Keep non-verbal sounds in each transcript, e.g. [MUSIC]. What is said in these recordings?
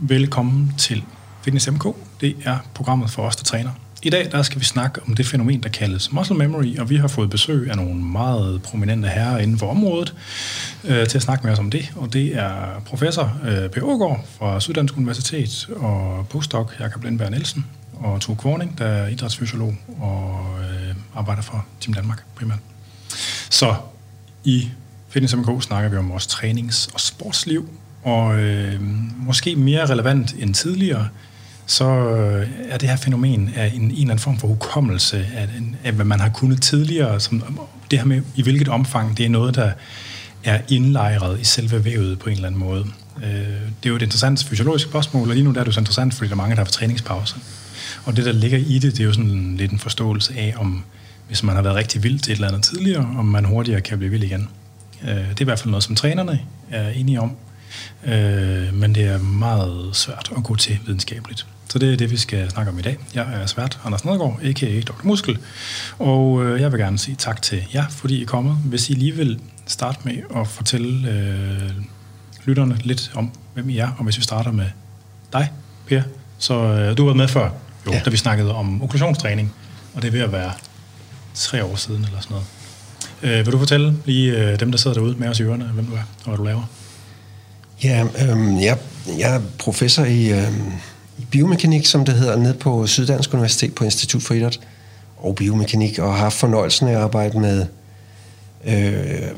Velkommen til Fitness MK. Det er programmet for os, der træner. I dag der skal vi snakke om det fænomen, der kaldes muscle memory, og vi har fået besøg af nogle meget prominente herrer inden for området øh, til at snakke med os om det. Og det er professor øh, Per Ågaard fra Syddansk Universitet og postdoc Jakob Lindberg Nielsen og Tue Kvorning, der er idrætsfysiolog og øh, arbejder for Team Danmark primært. Så i Fitness MK snakker vi om vores trænings- og sportsliv, og øh, måske mere relevant end tidligere, så øh, er det her fænomen af en, en eller anden form for hukommelse af, af, hvad man har kunnet tidligere. Som, det her med, i hvilket omfang det er noget, der er indlejret i selve vævet på en eller anden måde. Øh, det er jo et interessant fysiologisk spørgsmål, og lige nu der er det så interessant, fordi der er mange, der har træningspause. Og det, der ligger i det, det er jo sådan lidt en forståelse af, om hvis man har været rigtig vild til et eller andet tidligere, om man hurtigere kan blive vild igen. Øh, det er i hvert fald noget, som trænerne er enige om, øh, men det er meget svært at gå til videnskabeligt. Så det er det, vi skal snakke om i dag. Jeg er svært Anders Nedergaard, a.k.a. Dr. Muskel, og øh, jeg vil gerne sige tak til jer, fordi I er kommet. Hvis I lige vil starte med at fortælle øh, lytterne lidt om, hvem I er, og hvis vi starter med dig, Per, så øh, du har været med før, jo, ja. da vi snakkede om okklusionstræning, og det er ved at være tre år siden eller sådan noget. Øh, vil du fortælle lige øh, dem, der sidder derude med os i ørerne, hvem du er, og hvad du laver? Ja, øh, jeg, jeg er professor i, øh, i biomekanik, som det hedder, nede på Syddansk Universitet på Institut for Idræt og Biomekanik, og har haft fornøjelsen af at arbejde med øh,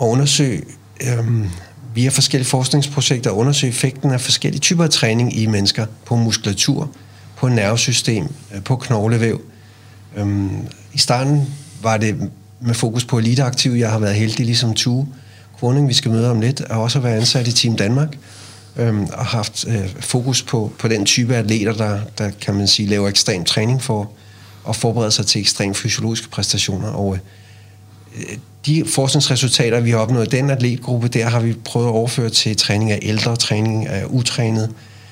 at undersøge øh, via forskellige forskningsprojekter at undersøge effekten af forskellige typer af træning i mennesker på muskulatur, på nervesystem, øh, på knoglevæv. Øh, I starten var det med fokus på eliteaktiv. Jeg har været heldig ligesom Tue Kroning, vi skal møde om lidt, har også været ansat i Team Danmark øhm, og haft øh, fokus på, på den type atleter, der, der kan man sige laver ekstrem træning for at forberede sig til ekstrem fysiologiske præstationer. Og øh, de forskningsresultater, vi har opnået i den atletgruppe, der har vi prøvet at overføre til træning af ældre, træning af utrænet,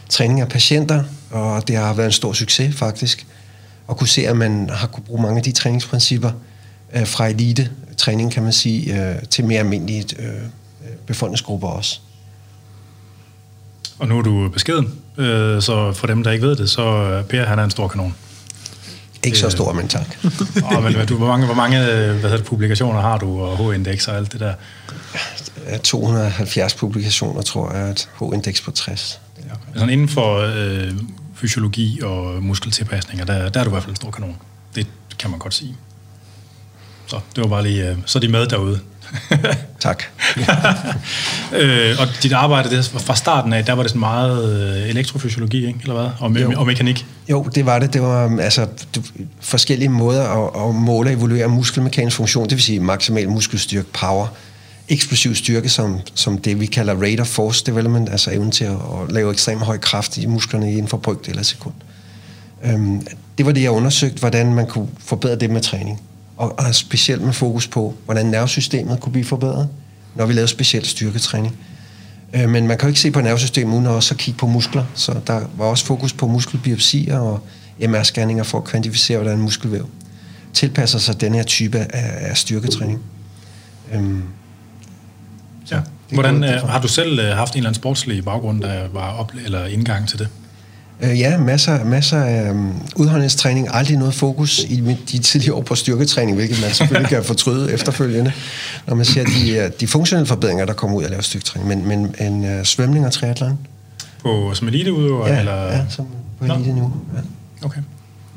træning af patienter, og det har været en stor succes faktisk, at kunne se, at man har kunne bruge mange af de træningsprincipper øh, fra elite træning, kan man sige, øh, til mere almindelige øh, befolkningsgrupper også. Og nu er du beskeden, øh, så for dem, der ikke ved det, så øh, Per, han er en stor kanon. Ikke så stor, men tak. [LAUGHS] oh, men, du, hvor mange, hvor mange hvad hedder det, publikationer har du, og H-indeks og alt det der? 270 publikationer, tror jeg, et H-indeks på 60. Ja. Altså inden for øh, fysiologi og muskeltilpasninger, der, der er du i hvert fald en stor kanon. Det kan man godt sige. Så det var bare lige, øh, så er de med derude. [LAUGHS] tak. [LAUGHS] øh, og dit arbejde, det, fra starten af, der var det sådan meget øh, elektrofysiologi, ikke? eller hvad? Og, me- og mekanik? Jo, det var det. Det var altså, forskellige måder at, at måle og evaluere muskelmekanisk funktion, det vil sige maksimal muskelstyrke, power, eksplosiv styrke, som, som det vi kalder rate of force development, altså evnen til at, at lave ekstrem høj kraft i musklerne inden for brygte eller sekund. Øhm, det var det, jeg undersøgte, hvordan man kunne forbedre det med træning og, og specielt med fokus på, hvordan nervesystemet kunne blive forbedret, når vi lavede specielt styrketræning. Øh, men man kan jo ikke se på nervesystemet uden at også kigge på muskler, så der var også fokus på muskelbiopsier og MR-scanninger for at kvantificere, hvordan muskelvæv tilpasser sig den her type af, af styrketræning. Øhm, ja. Hvordan, øh, har du selv øh, haft en eller anden sportslig baggrund, der var op, eller indgang til det? Øh, ja, masser, masser af um, udholdningstræning. Aldrig noget fokus i de tidlige år på styrketræning, hvilket man selvfølgelig kan fortryde [LAUGHS] efterfølgende, når man ser de, øh, de funktionelle forbedringer, der kommer ud af at lave styrketræning. Men, men en uh, svømning og triathlon. På, som eliteudøver? Ja, eller? ja som på elite nu. Ja. Okay.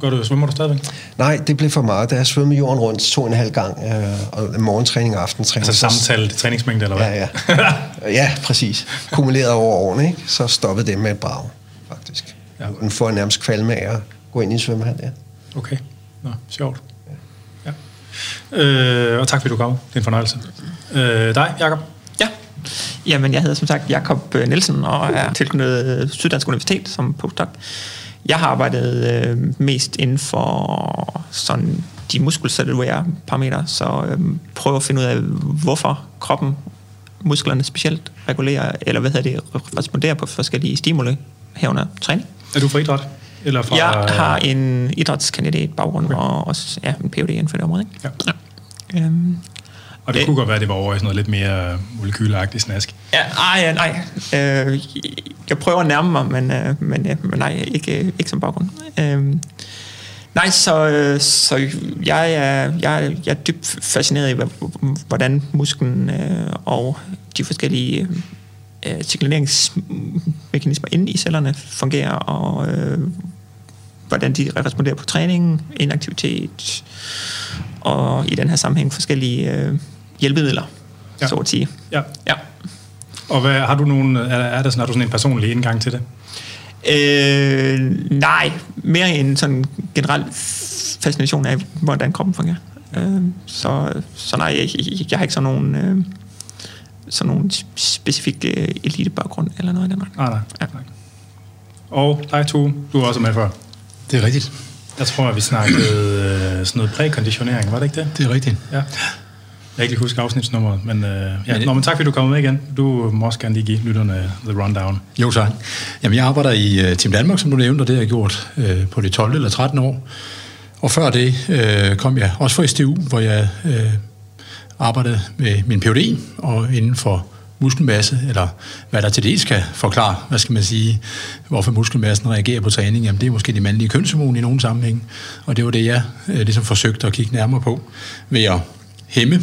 Gør du, svømmer du stadigvæk? Nej, det blev for meget. Da jeg svømmede jorden rundt to og en halv gang, øh, og morgentræning og aftentræning. Altså samtale træningsmængde, eller hvad? Ja, ja. ja, præcis. Kumuleret over årene, ikke? så stoppede det med et brag. Ja. Den får nærmest kvalme af at gå ind i en svømmehal, ja. Okay. Nå, sjovt. Ja. ja. Øh, og tak fordi du kom. Det er en fornøjelse. Øh, dig, Jakob? Ja. Jamen, jeg hedder som sagt Jakob øh, Nielsen og er tilknyttet Syddansk Universitet som postdoc. Jeg har arbejdet øh, mest inden for sådan de muskelcellulære parametre, så øh, prøver at finde ud af, hvorfor kroppen, musklerne specielt, regulerer, eller hvad hedder det, responderer på forskellige stimuli, herunder træning. Er du fra idræt? Eller fra, jeg har en idrætskandidat baggrund, okay. og også ja, en PhD inden for det område. Ikke? Ja. Ja. Øhm, Og det Øh. kunne godt være, at det var over i sådan noget lidt mere molekyleagtigt snask. Ja, ej, nej. Øh, jeg prøver at nærme mig, men, øh, men, øh, men nej, ikke, øh, ikke som baggrund. Øh, nej, så, øh, så jeg, er, jeg, jeg er dybt fascineret i, hvordan musklen øh, og de forskellige øh, signaleringsmekanismer inde i cellerne fungerer, og øh, hvordan de responderer på træning, inaktivitet, og i den her sammenhæng forskellige øh, hjælpemidler, ja. så at sige. Ja. Ja. Og hvad, har du nogen, er, er der sådan, har du sådan en personlig indgang til det? Øh, nej, mere en sådan generel fascination af, hvordan kroppen fungerer. Øh, så, så nej, jeg, jeg, jeg har ikke sådan nogen, øh, sådan nogen specifik øh, elitebaggrund eller noget af den retning. Nej, nej. Ja. nej. Og dig, Tue, du er også med før. Det er rigtigt. Jeg tror, at vi snakkede øh, sådan noget prækonditionering, var det ikke det? Det er rigtigt. Ja. Jeg kan ikke lige huske afsnitsnummeret, men, øh, ja. Men- Nå, men tak fordi du kom med igen. Du må også gerne lige give lytterne the rundown. Jo, tak. Jamen, jeg arbejder i uh, Team Danmark, som du nævnte, og det har jeg gjort uh, på det 12 eller 13 år. Og før det uh, kom jeg også fra STU, hvor jeg uh, arbejdede med min PhD og inden for muskelmasse, eller hvad der til det skal forklare, hvad skal man sige, hvorfor muskelmassen reagerer på træning, jamen det er måske de mandlige kønshormon i nogle sammenhæng, og det var det, jeg uh, ligesom forsøgte at kigge nærmere på, ved at hæmme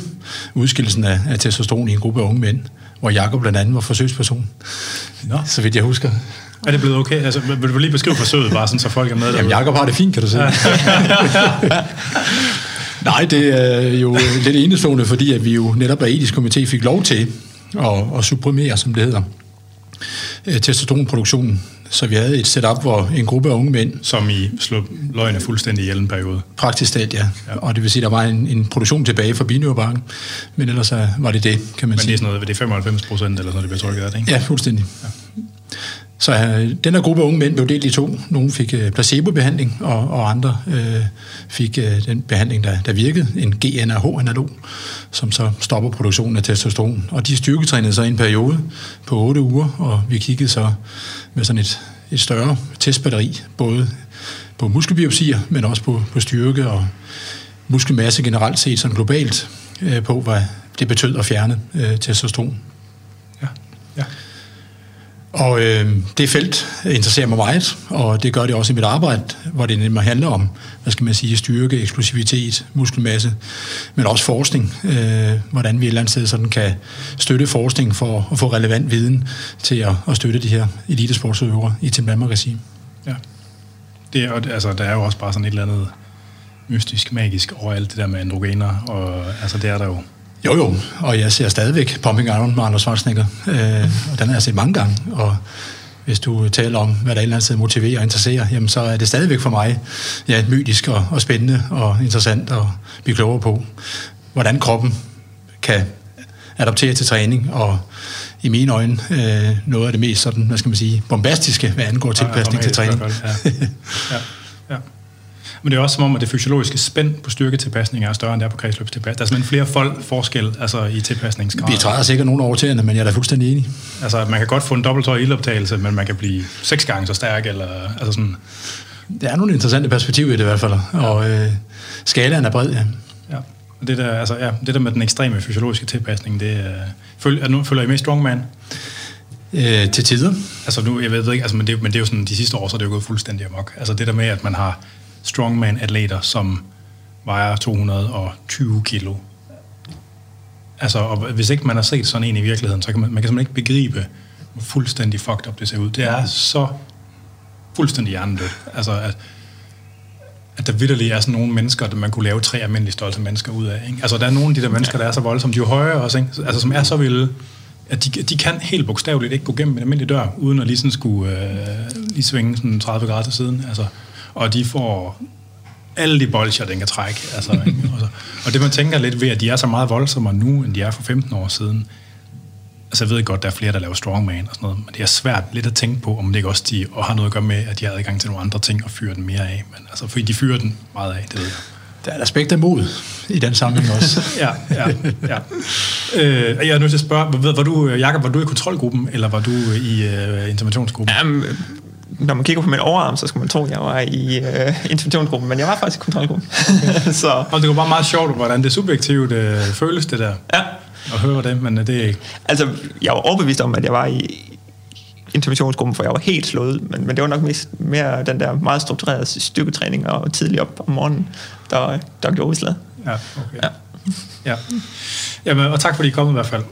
udskillelsen af, af testosteron i en gruppe af unge mænd, hvor Jakob blandt andet var forsøgsperson, Nå. så vidt jeg husker. Er det blevet okay? Altså, vil du lige beskrive forsøget, bare sådan, så folk er med Jamen? Jakob har det fint, kan du se. [LAUGHS] [LAUGHS] Nej, det er jo lidt enestående, fordi at vi jo netop af etisk komité fik lov til at, at supprimere, som det hedder, øh, testosteronproduktionen. Så vi havde et setup, hvor en gruppe af unge mænd, Som i slå løgene fuldstændig ihjel en periode. praktisk talt, ja. Og det vil sige, at der var en, en produktion tilbage fra Binørebakken, men ellers var det det, kan man Men sige. det er sådan noget, det er 95 procent eller sådan noget, det bliver trykket af, det, ikke? Ja, fuldstændig. Ja. Så øh, den her gruppe unge mænd blev delt i to. Nogle fik øh, placebobehandling, og, og andre øh, fik øh, den behandling, der, der virkede, en GnRH-analog, som så stopper produktionen af testosteron. Og de styrketrænede så i en periode på 8 uger, og vi kiggede så med sådan et, et større testbatteri, både på muskelbiopsier, men også på, på styrke og muskelmasse generelt set sådan globalt, øh, på hvad det betød at fjerne øh, testosteron. Ja. ja. Og øh, det felt interesserer mig meget, og det gør det også i mit arbejde, hvor det nemlig handler om, hvad skal man sige, styrke, eksplosivitet, muskelmasse, men også forskning. Øh, hvordan vi et eller andet sted sådan kan støtte forskning for at få relevant viden til at, at støtte de her elitesportsøvere i Team Danmark regime. ja. Det er, altså, der er jo også bare sådan et eller andet mystisk, magisk over alt det der med androgener, og altså, det er der jo. Jo jo, og jeg ser stadigvæk Pumping Iron med Anders Schwarzenegger, øh, og den har jeg set mange gange, og hvis du taler om, hvad der et eller andet sted motiverer og interesserer, jamen så er det stadigvæk for mig ja, mytisk og, og spændende og interessant at blive klogere på, hvordan kroppen kan adaptere til træning, og i mine øjne øh, noget af det mest sådan, hvad skal man sige, bombastiske, hvad angår tilpasning til træning. Ja, [LAUGHS] ja, ja. Men det er også som om, at det fysiologiske spænd på styrketilpasning er større end det er på kredsløbstilpasning. Der er simpelthen flere fold forskel altså i tilpasningsgrad. Vi træder sikkert nogle over tæerne, men jeg er da fuldstændig enig. Altså, man kan godt få en dobbelttøj ildoptagelse, men man kan blive seks gange så stærk, eller altså sådan... Der er nogle interessante perspektiver i det i hvert fald, og øh, skalaen er bred, ja. Ja. Og Det der, altså, ja, det der med den ekstreme fysiologiske tilpasning, det er... Føl, nu, følger I med Strongman? Øh, til tider. Altså nu, jeg ved ikke, altså, men, det, men det er jo sådan, de sidste år, så er det jo gået fuldstændig amok. Altså det der med, at man har strongman-atleter, som vejer 220 kilo. Altså, og hvis ikke man har set sådan en i virkeligheden, så kan man, man kan simpelthen ikke begribe, hvor fuldstændig fucked up det ser ud. Det er så fuldstændig hjernedødt. Altså, at, at der vidderligt er sådan nogle mennesker, der man kunne lave tre almindelige stolte mennesker ud af. Ikke? Altså, der er nogle af de der mennesker, der er så voldsomme, de er jo høje også, ikke? Altså, som er så vilde, at de, de kan helt bogstaveligt ikke gå gennem en almindelig dør, uden at lige, sådan skulle, øh, lige svinge sådan 30 grader til siden. Altså, og de får alle de bolcher, den kan trække. Altså, ikke? og, det man tænker lidt ved, at de er så meget voldsommere nu, end de er for 15 år siden. Altså jeg ved godt, der er flere, der laver strongman og sådan noget, men det er svært lidt at tænke på, om det ikke også de, og har noget at gøre med, at de har adgang til nogle andre ting og fyrer den mere af. Men altså, fordi de fyrer den meget af, det ved jeg. Der er et aspekt af mod i den sammenhæng også. [LAUGHS] Ja, ja, ja. Øh, jeg er nødt til at spørge, var, var du, Jakob, var du i kontrolgruppen, eller var du i uh, interventionsgruppen? Um, når man kigger på min overarm, så skal man tro, at jeg var i øh, interventionsgruppen, men jeg var faktisk i kontrolgruppen. [LAUGHS] så, Og det var bare meget sjovt, hvordan det subjektivt øh, føles, det der, ja. at høre det, men øh, det er ikke... Altså, jeg var overbevist om, at jeg var i interventionsgruppen, for jeg var helt slået, men, men det var nok mest mere den der meget strukturerede styrketræning og tidligt op om morgenen, der, der gjorde udslaget. Ja, okay. Ja. ja. Jamen, og tak fordi I kom i hvert fald.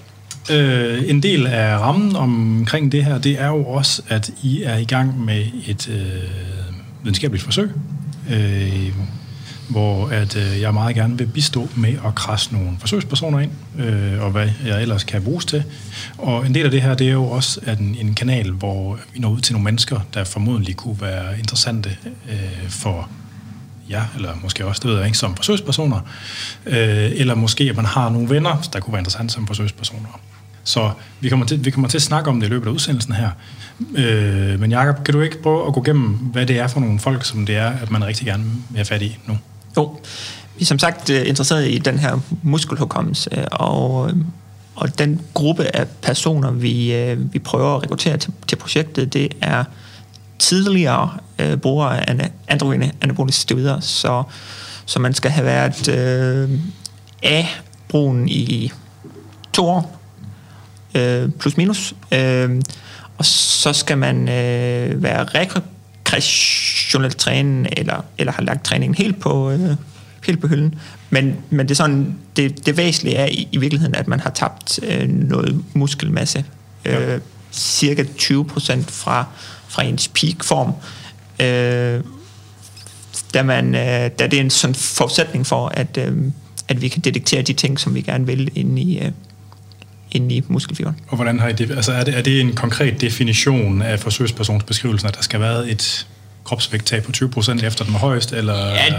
Øh, en del af rammen omkring det her, det er jo også, at I er i gang med et øh, videnskabeligt forsøg, øh, hvor at øh, jeg meget gerne vil bistå med at krasse nogle forsøgspersoner ind, øh, og hvad jeg ellers kan bruges til. Og en del af det her, det er jo også at en, en kanal, hvor vi når ud til nogle mennesker, der formodentlig kunne være interessante øh, for ja, eller måske også, det ved jeg ikke, som forsøgspersoner, øh, eller måske at man har nogle venner, der kunne være interessante som forsøgspersoner. Så vi kommer til, vi kommer til at snakke om det i løbet af udsendelsen her. Øh, men Jakob, kan du ikke prøve at gå igennem, hvad det er for nogle folk, som det er, at man rigtig gerne vil have fat i nu? Jo, vi er som sagt øh, interesseret i den her muskelhukommelse, øh, og, øh, og den gruppe af personer, vi, vi prøver at rekruttere til, til projektet, det er tidligere øh, brugere af androgene anaboliske steroider, så, så man skal have været øh, af brugen i to år, øh, plus minus, øh, og så skal man øh, være rekreationelt træne, eller, eller have lagt træningen helt på, øh, helt på hylden. Men, men det, er sådan, det, det væsentlige er i, i virkeligheden, at man har tabt øh, noget muskelmasse. Øh, cirka 20 procent fra, fra ens peakform. Øh, da, man, øh, da det er en sådan forudsætning for, at, øh, at vi kan detektere de ting, som vi gerne vil inde i, øh, inde i muskelfiberen. Og hvordan har I det? Altså er det, er det en konkret definition af forsøgspersonsbeskrivelsen, at der skal være et kropsvægttab på 20% efter den højst, eller... Ja,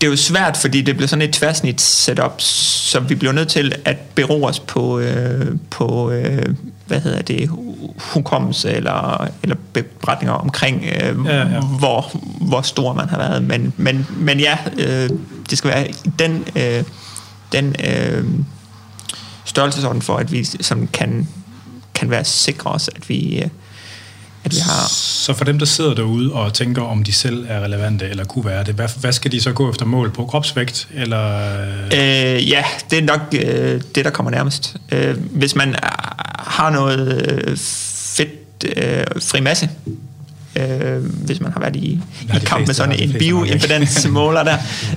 det er jo svært, fordi det bliver sådan et tværsnit setup, så vi bliver nødt til at bero os på, øh, på øh, hvad hedder det, hukommelse eller, eller beretninger omkring, øh, ja, ja. Hvor, hvor stor man har været. Men, men, men ja, øh, det skal være den, øh, den øh, størrelsesorden for, at vi som kan, kan være sikre os, at vi, øh, at vi har... Så for dem, der sidder derude og tænker, om de selv er relevante eller kunne være det, hvad, hvad skal de så gå efter mål på? Kropsvægt? Eller... Øh, ja, det er nok øh, det, der kommer nærmest. Øh, hvis man har noget øh, fedt øh, fri masse, øh, hvis man har været i, i kamp med sådan en bioimpedansmåler der,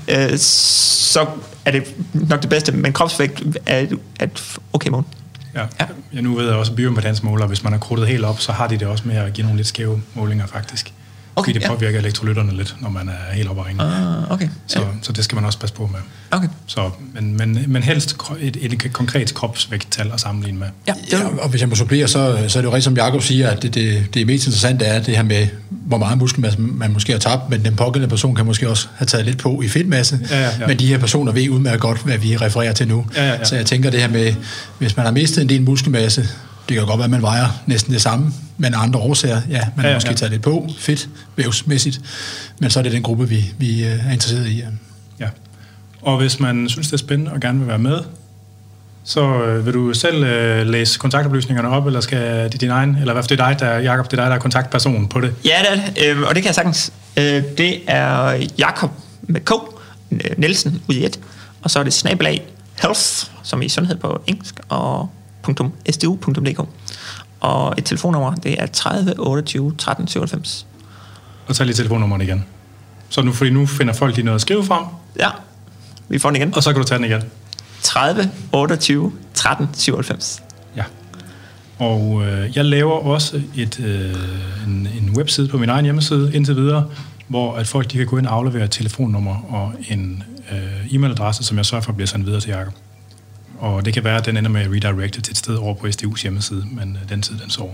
[LAUGHS] øh, så er det nok det bedste, men kropsvægt er et okay mål. Ja. ja. ja, nu ved jeg også, at bioimpedansmåler, hvis man har krudtet helt op, så har de det også med at give nogle lidt skæve målinger faktisk. Okay, fordi det påvirker ja. elektrolytterne lidt, når man er helt oppe at ringe. Ah, okay. Så, ja. så det skal man også passe på med. Okay. Så, men, men, men helst et, et konkret kropsvægttal at sammenligne med. Ja, ja, og hvis jeg må supplere, så, så er det jo rigtigt, som Jacob siger, at det, det, det mest interessante er det her med, hvor meget muskelmasse man måske har tabt, men den pågældende person kan måske også have taget lidt på i fedtmasse. Ja, ja, ja. Men de her personer ved udmærket godt, hvad vi refererer til nu. Ja, ja, ja. Så jeg tænker det her med, hvis man har mistet en del muskelmasse, det kan godt være, at man vejer næsten det samme, men andre årsager, ja, man har ja, måske ja. taget lidt på, fedt, vævsmæssigt, men så er det den gruppe, vi, vi øh, er interesseret i. Ja. ja. Og hvis man synes, det er spændende og gerne vil være med, så øh, vil du selv øh, læse kontaktoplysningerne op, eller skal det din egen, eller hvad for det er dig, der, Jacob, det er dig, der er kontaktperson på det? Ja, det er det, øh, og det kan jeg sagtens. Øh, det er Jakob med K, Nielsen ud i et, og så er det snabelag health, som i sundhed på engelsk, og www.stu.dk. Og et telefonnummer, det er 30 28 13 97. Og tag lige telefonnummeret igen. Så nu, fordi nu finder folk lige noget at skrive frem. Ja, vi får den igen. Og så kan du tage den igen. 30 28 13 97. Ja. Og øh, jeg laver også et, øh, en, en webside på min egen hjemmeside indtil videre, hvor at folk de kan gå ind og aflevere et telefonnummer og en øh, e-mailadresse, som jeg sørger for bliver sendt videre til Jacob. Og det kan være, at den ender med at redirect til et sted over på SDU's hjemmeside, men øh, den tid, den så.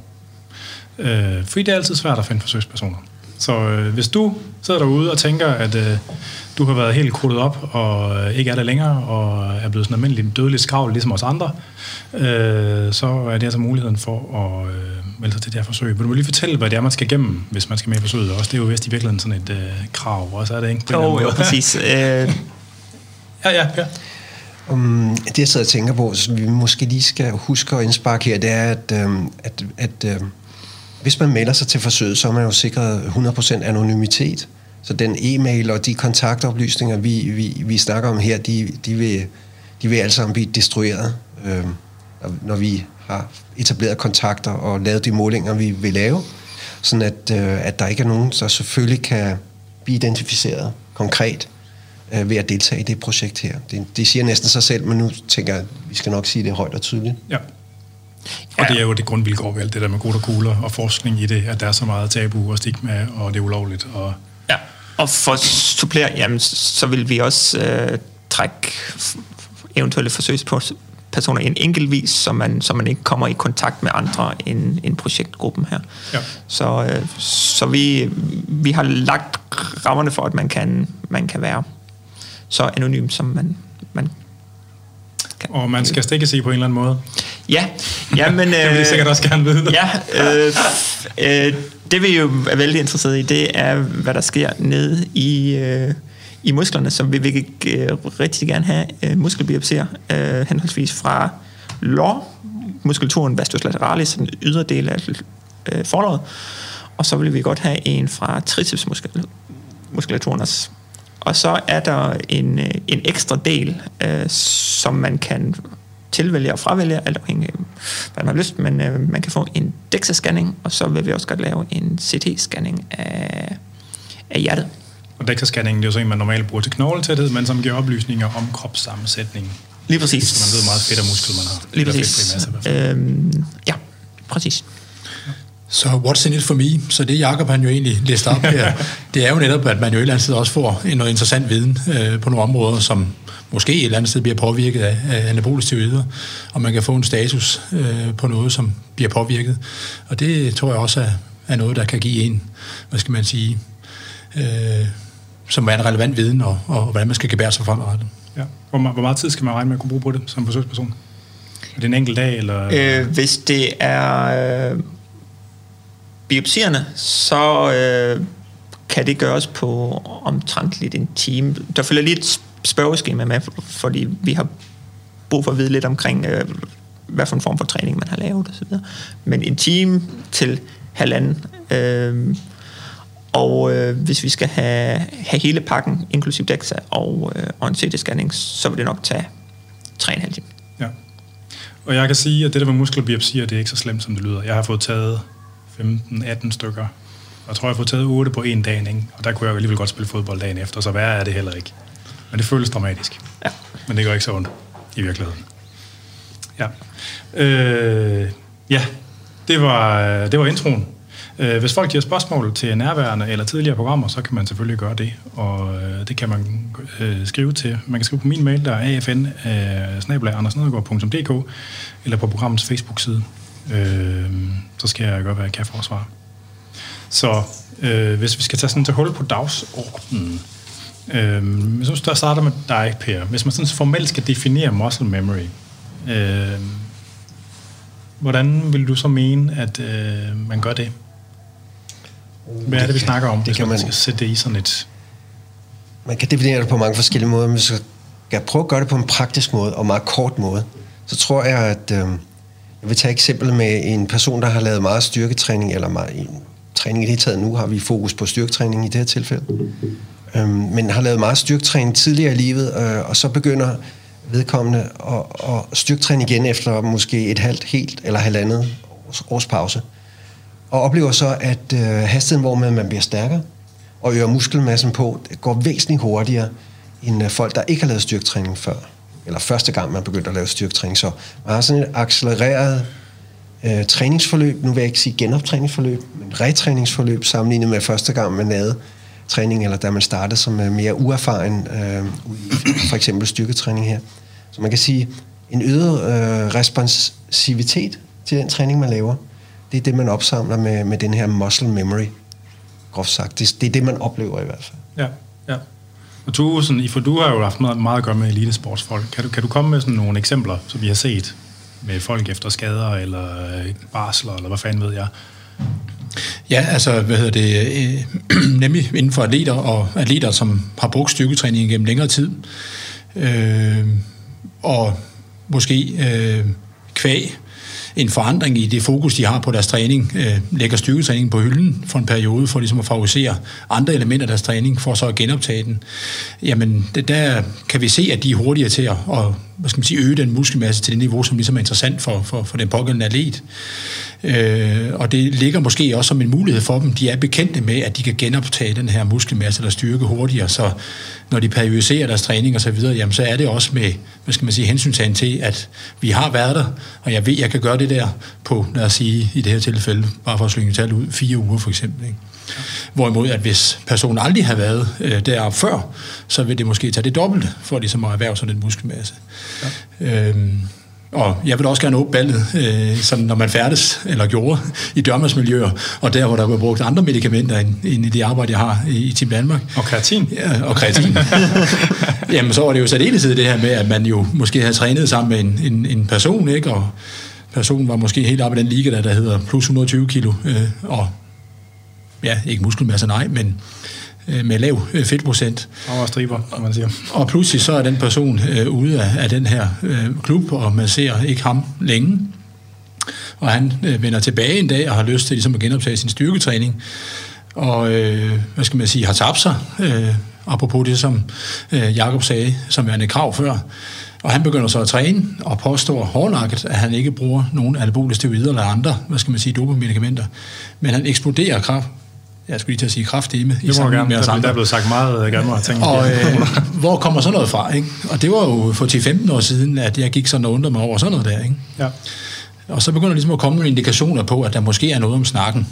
Øh, fordi det er altid svært at finde forsøgspersoner. Så øh, hvis du sidder derude og tænker, at øh, du har været helt krudtet op, og øh, ikke er der længere, og er blevet sådan almindelig dødeligt skravl, ligesom os andre, øh, så er det altså muligheden for at øh, melde sig til det her forsøg. Vil du lige fortælle, hvad det er, man skal igennem, hvis man skal med i forsøget også? Det er jo vist i virkeligheden sådan et øh, krav, også er det ikke? Jo, jo, præcis. [LAUGHS] øh... Ja, ja, ja. Um, det jeg sidder og tænker på, som vi måske lige skal huske at indsparke her, det er, at, øhm, at, at øhm, hvis man melder sig til forsøget, så er man jo sikret 100% anonymitet. Så den e-mail og de kontaktoplysninger, vi, vi, vi snakker om her, de, de, vil, de vil alle sammen blive destrueret, øh, når vi har etableret kontakter og lavet de målinger, vi vil lave. Sådan at, øh, at der ikke er nogen, der selvfølgelig kan blive identificeret konkret øh, ved at deltage i det projekt her. Det, det siger næsten sig selv, men nu tænker jeg, at vi skal nok sige det højt og tydeligt. Ja. Og det er jo det grundvilkår ved alt det der med og kugler og forskning i det, at der er så meget tabu og stigma, og det er ulovligt. Og ja, og for at supplere, jamen, så vil vi også øh, trække eventuelle forsøgspersoner en enkeltvis, så man, så man ikke kommer i kontakt med andre end, end projektgruppen her. Ja. Så, øh, så vi, vi har lagt rammerne for, at man kan, man kan være så anonym, som man, man kan. Og man skal stikke sig på en eller anden måde. Ja, ja [LAUGHS] men... det vil jeg sikkert også gerne vide. ja, øh, øh, det vi jo er vældig interesseret i, det er, hvad der sker nede i, øh, i musklerne, så vi vil øh, rigtig gerne have øh, muskelbiopsier, øh, henholdsvis fra lår, muskulaturen vastus lateralis, den ydre del af øh, forløret, og så vil vi godt have en fra tricepsmuskulaturen også. Og så er der en, øh, en ekstra del, øh, som man kan tilvælge og fravælge, alt afhængig af, hvad man har lyst, men øh, man kan få en DEXA-scanning, og så vil vi også godt lave en CT-scanning af, af hjertet. Og DEXA-scanning, det er jo så en, man normalt bruger til knogletæthed, men som giver oplysninger om kropssammensætning. Lige præcis. Så man ved meget fedt af muskel, man har. Lige præcis. Masse, øhm, ja, præcis. Så what's in it for me? Så det Jacob han jo egentlig læste op her, [LAUGHS] det er jo netop, at man jo et eller andet sted også får noget interessant viden øh, på nogle områder, som måske et eller andet sted bliver påvirket af, af anabolisk steroider, og man kan få en status øh, på noget, som bliver påvirket. Og det tror jeg også er, er noget, der kan give en, hvad skal man sige, øh, som er en relevant viden, og, og hvordan man skal gebære sig fremadrettet. Ja. Hvor, hvor meget tid skal man regne med at kunne bruge på det som forsøgsperson? Er det en enkelt dag? Eller? Øh, hvis det er... Øh biopsierne, så øh, kan det gøres på omtrent en time. Der følger lige et spørgeskema med, fordi vi har brug for at vide lidt omkring, øh, hvad for en form for træning man har lavet osv. Men en time til halvanden. Øh, og øh, hvis vi skal have, have hele pakken, inklusiv DEXA og, øh, og en CT-scanning, så vil det nok tage 3,5 timer. Ja. Og jeg kan sige, at det der med muskelbiopsier, det er ikke så slemt, som det lyder. Jeg har fået taget 15-18 stykker. Og jeg tror, jeg har fået taget 8 på en dag, ikke? og der kunne jeg alligevel godt spille fodbold dagen efter, så værre er det heller ikke. Men det føles dramatisk. Ja. Men det går ikke så ondt i virkeligheden. Ja. Øh, ja, det var, det var introen. Øh, hvis folk har spørgsmål til nærværende eller tidligere programmer, så kan man selvfølgelig gøre det, og øh, det kan man øh, skrive til. Man kan skrive på min mail, der er afn eller på programmets Facebook-side øh, så skal jeg gøre, hvad jeg kan for at svare. Så øh, hvis vi skal tage sådan til hul på dagsordenen, øh, synes, der starter med dig, Per. Hvis man sådan formelt skal definere muscle memory, øh, hvordan vil du så mene, at øh, man gør det? Hvad er det, vi snakker om, det hvis kan man, man skal sætte det i sådan et... Man kan definere det på mange forskellige måder, men hvis jeg skal prøve at gøre det på en praktisk måde og meget kort måde, så tror jeg, at øh, jeg vil tage eksempel med en person, der har lavet meget styrketræning, eller meget, en træning i det taget. Nu har vi fokus på styrketræning i det her tilfælde. Øhm, men har lavet meget styrketræning tidligere i livet, øh, og så begynder vedkommende at, at styrketræne igen efter måske et halvt, helt eller halvandet års, års pause. Og oplever så, at øh, hastigheden, hvor man bliver stærkere og øger muskelmassen på, går væsentligt hurtigere end øh, folk, der ikke har lavet styrketræning før eller første gang, man begyndte at lave styrketræning. Så man har sådan et accelereret øh, træningsforløb, nu vil jeg ikke sige genoptræningsforløb, men retræningsforløb sammenlignet med første gang, man lavede træning, eller da man startede som øh, mere uerfaren, øh, for eksempel styrketræning her. Så man kan sige, en øget øh, responsivitet til den træning, man laver, det er det, man opsamler med, med den her muscle memory, groft sagt. Det, det er det, man oplever i hvert fald. Ja, ja. Og du, sådan, for du har jo haft meget, meget at gøre med elitesportsfolk. Kan du, kan du komme med sådan nogle eksempler, som vi har set med folk efter skader, eller øh, barsler, eller hvad fanden ved jeg? Ja, altså, hvad hedder det, øh, [CLEARS THROAT] nemlig inden for atleter og atleter, som har brugt styrketræning gennem længere tid, øh, og måske øh, kvæg en forandring i det fokus, de har på deres træning, øh, lægger styrketræningen på hylden for en periode, for ligesom at favorisere andre elementer af deres træning, for så at genoptage den, jamen det, der kan vi se, at de er hurtigere til at, og, hvad skal man sige, øge den muskelmasse til det niveau, som ligesom er interessant for, for, for den pågældende atlet. Øh, og det ligger måske også som en mulighed for dem. De er bekendte med, at de kan genoptage den her muskelmasse eller styrke hurtigere, så når de periodiserer deres træning og så videre, jamen så er det også med, hvad skal man sige, hensyntagen til, at vi har været der, og jeg ved, jeg kan gøre det der på, lad os sige, i det her tilfælde, bare for at slynge tal ud, fire uger for eksempel. Ikke? Hvorimod, at hvis personen aldrig har været øh, deroppe før, så vil det måske tage det dobbelte for ligesom at erhverve sådan en muskelmasse. Ja. Øhm, og jeg vil også gerne åbne ballet, øh, som når man færdes, eller gjorde, i dørmandsmiljøer, og der, hvor der var brugt andre medicamenter end, end i det arbejde, jeg har i, i Team Danmark. Og kreatin. Ja, og kreatin. [LAUGHS] Jamen, så var det jo særdeleshed det her med, at man jo måske havde trænet sammen med en, en, en person, ikke? og personen var måske helt oppe i den liga, der, der hedder plus 120 kilo, øh, og ja, ikke muskelmasse, nej, men med lav øh, fedtprocent. Og striber, kan man sige. Og pludselig så er den person øh, ude af, af den her øh, klub, og man ser ikke ham længe. Og han øh, vender tilbage en dag og har lyst til ligesom at genoptage sin styrketræning. Og øh, hvad skal man sige, har tabt sig. Øh, apropos det, som øh, Jakob sagde, som er en krav før. Og han begynder så at træne og påstår hårdnakket, at han ikke bruger nogen anabole steroider eller andre, hvad skal man sige, dopamedicamenter. Men han eksploderer kraft, jeg skulle lige til at sige kraftedeme. Det må gerne. Med os der, der er blevet sagt meget øh, gerne ting. Og øh, hvor kommer sådan noget fra? Ikke? Og det var jo for 10-15 år siden, at jeg gik sådan og undrede mig over sådan noget der. Ikke? Ja. Og så begynder ligesom at komme nogle indikationer på, at der måske er noget om snakken.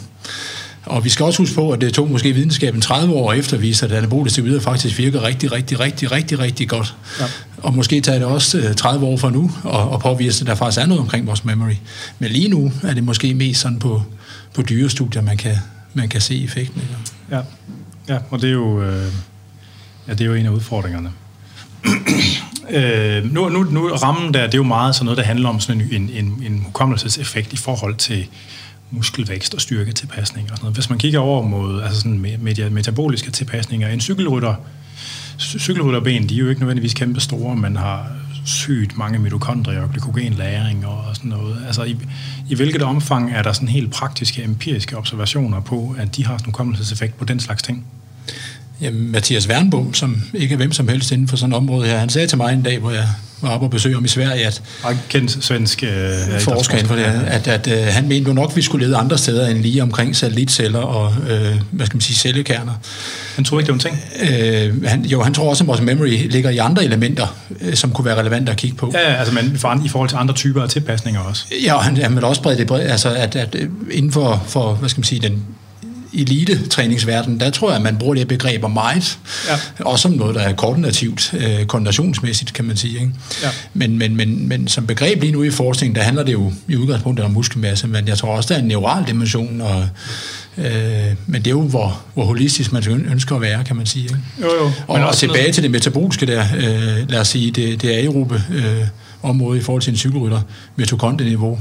Og vi skal også huske på, at det tog måske videnskaben 30 år efter at vise, at anabole steroider faktisk virker rigtig, rigtig, rigtig, rigtig, rigtig godt. Ja. Og måske tager det også 30 øh, år fra nu og, og påvise, at der faktisk er noget omkring vores memory. Men lige nu er det måske mest sådan på, på dyrestudier, man kan, man kan se effekten. Ikke? Ja. ja, og det er jo, øh, ja, det er jo en af udfordringerne. [CLEARS THROAT] øh, nu, nu, nu rammen der, det er jo meget sådan noget, der handler om sådan en, en, en, en hukommelseseffekt i forhold til muskelvækst og styrketilpasning og sådan noget. Hvis man kigger over mod altså sådan med, metaboliske tilpasninger, en cykelrytter, cykelrytterben, de er jo ikke nødvendigvis kæmpe store, man har sygt mange mitokondrier og glykogenlæring og sådan noget. Altså i, i hvilket omfang er der sådan helt praktiske, empiriske observationer på, at de har sådan en kommelseseffekt på den slags ting? Jamen, Mathias Wernbom, som ikke er hvem som helst inden for sådan et område her, han sagde til mig en dag, hvor jeg var oppe og besøge om i Sverige, at... Og kendt svensk øh, forsker for det, at, at, øh, han mente jo nok, at vi skulle lede andre steder end lige omkring satellitceller og, øh, hvad skal man sige, cellekerner. Han tror ikke, det var en ting? Øh, han, jo, han tror også, at vores memory ligger i andre elementer, øh, som kunne være relevante at kigge på. Ja, altså men for, i forhold til andre typer af tilpasninger også. Ja, han, han vil også brede det bredt, altså at, at øh, inden for, for, hvad skal man sige, den elite-træningsverden, der tror jeg, at man bruger det begreber meget. Ja. Også som noget, der er koordinativt, øh, koordinationsmæssigt, kan man sige. Ikke? Ja. Men, men, men, men som begreb lige nu i forskningen, der handler det jo i udgangspunktet om muskelmasse, men jeg tror også, der er en neural dimension, og, øh, men det er jo, hvor, hvor holistisk man ønsker at være, kan man sige. Ikke? Jo, jo. Og, men også tilbage noget... til det metaboliske der, øh, lad os sige, det, det aerobe øh, område i forhold til en cykelrytter, mitokondrieniveau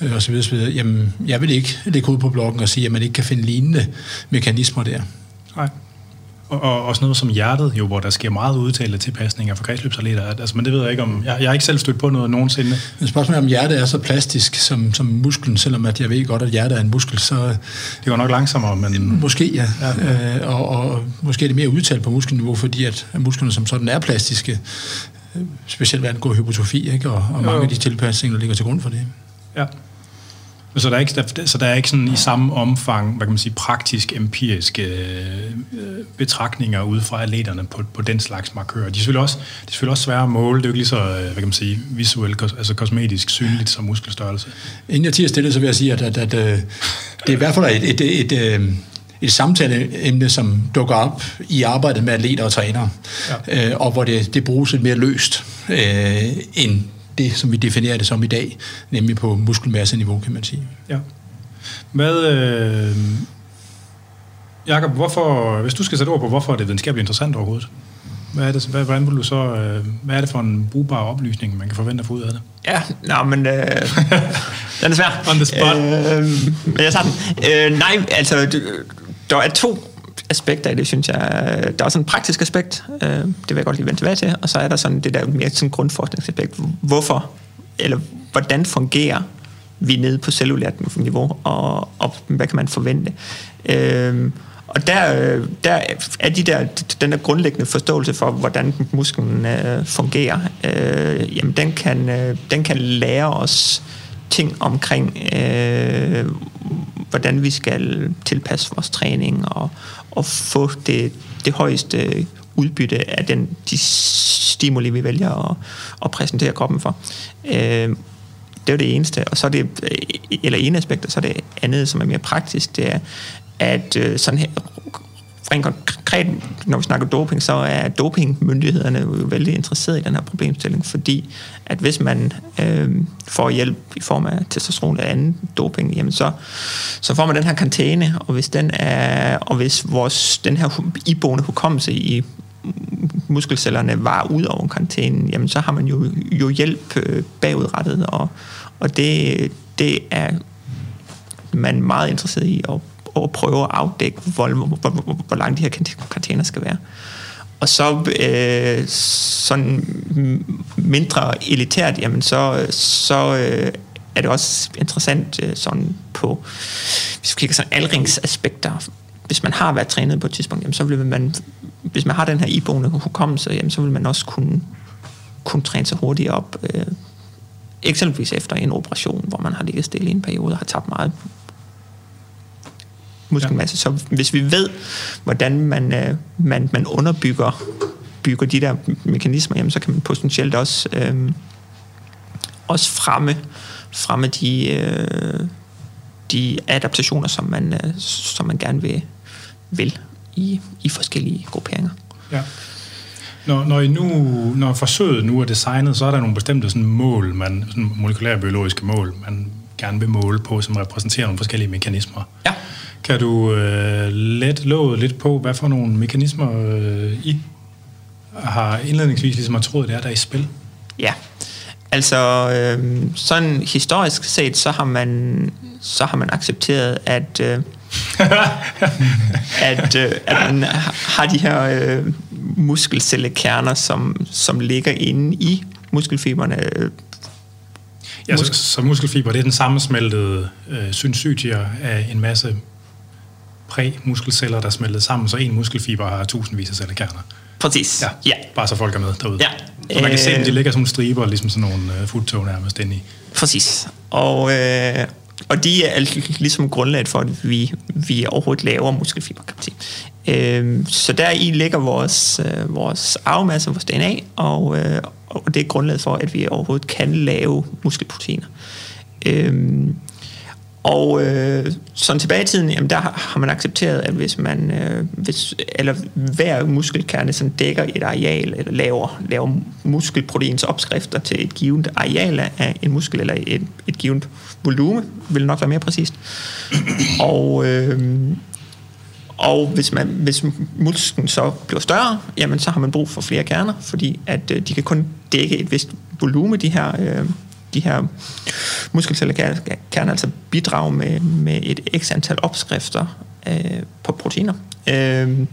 øh, osv. osv. Jamen, jeg vil ikke lægge ud på bloggen og sige, at man ikke kan finde lignende mekanismer der. Nej. Og, og også noget som hjertet, jo, hvor der sker meget udtalte tilpasninger for kredsløbsatleter. Altså, men det ved jeg ikke om... Jeg, jeg har ikke selv stødt på noget nogensinde. Men spørgsmålet om hjertet er så plastisk som, som musklen, selvom at jeg ved godt, at hjertet er en muskel, så... Det går nok langsommere, men... Måske, ja. ja. Øh, og, og måske er det mere udtalt på muskelniveau, fordi at musklerne som sådan er plastiske specielt hvad angår hypotrofi, ikke? Og, og mange af de tilpasninger, der ligger til grund for det. Ja. Så der er ikke, der, så der er ikke sådan i samme omfang, hvad kan man sige, praktisk, empiriske øh, betragtninger ud fra atleterne på, på den slags markører. De er selvfølgelig også, de er selvfølgelig også svære at måle. Det er jo ikke lige så, øh, hvad kan man sige, visuelt, altså kosmetisk synligt som muskelstørrelse. Inden jeg tiger stille, så vil jeg sige, at, at, at, at det er i hvert fald et, et, et, et et samtaleemne, som dukker op i arbejdet med atleter og trænere, ja. øh, og hvor det, det bruges lidt mere løst øh, end det, som vi definerer det som i dag, nemlig på muskelmasseniveau, kan man sige. Ja. Hvad, øh, Jakob, hvorfor, hvis du skal sætte ord på, hvorfor er det videnskabeligt interessant overhovedet? Hvad er det, hvad, hvordan vil du så, øh, hvad er det for en brugbar oplysning, man kan forvente at få ud af det? Ja, nå, men øh, [LAUGHS] den er svær. On the spot. Øh, men jeg tager den. Øh, nej, altså, der er to aspekter i det, synes jeg. Der er sådan en praktisk aspekt, øh, det vil jeg godt lige vende tilbage til, og så er der sådan det der mere sådan grundforskningsaspekt. Hvorfor, eller hvordan fungerer vi nede på cellulært niveau, og, og hvad kan man forvente. Øh, og der, øh, der er de der, den der grundlæggende forståelse for, hvordan musklen øh, fungerer, øh, jamen den kan, øh, den kan lære os ting omkring, øh, hvordan vi skal tilpasse vores træning og, og få det, det højeste udbytte af den, de stimuli, vi vælger at, at præsentere kroppen for. Øh, det er det eneste. Og så er det, eller en aspekt, og så er det andet, som er mere praktisk, det er, at øh, sådan her, rent konkret, når vi snakker doping, så er dopingmyndighederne jo vældig interesserede i den her problemstilling, fordi at hvis man øh, får hjælp i form af testosteron eller anden doping, jamen så, så får man den her karantæne, og hvis den er, og hvis vores, den her iboende hukommelse i muskelcellerne var ud over karantænen, jamen så har man jo, jo hjælp øh, bagudrettet, og, og det, det er man meget interesseret i at at prøve at afdække, hvor, hvor, hvor, hvor lang de her karantæner skal være. Og så øh, sådan mindre elitært, jamen så, så øh, er det også interessant øh, sådan på, hvis vi kigger sådan aldringsaspekter, hvis man har været trænet på et tidspunkt, jamen så vil man, hvis man har den her iboende hukommelse, jamen så vil man også kunne, kunne træne sig hurtigt op, øh, eksempelvis efter en operation, hvor man har ligget stille i en periode og har tabt meget muskelmasse. Ja. Så hvis vi ved, hvordan man, øh, man, man underbygger bygger de der mekanismer, jamen, så kan man potentielt også, øh, også fremme, fremme de, øh, de adaptationer, som man, øh, som man gerne vil, vil i, i forskellige grupperinger. Ja. Når, når, I nu, når forsøget nu er designet, så er der nogle bestemte sådan mål, man, sådan molekylære biologiske mål, man gerne vil måle på, som repræsenterer nogle forskellige mekanismer. Ja. Kan du øh, let låget lidt på, hvad for nogle mekanismer øh, I har indledningsvis ligesom har troet, det er, der er i spil? Ja, altså øh, sådan historisk set, så har man, så har man accepteret, at, øh, [LAUGHS] at, øh, at man har de her øh, muskelcellekerner, som, som ligger inde i muskelfiberne, Ja, så, så muskelfiber, det er den sammensmeltede øh, syncytier af en masse præmuskelceller, der er smeltet sammen, så en muskelfiber har tusindvis af cellekerner. Præcis, ja. ja. Bare så folk er med derude. Ja. Så man kan se, at de ligger som nogle striber, ligesom sådan nogle uh, futtog nærmest ind i. Præcis. Og, øh, og de er ligesom grundlaget for, at vi, vi overhovedet laver muskelfiberkapactet. Øh, så der i ligger vores, øh, vores arvemasse, vores DNA, og, øh, og det er grundlaget for, at vi overhovedet kan lave muskelproteiner. Øh, og øh, sådan tilbage i tiden, jamen der har man accepteret, at hvis man, øh, hvis, eller hver muskelkerne sådan dækker et areal, eller laver, laver muskelproteins opskrifter til et givet areal af en muskel, eller et, et givet volume, vil nok være mere præcist. Og, øh, og hvis, man, hvis musklen så bliver større, jamen så har man brug for flere kerner, fordi at øh, de kan kun dække et vist volume, de her øh, de her muskelceller kan, kan altså bidrage med, med et x antal opskrifter øh, på proteiner. Øh,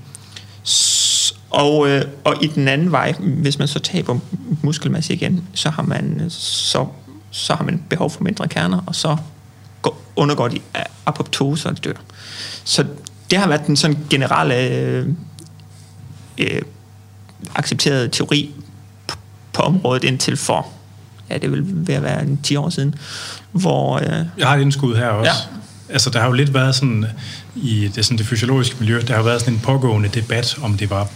og, øh, og i den anden vej, hvis man så taber muskelmasse igen, så har man, så, så har man behov for mindre kerner, og så går, undergår de apoptose og dør. Så det har været den sådan generelle øh, øh, accepterede teori på, på området indtil for ja, det vil ved at være 10 år siden, hvor... Øh, jeg har et indskud her også. Ja. Altså, der har jo lidt været sådan, i det, sådan, det fysiologiske miljø, der har været sådan en pågående debat, om det var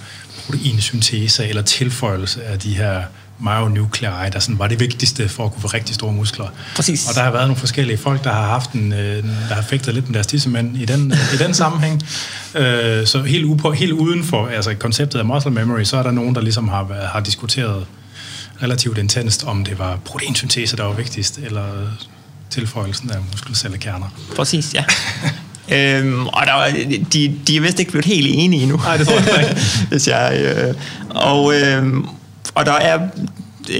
proteinsyntese eller tilføjelse af de her myonuclei, der sådan var det vigtigste for at kunne få rigtig store muskler. Præcis. Og der har været nogle forskellige folk, der har haft en, øh, der har fægtet lidt med deres tissemænd i den, i den sammenhæng. Øh, så helt, upo, helt uden for altså konceptet af muscle memory, så er der nogen, der ligesom har, har diskuteret relativt intenst, om det var proteinsyntese, der var vigtigst, eller tilføjelsen af muskelcellekerner. Præcis, ja. [LAUGHS] øhm, og der var, de, de er vist ikke blevet helt enige endnu. Nej, det tror jeg ikke. [LAUGHS] Hvis jeg, øh, og, øh, og der er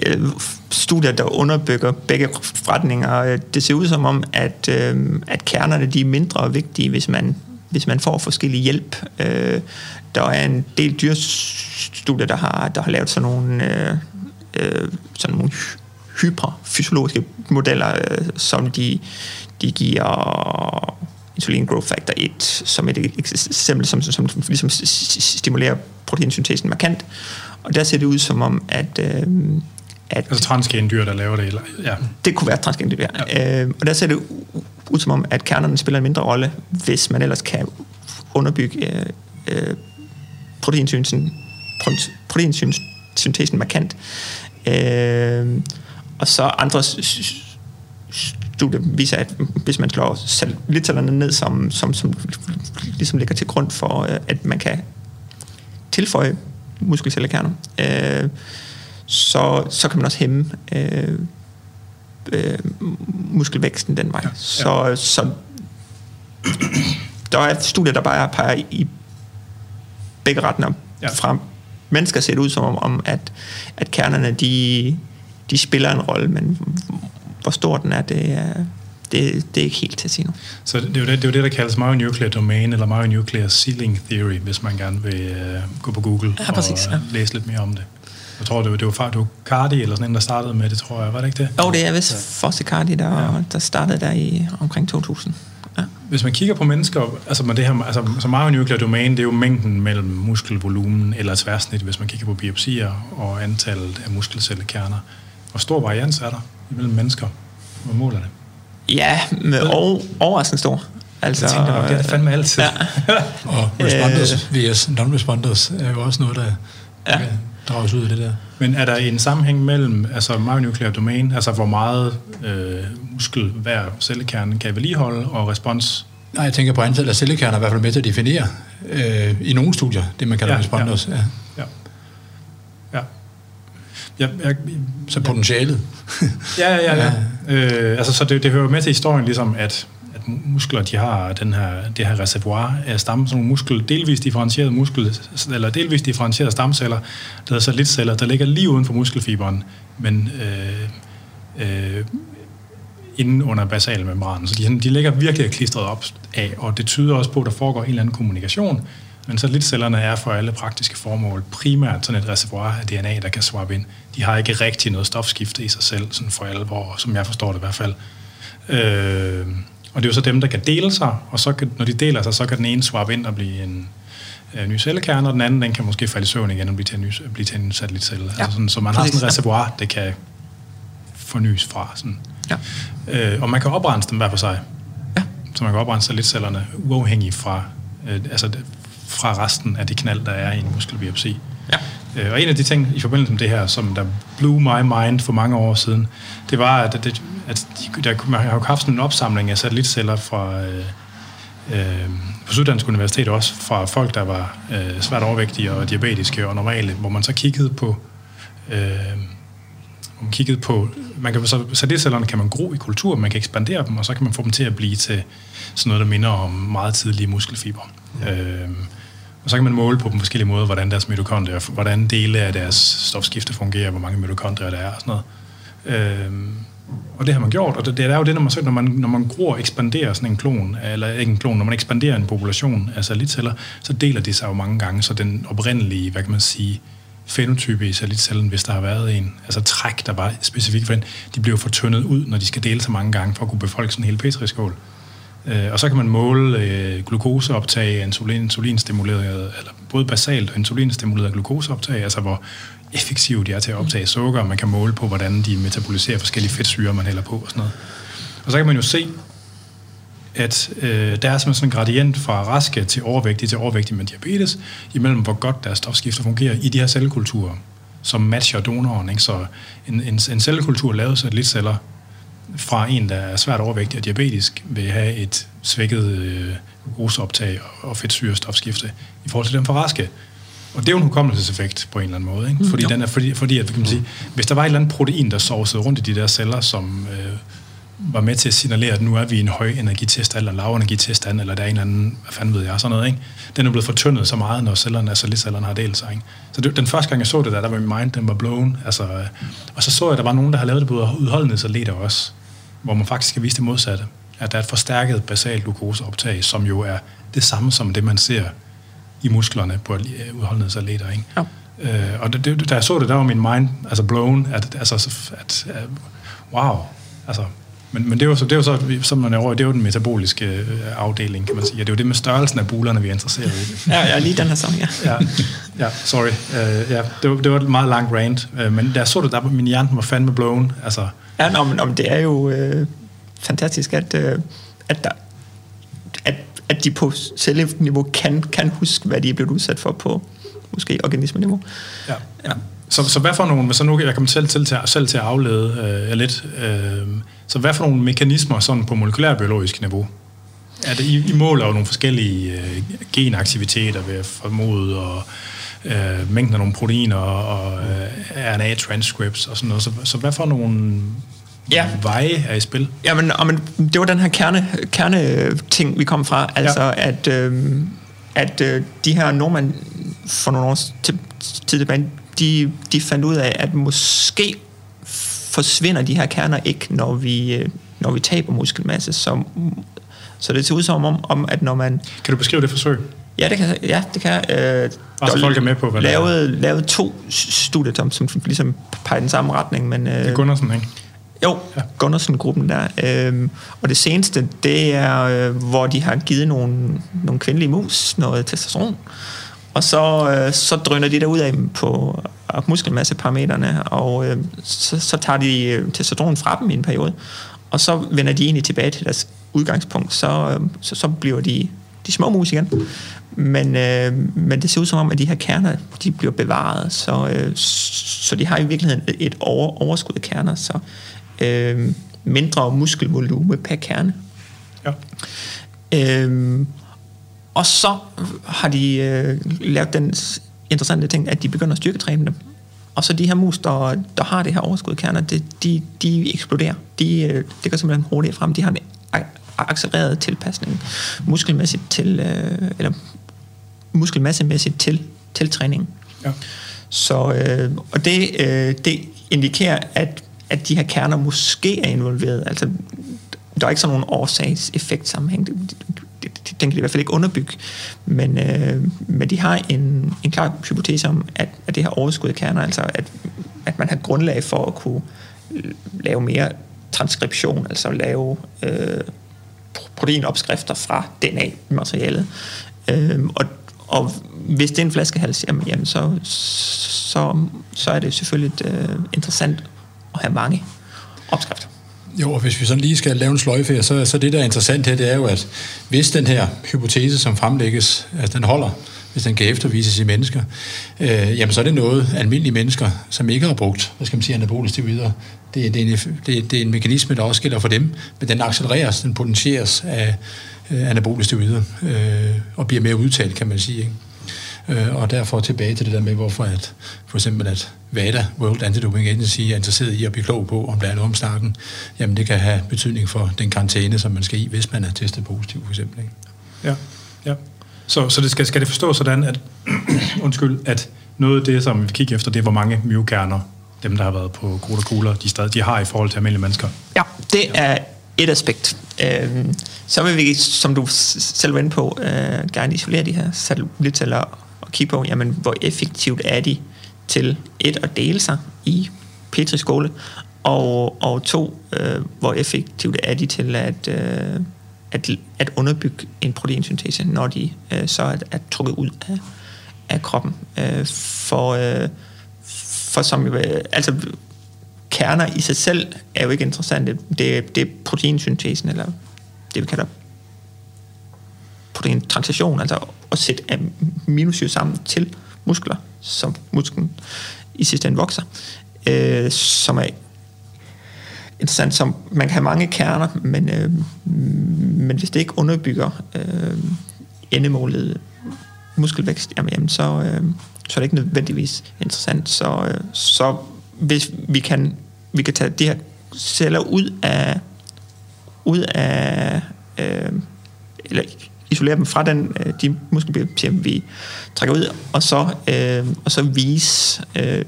øh, studier, der underbygger begge retninger. Det ser ud som om, at, øh, at kernerne de er mindre vigtige, hvis man, hvis man får forskellig hjælp. Øh, der er en del dyrstudier, der har, der har lavet sådan nogle, øh, øh, sådan nogle hyperfysiologiske modeller, øh, som de, de giver insulin growth factor 1 som et eksempel, som, som, som ligesom stimulerer proteinsyntesen markant. Og der ser det ud som om, at... Øh, at altså transgendyr, der laver det? Eller, ja. Det kunne være transgendyr. Ja. Øh, og der ser det ud som om, at kernerne spiller en mindre rolle, hvis man ellers kan underbygge øh, øh, proteinsyntesen, proteinsyntesen markant. Øh, og så andre studier viser, at hvis man slår satellitcellerne ned, som, som, som ligesom ligger til grund for, øh, at man kan tilføje muskelcellekerner, øh, så, så kan man også hæmme øh, øh, muskelvæksten den vej. Ja, ja. Så, så der er studier, der bare peger i begge retninger. Ja. Fra mennesker ser det ud som om, om at, at kernerne, de, de spiller en rolle, men hvor stor den er, det er, det, det er ikke helt til at sige nu. Så det er jo det, det, er jo det der kaldes myonuclear domain, eller myonuclear ceiling theory, hvis man gerne vil uh, gå på Google ja, præcis, og ja. læse lidt mere om det. Jeg tror, det var, det var, det var Cardi eller sådan en, der startede med det, tror jeg. Var det ikke det? Jo, det er vist. Fosse Cardi, der, ja. der startede der i omkring 2000. Hvis man kigger på mennesker, altså med det her, altså, så myonuclear domain, det er jo mængden mellem muskelvolumen eller tværsnit, hvis man kigger på biopsier og antallet af muskelcellekerner. Hvor stor varians er der imellem mennesker? Hvor måler det? Ja, med over, overraskende stor. Altså, jeg tænkte nok, det er det fandme altid. Ja. [LAUGHS] og responders vs non-responders er jo også noget, der ja. kan drages ud af det der. Men er der en sammenhæng mellem altså myonuclear domain, altså hvor meget øh, muskel hver cellekerne kan vedligeholde, og respons? Nej, jeg tænker på antallet af cellekerner, i hvert fald med til at definere øh, i nogle studier, det man kalder ja, responders. Ja. ja. ja. Ja, jeg, så potentialet. ja, ja, ja. [LAUGHS] ja. Øh, altså, så det, det hører med til historien, ligesom at muskler, de har den her, det her reservoir af stam, sådan nogle muskel, delvis differentierede muskel, eller delvis differentierede stamceller, der hedder satellitceller, der ligger lige uden for muskelfiberen, men øh, øh, inden under basalmembranen. Så de, de ligger virkelig klistret op af, og det tyder også på, at der foregår en eller anden kommunikation men satellitcellerne er for alle praktiske formål primært sådan et reservoir af DNA, der kan swappe ind. De har ikke rigtig noget stofskifte i sig selv, sådan for alvor, som jeg forstår det i hvert fald. Øh, og det er jo så dem, der kan dele sig, og så kan, når de deler sig, så kan den ene swappe ind og blive en øh, ny cellekerne, og den anden den kan måske falde i søvn igen og blive til en, ny, blive til en satellitcelle. Ja. Altså sådan, så man har sådan et reservoir, det kan fornyes fra. Sådan. Ja. Øh, og man kan oprense dem hver for sig. Ja. Så man kan oprense satellitcellerne uafhængigt fra øh, altså fra resten af det knald, der er i en muskelbiopsi. Ja. Øh, og en af de ting i forbindelse med det her, som der blew my mind for mange år siden, det var, at, det, at de, der, man har jo haft sådan en opsamling af satellitceller fra øh, øh, på Syddansk Universitet også, fra folk, der var øh, svært overvægtige og diabetiske og normale, hvor man så kiggede på øh, man kiggede på, man kan, så satellitcellerne kan man gro i kultur, man kan ekspandere dem, og så kan man få dem til at blive til sådan noget, der minder om meget tidlige muskelfiber. Ja. Øh, og så kan man måle på dem forskellige måder, hvordan deres mitokondrier, hvordan dele af deres stofskifte fungerer, hvor mange mitokondrier der er og sådan noget. Øhm, og det har man gjort, og det, det er jo det, når man, når man, når man gror og ekspanderer sådan en klon, eller ikke en klon, når man ekspanderer en population af satellitceller, så deler de sig jo mange gange, så den oprindelige, hvad kan man sige, fenotype i satellitcellen, hvis der har været en, altså træk, der var specifikt for den, de bliver fortyndet ud, når de skal dele sig mange gange, for at kunne befolke sådan en hel petriskål. Øh, og så kan man måle øh, glukoseoptag, insulin, insulinstimuleret, eller både basalt og insulinstimuleret glukoseoptag, altså hvor effektive de er til at optage sukker, og man kan måle på, hvordan de metaboliserer forskellige fedtsyre, man hælder på og sådan noget. Og så kan man jo se, at øh, der er simpelthen sådan en gradient fra raske til overvægtige til overvægtige med diabetes, imellem hvor godt deres stofskifter fungerer i de her cellekulturer, som matcher donoren. Ikke? Så en, en, en cellekultur lavet så lidt celler fra en, der er svært overvægtig og diabetisk, vil have et svækket øh, glukoseoptag og fedtsyrestofskifte i forhold til dem for raske. Og det er jo en hukommelseseffekt på en eller anden måde. Ikke? Fordi, mm, den er, fordi, fordi at, kan man sige, hvis der var et eller andet protein, der sovsede rundt i de der celler, som øh, var med til at signalere, at nu er vi i en høj energitest eller lav energitilstand, eller der er en eller anden, hvad fanden ved jeg, sådan noget. Ikke? Den er blevet fortyndet så meget, når cellerne, altså cellerne har delt sig. Ikke? Så det, den første gang, jeg så det der, der var min mind, den var blown. Altså, øh, og så så jeg, at der var nogen, der har lavet det på udholdenhedsatleter også, hvor man faktisk skal vise det modsatte. At der er et forstærket basalt glukoseoptag, som jo er det samme som det, man ser i musklerne på udholdenhedsatleter. Ikke? Ja. Øh, og det, det, da jeg så det, der var min mind altså blown, at, altså, at, at wow, altså, men, men det er jo så, det er jo så som man er over, det er jo den metaboliske øh, afdeling, kan man sige. Ja, det er jo det med størrelsen af bulerne, vi er interesseret i. [LAUGHS] Ja, ja lige den her sang, ja. ja, ja, sorry. Uh, ja, det, var, det var et meget langt rant, uh, men da jeg så det, der min hjerne var fandme blown. Altså. Ja, nå, men, men det er jo øh, fantastisk, at, øh, at, der, at, at de på celleniveau kan, kan huske, hvad de er blevet udsat for på måske organismeniveau. Ja. ja. Så, så hvad for nogle, så nu jeg kommer selv til, til, selv til at aflede øh, lidt, øh, så hvad for nogle mekanismer sådan på molekylærbiologisk niveau? Er det, I, I måler jo nogle forskellige øh, genaktiviteter ved at formode, og øh, mængden af nogle proteiner og øh, RNA-transcripts og sådan noget. Så, så hvad for nogle ja. veje er i spil? Ja, men, men det var den her kerne, kerne ting, vi kom fra. Altså, ja. at, øh, at øh, de her nordmænd for nogle år til, tilbage, de, de fandt ud af, at måske forsvinder de her kerner ikke, når vi, øh, når vi taber muskelmasse. Så, så det ser ud som om, om, at når man... Kan du beskrive det forsøg? Ja, det kan, ja, det kan øh, Altså folk er med på, hvad lavet, det er. Lavet to studier, som, som ligesom peger den samme retning. Men, øh, det er Gunnarsen, ikke? Jo, ja. Gunnarsen-gruppen der. Øhm, og det seneste, det er, øh, hvor de har givet nogle, nogle kvindelige mus noget testosteron. Og så, øh, så drøner de der ud af på muskelmasseparametrene, og øh, så, så tager de øh, testosteron fra dem i en periode, og så vender de egentlig tilbage til deres udgangspunkt, så, øh, så, så bliver de de små mus igen. Men, øh, men det ser ud som om, at de her kerner, de bliver bevaret, så, øh, så de har i virkeligheden et over, overskud af kerner, så øh, mindre muskelvolume per kerne. Ja. Øh, og så har de øh, lavet den interessante ting, at de begynder at styrketræne dem. Og så de her mus, der, der har det her overskud kerner, det, de, de eksploderer. De, øh, det går simpelthen hurtigt frem. De har en accelereret tilpasning muskelmæssigt til, øh, eller muskelmassemæssigt til, til træning. Ja. Så, øh, og det, øh, det indikerer, at, at de her kerner måske er involveret. Altså, der er ikke sådan nogen årsags-effekt sammenhæng den kan de i hvert fald ikke underbygge, men, øh, men de har en, en klar hypotese om, at, at det her overskud af kerner, altså at, at man har grundlag for at kunne øh, lave mere transkription, altså lave øh, proteinopskrifter fra DNA-materialet. Øh, og, og hvis det er en flaskehals, jamen, jamen så, så, så er det selvfølgelig øh, interessant at have mange opskrifter. Jo, og hvis vi sådan lige skal lave en sløjfe, så, så det, der er interessant her, det er jo, at hvis den her hypotese, som fremlægges, at den holder, hvis den kan eftervises i mennesker, øh, jamen så er det noget, almindelige mennesker, som ikke har brugt, hvad skal man sige, anabole videre, det, det, er en, det, det er en mekanisme, der også gælder for dem, men den accelereres, den potentieres af øh, anabole videre, øh, og bliver mere udtalt, kan man sige. Ikke? Øh, og derfor tilbage til det der med, hvorfor at, for eksempel at WADA, World Anti-Doping Agency, er interesseret i at blive klog på, om der er noget om snakken. Jamen det kan have betydning for den karantæne, som man skal i, hvis man er testet positiv for eksempel. Ikke? Ja, ja. Så, så det skal, skal det forstås sådan, at, [CLEARS THROAT] undskyld, at noget af det, som vi kigger efter, det er, hvor mange myokerner, dem der har været på Grutter Kugler, de, stadig, de har i forhold til almindelige mennesker. Ja, det er et aspekt. Øhm, så vil vi, som du selv var inde på, øh, gerne isolere de her satellitceller kigge på, jamen, hvor effektivt er de til et at dele sig i petriskåle, og, og to, øh, hvor effektivt er de til at, øh, at, at underbygge en proteinsyntese, når de øh, så er, er trukket ud af, af kroppen. Øh, for, øh, for som, øh, altså, kerner i sig selv er jo ikke interessante. Det, det er proteinsyntesen, eller det vi kalder proteintransition, altså at sætte aminosyre sammen til muskler, som musklen i sidste ende vokser, øh, som er interessant, som man kan have mange kerner, men, øh, men hvis det ikke underbygger øh, endemålet muskelvækst, jamen, jamen så, øh, så er det ikke nødvendigvis interessant. Så, øh, så hvis vi kan, vi kan tage de her celler ud af, ud af øh, eller isolere dem fra den, øh, de muskelbiotier, vi trækker ud, og så, øh, og så vise øh,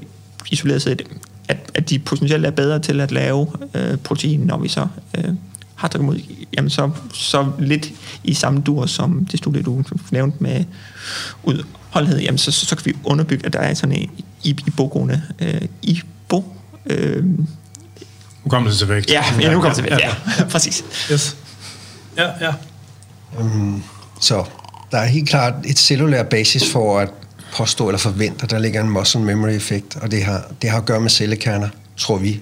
isoleret set, at, at de potentielt er bedre til at lave øh, protein, når vi så øh, har trykket ud. Jamen så, så lidt i samme dur som det studie, du nævnte med ud holdhed, jamen så, så, så kan vi underbygge, at der er sådan en iboende, øh, ibo, øh, Hukommelseseffekt. Ja, ja, hukommelseseffekt, ja, ja, [LAUGHS] præcis. Yes. Ja, ja. Øhm, så der er helt klart et cellulær basis for at påstå eller forvente, at der ligger en muscle memory effekt, og det har, det har at gøre med cellekerner, tror vi.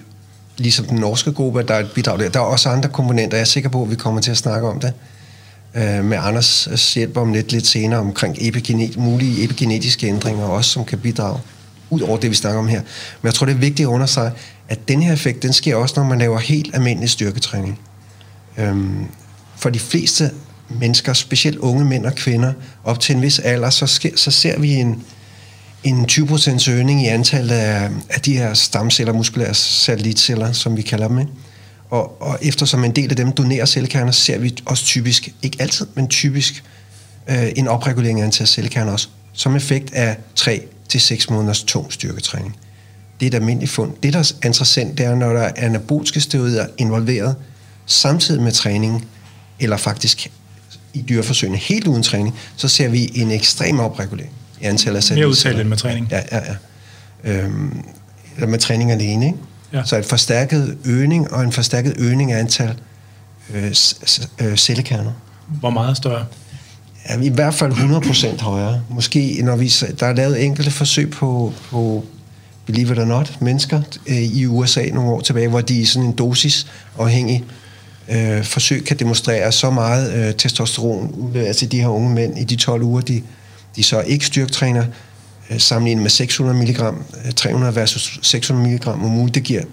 Ligesom den norske gruppe, der er et bidrag der. Der er også andre komponenter, jeg er sikker på, at vi kommer til at snakke om det øh, med Anders hjælp om lidt, lidt senere omkring epigenet, mulige epigenetiske ændringer også, som kan bidrage ud over det, vi snakker om her. Men jeg tror, det er vigtigt at understrege, at den her effekt, den sker også, når man laver helt almindelig styrketræning. Øhm, for de fleste mennesker, specielt unge mænd og kvinder, op til en vis alder, så, sker, så ser vi en, en 20% øgning i antallet af, af de her stamceller, muskulære satellitceller, som vi kalder dem. Ikke? Og, og eftersom en del af dem donerer cellekerner, ser vi også typisk, ikke altid, men typisk, øh, en opregulering af antal cellekerner også, som effekt af 3 til 6 måneders tung styrketræning. Det er et almindeligt fund. Det, der er interessant, det er, når der er anaboliske steroider involveret samtidig med træning, eller faktisk i dyreforsøgene helt uden træning, så ser vi en ekstrem opregulering i antallet af Mere udtalt end med træning. Ja, ja, ja. Øhm, eller med træning alene, ikke? Ja. Så et forstærket øgning og en forstærket øgning af antal øh, øh, cellekerner. Hvor meget større? Ja, I hvert fald 100% højere. Måske, når vi, der er lavet enkelte forsøg på, på believe it or not, mennesker øh, i USA nogle år tilbage, hvor de i sådan en dosis afhængig øh, forsøg kan demonstrere så meget øh, testosteron øh, altså de her unge mænd i de 12 uger, de, de så ikke styrketræner, øh, sammenlignet med 600 mg, 300 versus 600 mg om ugen, det giver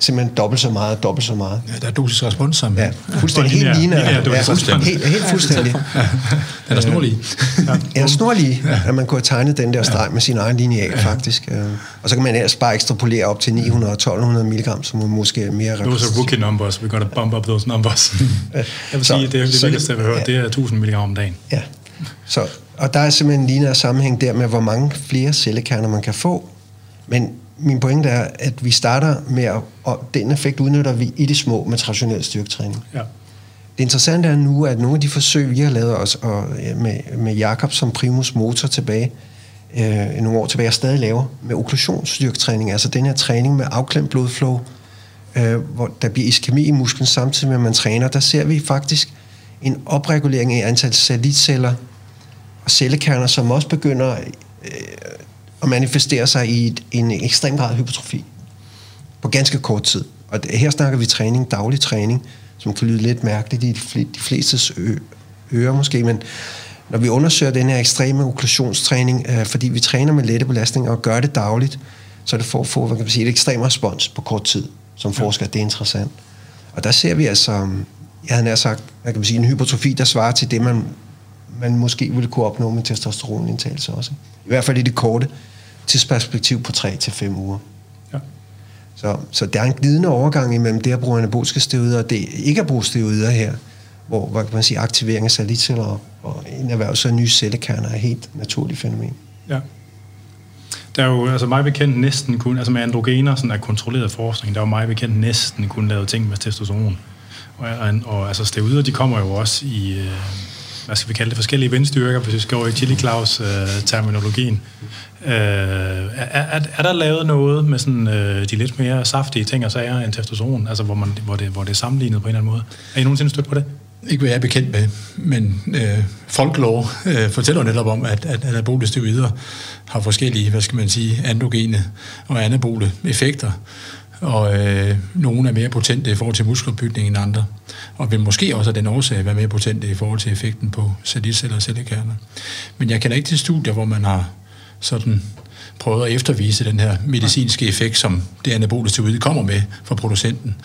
simpelthen dobbelt så meget, dobbelt så meget. Ja, der er dosis respons sammen. Ja, fuldstændig. Helt lineær- lineær. lineær Ja, dosis respons. helt, helt fuldstændig. [LAUGHS] Den er snorlig. Ja, snorlig, at man kunne have tegnet den der streg med sin egen lineal, faktisk. Øh, Og så kan man ellers bare ekstrapolere op til 900 og 1200 mg, som er måske mere Those are rookie numbers. We gotta bump up those numbers. [LAUGHS] jeg vil Så- sige, det, det vildeste, jeg har hørt, ja. det er 1000 mg om dagen. Ja. Så, og der er simpelthen en lineær sammenhæng der med, hvor mange flere cellekerner man kan få. Men min pointe er, at vi starter med, at, og den effekt udnytter vi i det små med traditionel styrketræning. Ja. Det interessante er nu, at nogle af de forsøg, vi har lavet os og, med, med Jakob som primus motor tilbage, øh, nogle år tilbage, er stadig laver med okklusionsstyrketræning, altså den her træning med afklemt blodflow, øh, hvor der bliver iskemi i musklen samtidig med, at man træner, der ser vi faktisk en opregulering i antal satellitceller og cellekerner, som også begynder øh, at manifestere sig i et, en ekstrem grad af hypertrofi på ganske kort tid. Og det, her snakker vi træning, daglig træning, som kan lyde lidt mærkeligt i de, fl- de flestes ø- ører måske, men når vi undersøger den her ekstreme okklusionstræning, øh, fordi vi træner med lette belastninger og gør det dagligt, så er det for at få hvad kan man sige, et ekstrem respons på kort tid. Som forsker, det er interessant. Og der ser vi altså, jeg havde nær sagt, hvad kan man sige, en hypertrofi, der svarer til det, man, man måske ville kunne opnå med testosteronindtagelse også. I hvert fald i det korte tidsperspektiv på 3-5 uger. Ja. Så, så der er en glidende overgang imellem det at bruge anaboliske steroider og det ikke at bruge steroider her, hvor hvad kan man sige, aktivering af satellitceller og, og en erhvervelse af nye cellekerner er et helt naturligt fænomen. Ja. Der er jo altså mig bekendt næsten kun, altså med androgener, sådan er kontrolleret forskning, der er jo mig bekendt næsten kun lavet ting med testosteron. Og, og, og altså steroider, de kommer jo også i, øh, hvad skal vi kalde det, forskellige vindstyrker, hvis vi skal over i Chili Claus-terminologien. Øh, øh, er, er, er, der lavet noget med sådan, øh, de lidt mere saftige ting og sager end testosteron, altså hvor, man, hvor, det, hvor det er sammenlignet på en eller anden måde? Er I nogensinde stødt på det? Ikke hvad jeg er bekendt med, men øh, folklore øh, fortæller netop om, at, at anabole steroider har forskellige, hvad skal man sige, androgene og anabole effekter. Og øh, nogle er mere potente i forhold til muskelopbygning end andre. Og vil måske også af den årsag være mere potente i forhold til effekten på satellitceller og cellekerner. Men jeg kender ikke til studier, hvor man har sådan prøvet at eftervise den her medicinske effekt, som det anabole steroid kommer med fra producenten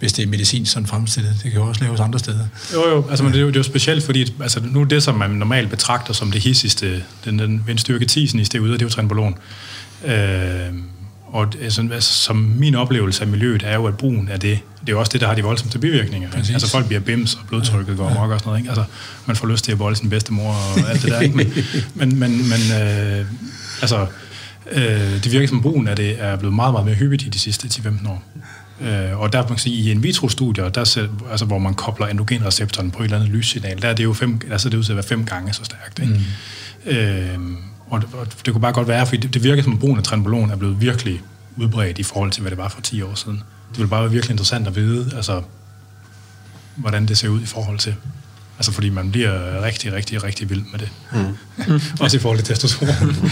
hvis det er medicin sådan fremstillet. Det kan jo også laves andre steder. Jo, jo, altså, men det, er jo, det er jo specielt, fordi altså, nu det, som man normalt betragter som det hissigste, den, den vindstyrke 10 i stedet, det er jo trenbolon. Øh, og altså, altså, som min oplevelse af miljøet er jo, at brugen af det, det er jo også det, der har de voldsomste bivirkninger. Ikke? Præcis. Altså folk bliver bims, og blodtrykket går amok og sådan noget. Ikke? Altså, man får lyst til at bolde sin bedstemor og alt det der. Ikke? Men, [LAUGHS] men, men, men øh, altså, øh, det virker som brugen af det er blevet meget, meget mere hyppigt i de sidste 10-15 år. Øh, og der man kan sige, i in vitro-studier, der altså, hvor man kobler endogenreceptoren på et eller andet lyssignal, der er det jo fem, altså det ud til at være fem gange så stærkt. Ikke? Mm. Øh, Og det, og det kunne bare godt være, fordi det, det virker som, at brugen af trenbolon er blevet virkelig udbredt i forhold til, hvad det var for 10 år siden. Det ville bare være virkelig interessant at vide, altså, hvordan det ser ud i forhold til. Altså fordi man bliver rigtig, rigtig, rigtig vild med det. Mm. [LAUGHS] også i forhold til testosteron. [LAUGHS]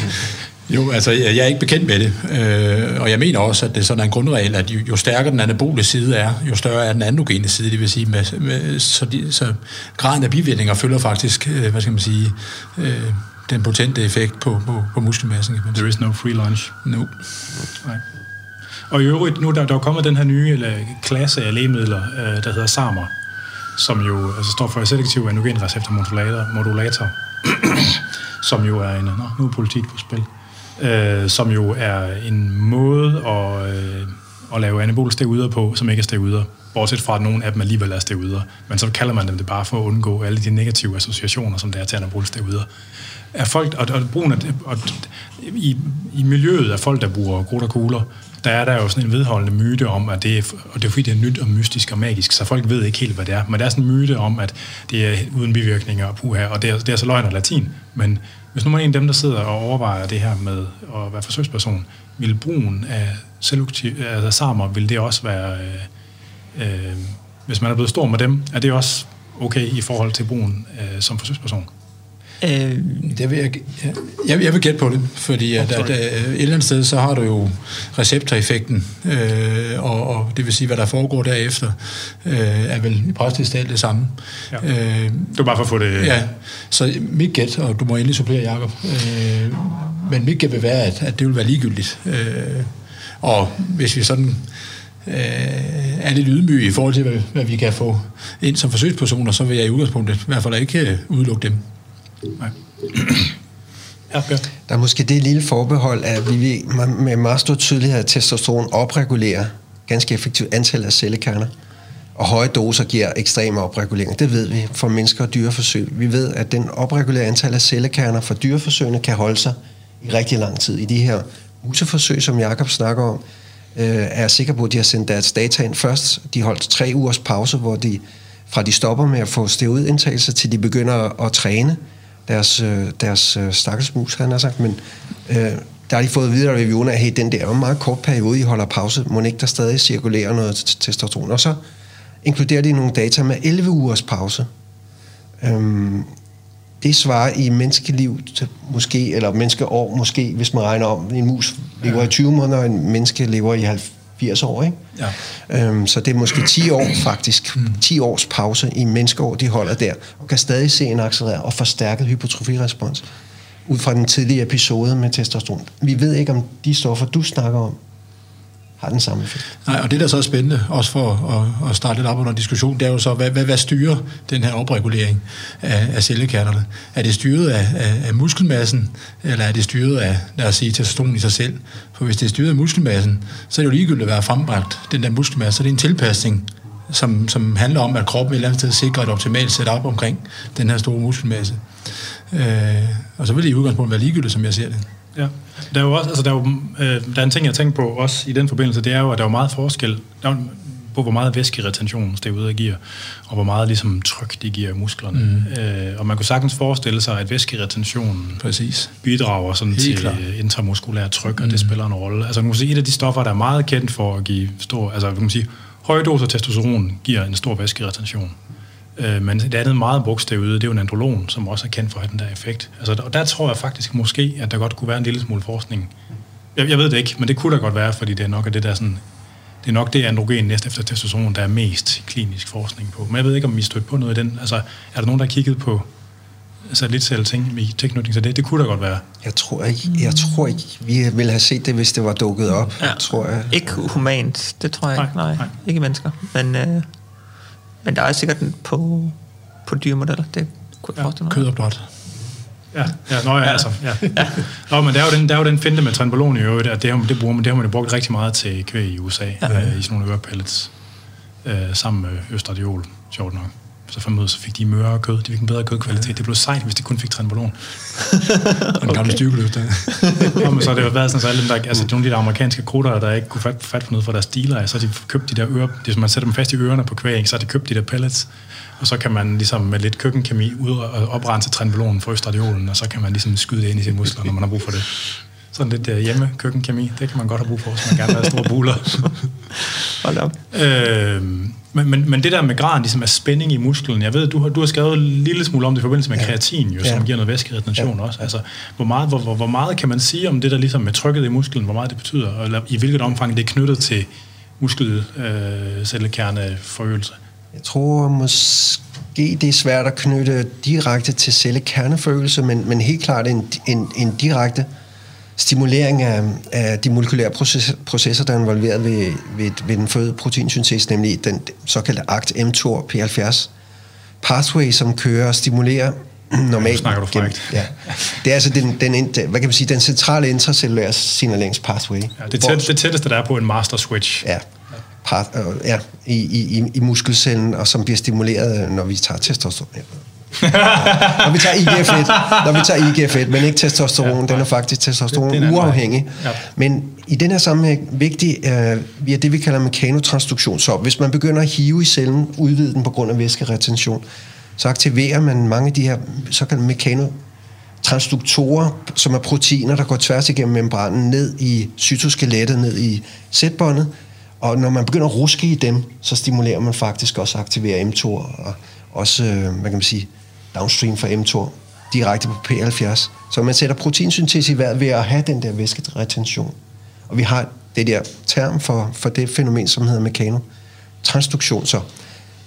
Jo, altså jeg er ikke bekendt med det, øh, og jeg mener også, at det er sådan en grundregel, at jo, jo stærkere den anabole side er, jo større er den androgene side, det vil sige, med, med, så, de, så graden af bivirkninger følger faktisk, øh, hvad skal man sige, øh, den potente effekt på, på, på muskelmassen. Kan man sige. There is no free lunch. No. Nej. Og i øvrigt, nu der, der er kommet den her nye eller, klasse af lægemidler, øh, der hedder SAMR, som jo altså, står for selektiv androgenreceptor modulator, modulator [CLEARS THROAT] som jo er en... Nå, nu er politik på spil. Øh, som jo er en måde at, øh, at lave anabole steroider på, som ikke er steroider. Bortset fra, at nogle af dem alligevel er steroider. Men så kalder man dem det bare for at undgå alle de negative associationer, som der er til anabole steroider. Er folk, og, og brugen af, og, i, i miljøet af folk, der bruger krudt og kugler, der er der jo sådan en vedholdende myte om, at det er, og det er fordi, det er nyt og mystisk og magisk, så folk ved ikke helt, hvad det er. Men der er sådan en myte om, at det er uden bivirkninger og puha, og det er, det er så løgn og latin. Men hvis nu man er en af dem, der sidder og overvejer det her med at være forsøgsperson, vil brugen af selektiv, altså samer, vil det også være, øh, øh, hvis man er blevet stor med dem, er det også okay i forhold til brugen øh, som forsøgsperson? Øh, Det vil jeg, jeg, jeg vil gætte på det, fordi at, at, at et eller andet sted, så har du jo receptoreffekten, øh, og, og det vil sige, hvad der foregår derefter, øh, er vel i praktisk talt det samme. Ja. Øh, Det var bare for at få det... ja, så mit gæt, og du må endelig supplere, Jacob, øh, men mit gæt vil være, at, at det vil være ligegyldigt. Øh, og hvis vi sådan øh, er lidt ydmyge i forhold til, hvad, hvad vi kan få ind som forsøgspersoner, så vil jeg i udgangspunktet i hvert fald ikke øh, udelukke dem. Nej. [CLEARS THROAT] Ja, Der er måske det lille forbehold, at vi med meget stor tydelighed, at testosteron opregulerer ganske effektivt antallet af cellekerner. Og høje doser giver ekstrem opregulering. Det ved vi fra mennesker og dyreforsøg. Vi ved, at den opregulerede antal af cellekerner fra dyreforsøgene kan holde sig i rigtig lang tid. I de her museforsøg, som Jakob snakker om, øh, er jeg sikker på, at de har sendt deres data ind først. De holdt tre ugers pause, hvor de fra de stopper med at få steroidindtagelser, til de begynder at træne deres, øh, deres øh, stakkels mus, han har sagt. Men øh, der har de fået videre af reviewen af, hey, den der er meget kort periode, I holder pause. Må ikke der stadig cirkulerer noget testosteron? Og så inkluderer de nogle data med 11 ugers pause. Øhm, det svarer i menneskeliv til måske, eller menneskeår måske, hvis man regner om, en mus lever i 20 måneder, og en menneske lever i 80 år, ikke? Ja. Øhm, så det er måske 10 år faktisk, 10 års pause i menneskeår, de holder der, og kan stadig se en accelereret og forstærket hypotrofirespons ud fra den tidlige episode med testosteron. Vi ved ikke, om de stoffer, du snakker om, har den samme effekt. Nej, og det der så er spændende, også for at, at starte lidt op under diskussion, det er jo så, hvad, hvad, hvad styrer den her opregulering af, af cellekernerne? Er det styret af, af, af muskelmassen, eller er det styret af, lad os sige, testosteron i sig selv? For hvis det er styret af muskelmassen, så er det jo ligegyldigt at være frembragt, den der muskelmasse, så det er en tilpasning, som, som handler om, at kroppen et eller andet sted sikrer et optimalt setup omkring den her store muskelmasse. Øh, og så vil det i udgangspunktet være ligegyldigt, som jeg ser det. Ja. Der er jo også, altså der er, jo, øh, der er en ting, jeg tænker på også i den forbindelse, det er jo, at der er jo meget forskel der er jo, på, hvor meget væskeretention steroider giver, og hvor meget ligesom tryk de giver musklerne. Mm. Øh, og man kunne sagtens forestille sig, at væskeretentionen Præcis. bidrager sådan Helt til klart. øh, intramuskulær tryk, og mm. det spiller en rolle. Altså man kan sige, et af de stoffer, der er meget kendt for at give stor, altså kan man sige, høje doser testosteron giver en stor væskeretention. Øh, men det andet meget brugt steroide, det er jo en androlon, som også er kendt for at have den der effekt. Altså, og der tror jeg faktisk måske, at der godt kunne være en lille smule forskning. Jeg, jeg ved det ikke, men det kunne der godt være, fordi det er nok af det der sådan, det er nok det androgen næst efter testosteron, der er mest klinisk forskning på. Men jeg ved ikke, om I stødt på noget i den. Altså, er der nogen, der har kigget på satellitcelle ting i tilknytning til det? Det kunne da godt være. Jeg tror ikke, jeg tror ikke vi ville have set det, hvis det var dukket op, ja. tror jeg. Ikke humant, det tror jeg Nej, ikke. Nej, nej. ikke mennesker. Men, øh, men der er sikkert på, på dyremodeller. Det kunne jeg Ja, forestille mig. Kødopdræt. Ja, ja, nå, ja, altså, ja. Nå, men der er jo den, der er jo den finte med tranbolon i øvrigt, at det, har- det, bruger man, det har man jo brugt rigtig meget til kvæg i USA, ja. øh, i sådan nogle ørepellets, øh, sammen med østradiol, sjovt nok. Så ud af, så fik de mørere kød, de fik en bedre kødkvalitet. Det blev sejt, hvis de kun fik trenbolon. [LAUGHS] Og den gamle styrkeløft der. [LAUGHS] Og men så har det jo været sådan, så alle dem, der, altså nogle af de der amerikanske krutter, der ikke kunne fat, fat for noget for deres dealer, så har de købt de der ører, det er man sætter dem fast i ørerne på kvæg, så har de købt de der pellets, og så kan man ligesom med lidt køkkenkemi ud og oprense trenbolonen for østradiolen, og så kan man ligesom skyde det ind i sine muskler, når man har brug for det. Sådan lidt uh, hjemme køkkenkemi, det kan man godt have brug for, hvis man gerne vil have store buler. [LAUGHS] Hold op. Øh, men, men, men det der med graden ligesom af spænding i musklen, jeg ved, du har, du har skrevet en lille smule om det i forbindelse med ja. kreatin, jo, som Ja. giver noget væskeretention ja. også. Altså, hvor, meget, hvor, hvor, hvor meget kan man sige om det der ligesom med trykket i musklen, hvor meget det betyder, eller i hvilket omfang det er knyttet til muskelcellekerneforøgelse? Jeg tror måske, det er svært at knytte direkte til cellekerneforøgelse, men, men helt klart en, en, en direkte stimulering af, af de molekylære processer, processer der er involveret ved, ved, ved den fødte proteinsyntese, nemlig den såkaldte ACT-mTOR P70 pathway, som kører og stimulerer normalt. snakker du frækt. ja. Det er altså den, den, hvad kan man sige, den centrale intracellulære signaleringspathway. Ja, det, tæt, det tætteste, der er på en master switch. Ja, part, øh, ja i, i, i- i muskelcellen, og som bliver stimuleret, øh, når vi tager testosteron. Når vi tager IGF-1, når vi tager IGF-1, men ikke testosteron, ja, den er faktisk testosteron Det- det er uafhængig. Ja. Men i den her sammenhæng vigtig øh, via det, vi kalder mekanotransduktion. Så hvis man begynder at hive i cellen, udvide den på grund af væskeretention, så aktiverer man mange af de her såkaldte mekanotransduktorer, som er proteiner, der går tværs igennem membranen ned i cytoskelettet, ned i sætbåndet. Og når man begynder at ruske i dem, så stimulerer man faktisk også at aktivere mTOR, og også, øh, hvad kan man sige, downstream fra mTOR, direkte på P70. Så man sætter proteinsyntese i vejret ved at have den der væskeretention. Og vi har det der term for, for det fænomen, som hedder mekano. Transduktion Så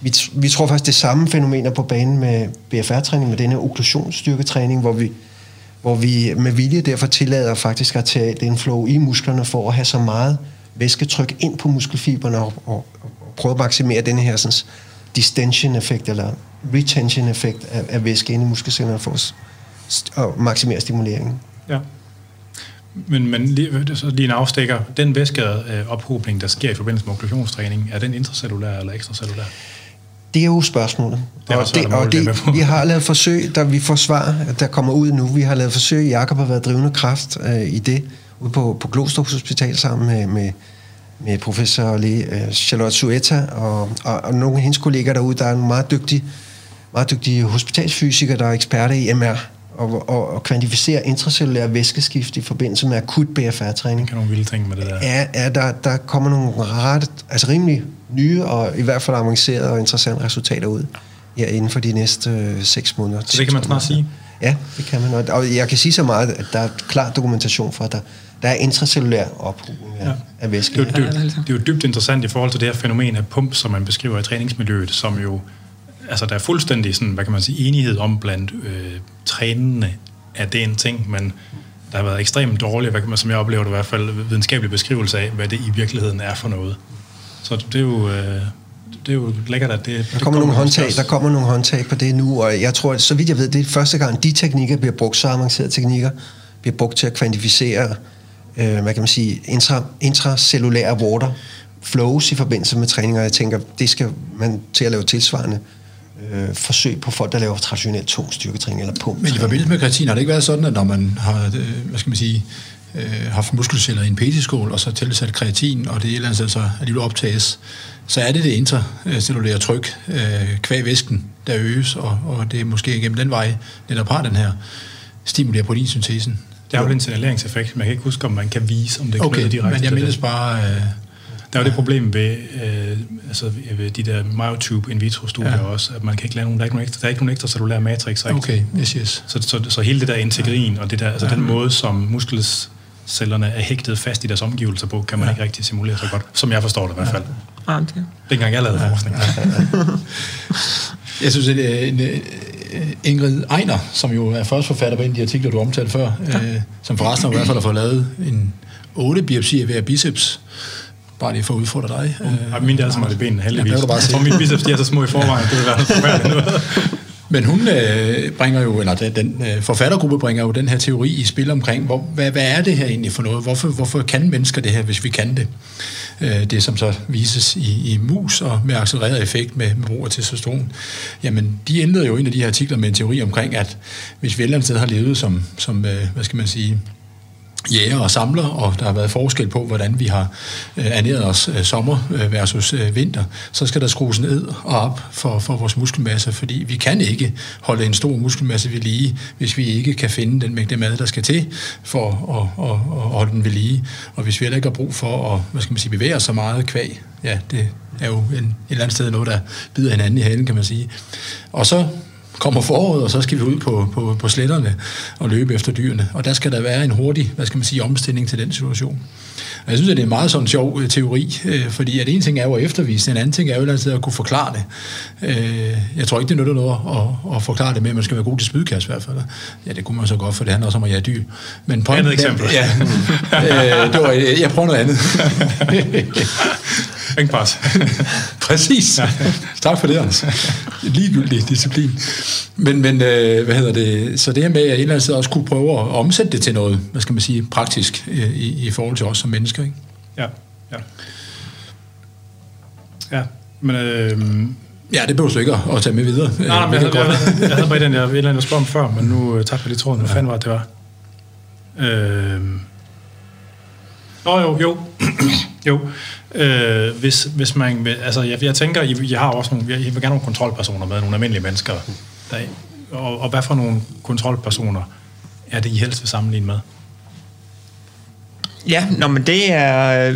vi, vi tror faktisk, det samme fænomen er på banen med BFR-træning, med denne okklusionsstyrketræning, hvor vi, hvor vi med vilje derfor tillader faktisk at tage inflow i musklerne for at have så meget væsketryk ind på muskelfiberne og, og, og prøve at maksimere den her sådan, distension-effekt eller retention-effekt af, af væske ind i muskelcellerne for at at maksimere stimuleringen. Ja. Men, men lige, så lige en afstikker. Den væskeophobning, der sker i forbindelse med okklusionstræning, er den intracellulær eller ekstracellulær? Det er jo spørgsmålet. Det er og det, og det vi har lavet forsøg, der vi får svar, der kommer ud nu. Vi har lavet forsøg, Jakob har været drivende kraft øh, i det, ude på, på Glostrup Hospital sammen med, med, med professor læge, øh, Charlotte Sueta og, og, og nogle af hendes kolleger derude, der er nogle meget dygtige, meget dygtige hospitalsfysikere, der er eksperter i MR og, og, og kvantificere intracellulær væskeskift i forbindelse med akut BFR-træning kan nogle vilde ting med det der. er, er der, der kommer nogle ret, altså rimelig nye og i hvert fald avancerede og interessante resultater ud her inden for de næste øh, seks måneder. Så det kan man snart sige? Ja, det kan man. Og- jeg kan sige så meget, at der er klar dokumentation for, at der, der er intracellulær ophobning af, Ja. ja. af væske. Det er, jo, det, er, Ja, jo- altså. det er jo dybt interessant i forhold til det her fænomen af pump, som man beskriver i træningsmiljøet, som jo, altså der er fuldstændig sådan, hvad kan man sige, enighed om blandt øh, trænende, at det er en ting, men der har været ekstremt dårligt, hvad kan man, som jeg oplever det i hvert fald, videnskabelig beskrivelse af, hvad det i virkeligheden er for noget. Så det er jo, øh, det er jo lækkert, at det... Der kommer nogle håndtag, der kommer nogle håndtag på det nu, og jeg tror, at så vidt jeg ved, det er første gang, de teknikker bliver brugt, så avancerede teknikker, bliver brugt til at kvantificere, øh, hvad kan man sige, intra, intracellulære water flows i forbindelse med træning, og jeg tænker, det skal man til at lave tilsvarende øh, forsøg på folk, der laver traditionelt tung styrketræning eller pump. Men i forbindelse med kreatin har det ikke været sådan, at når man har, øh, hvad skal man sige, øh, haft muskelceller i en petisskål, og så tilsat kreatin, og det et eller andet sted så alligevel optages, så er det det intracellulære tryk, øh, kvæg væsken, der øges, og, og det er måske gennem den vej, netop har den her stimulerer proteinsyntesen. Det er jo en signaleringseffekt, men jeg kan ikke huske, om man kan vise, om det er Okay, knyttet direkte men jeg mindes bare... Øh, Der er jo det problem ved, øh, altså ved de der myotube in vitro studier Ja. ja. også, at man kan ikke lave nogen, der er ikke nogen ekstra, der er ikke nogen ekstra cellulære matrix. okay, yes, yes. Så, så, så hele det der integrin og det der, altså den måde, som muskelcellerne er hægtet fast i deres omgivelser på, kan man ja. ikke rigtig simulere så godt, som jeg forstår det i hvert fald. Okay. Det er ikke engang jeg lavede forskning. Jeg synes, at øh, en, øh, Ingrid Ejner, som jo er først forfatter på en af de artikler, du omtalte før, øh, som forresten i hvert fald har fået lavet en 8 biopsier ved biceps, bare lige for at udfordre dig. Øh, Og mine er altså i benene, heldigvis. Ja, bare tror, mine biceps de er så små i forvejen, det vil være forfærdeligt. [LAUGHS] Men hun øh, bringer jo, eller den, øh, forfattergruppe bringer jo den her teori i spil omkring, hvor, hvad, hvad er det her egentlig for noget? Hvorfor, hvorfor kan mennesker det her, hvis vi kan det? Øh, det, som så vises i, i mus og med accelereret effekt med, med brug af testosteron. Jamen, de ændrede jo en af de her artikler med en teori omkring, at hvis vi et eller andet sted har levet som, som øh, hvad skal man sige, jæger og samler, og der har været forskel på, hvordan vi har øh, ernæret os øh, sommer øh, versus øh, vinter, så skal der skrues ned og op for, for vores muskelmasse, fordi vi kan ikke holde en stor muskelmasse ved lige, hvis vi ikke kan finde den mængde mad, der skal til for at, at, at holde den ved lige. Og hvis vi heller ikke har brug for at hvad skal man sige, bevæge os så meget kvæg, ja, det er jo en, et eller andet sted noget, der bider hinanden i halen, kan man sige. Og så kommer foråret, og så skal vi ud på, på, på sletterne og løbe efter dyrene. Og der skal der være en hurtig, hvad skal man sige, omstilling til den situation. Og jeg synes, at det er en meget sådan sjov øh, teori, øh, fordi at en ting er jo at eftervise, en anden ting er jo altid at kunne forklare det. Øh, jeg tror ikke, det nytter noget at, at forklare det med, at man skal være god til spydkast i hvert fald. Ja, det kunne man så godt, for det handler også om at jage dyr. Men på Andet eksempel. Ja, [LAUGHS] øh, det var, jeg prøver noget andet. [LAUGHS] Ringpres. [LAUGHS] Præcis. Ja. Tak for det, altså. Ligegyldig disciplin. Men, men øh, hvad hedder det? Så det her med, at en eller anden også kunne prøve at omsætte det til noget, hvad skal man sige, praktisk øh, i, i forhold til os som mennesker, ikke? Ja, ja. Ja, men... Øh, Ja, det behøver du ikke at tage med videre. Nej, nej, men jeg, jeg, jeg, jeg havde bare den, jeg ville spørge om før, men nu øh, tabte jeg lige tråden. Hvad ja. fanden var det, det var? Øh, Nå jo, jo. [CLEARS THROAT] jo. Øh, hvis, hvis man vil, altså jeg, jeg tænker, I, I har også nogle, I vil gerne nogle kontrolpersoner med, nogle almindelige mennesker. Der, og, og hvad for nogle kontrolpersoner er det, I helst vil sammenligne med? Ja, nå, men det er,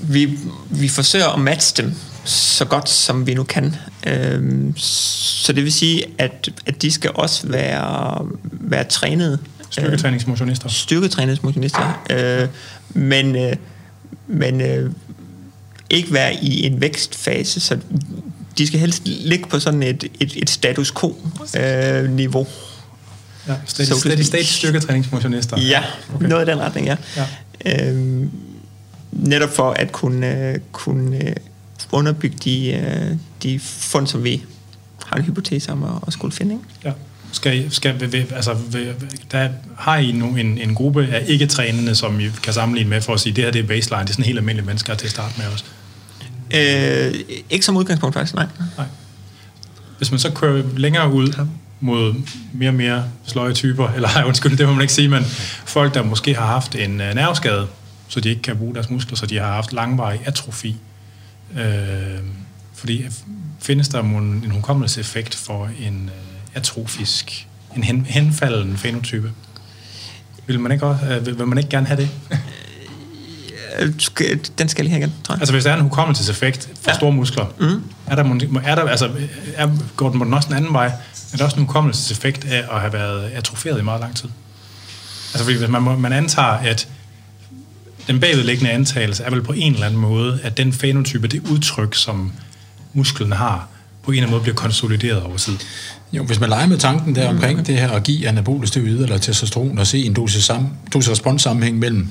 vi, vi forsøger at matche dem så godt, som vi nu kan. Øhm, så det vil sige, at, at de skal også være, være trænet. Styrketræningsmotionister. Styrketræningsmotionister. Øh, men øh, men øh, ikke være i en vækstfase, så de skal helst ligge på sådan et, et, et status quo-niveau. Øh, ja, steady, så, steady state styrketræningsmotionister. Ja, okay. noget i den retning, ja. ja. Øhm, netop for at kunne, uh, kunne uh, underbygge de, uh, de fund, som vi har en hypotese om at, at skulle finde. Ikke? Ja. Skal, skal, altså, der har I nu en, en gruppe af ikke-trænende, som I kan sammenligne med for at sige, det her det er baseline, det er sådan helt almindelige mennesker til at starte med også? Øh, ikke som udgangspunkt faktisk, nej. nej. Hvis man så kører længere ud mod mere og mere sløje typer, eller ej, undskyld, det må man ikke sige, men folk, der måske har haft en uh, nerveskade, så de ikke kan bruge deres muskler, så de har haft langvarig atrofi. Øh, fordi findes der en, en hukommelseseffekt for en uh, atrofisk, en hen, henfalden fenotype. Vil man ikke, også, øh, vil man ikke gerne have det? Øh, den skal lige have igen, tror jeg. Altså hvis der er en hukommelseseffekt for ja. store muskler, mm. er der, er der, altså, er, går den også den anden vej? Er der også en hukommelseseffekt af at have været atroferet i meget lang tid? Altså fordi hvis man, man antager, at den bagvedliggende antagelse er vel på en eller anden måde, at den fenotype, det udtryk, som musklen har, på en eller anden måde bliver konsolideret over tid. Jo, hvis man leger med tanken der omkring mm. det her at give anabole steroider eller testosteron og se en dosis, sam, dosis respons sammenhæng mellem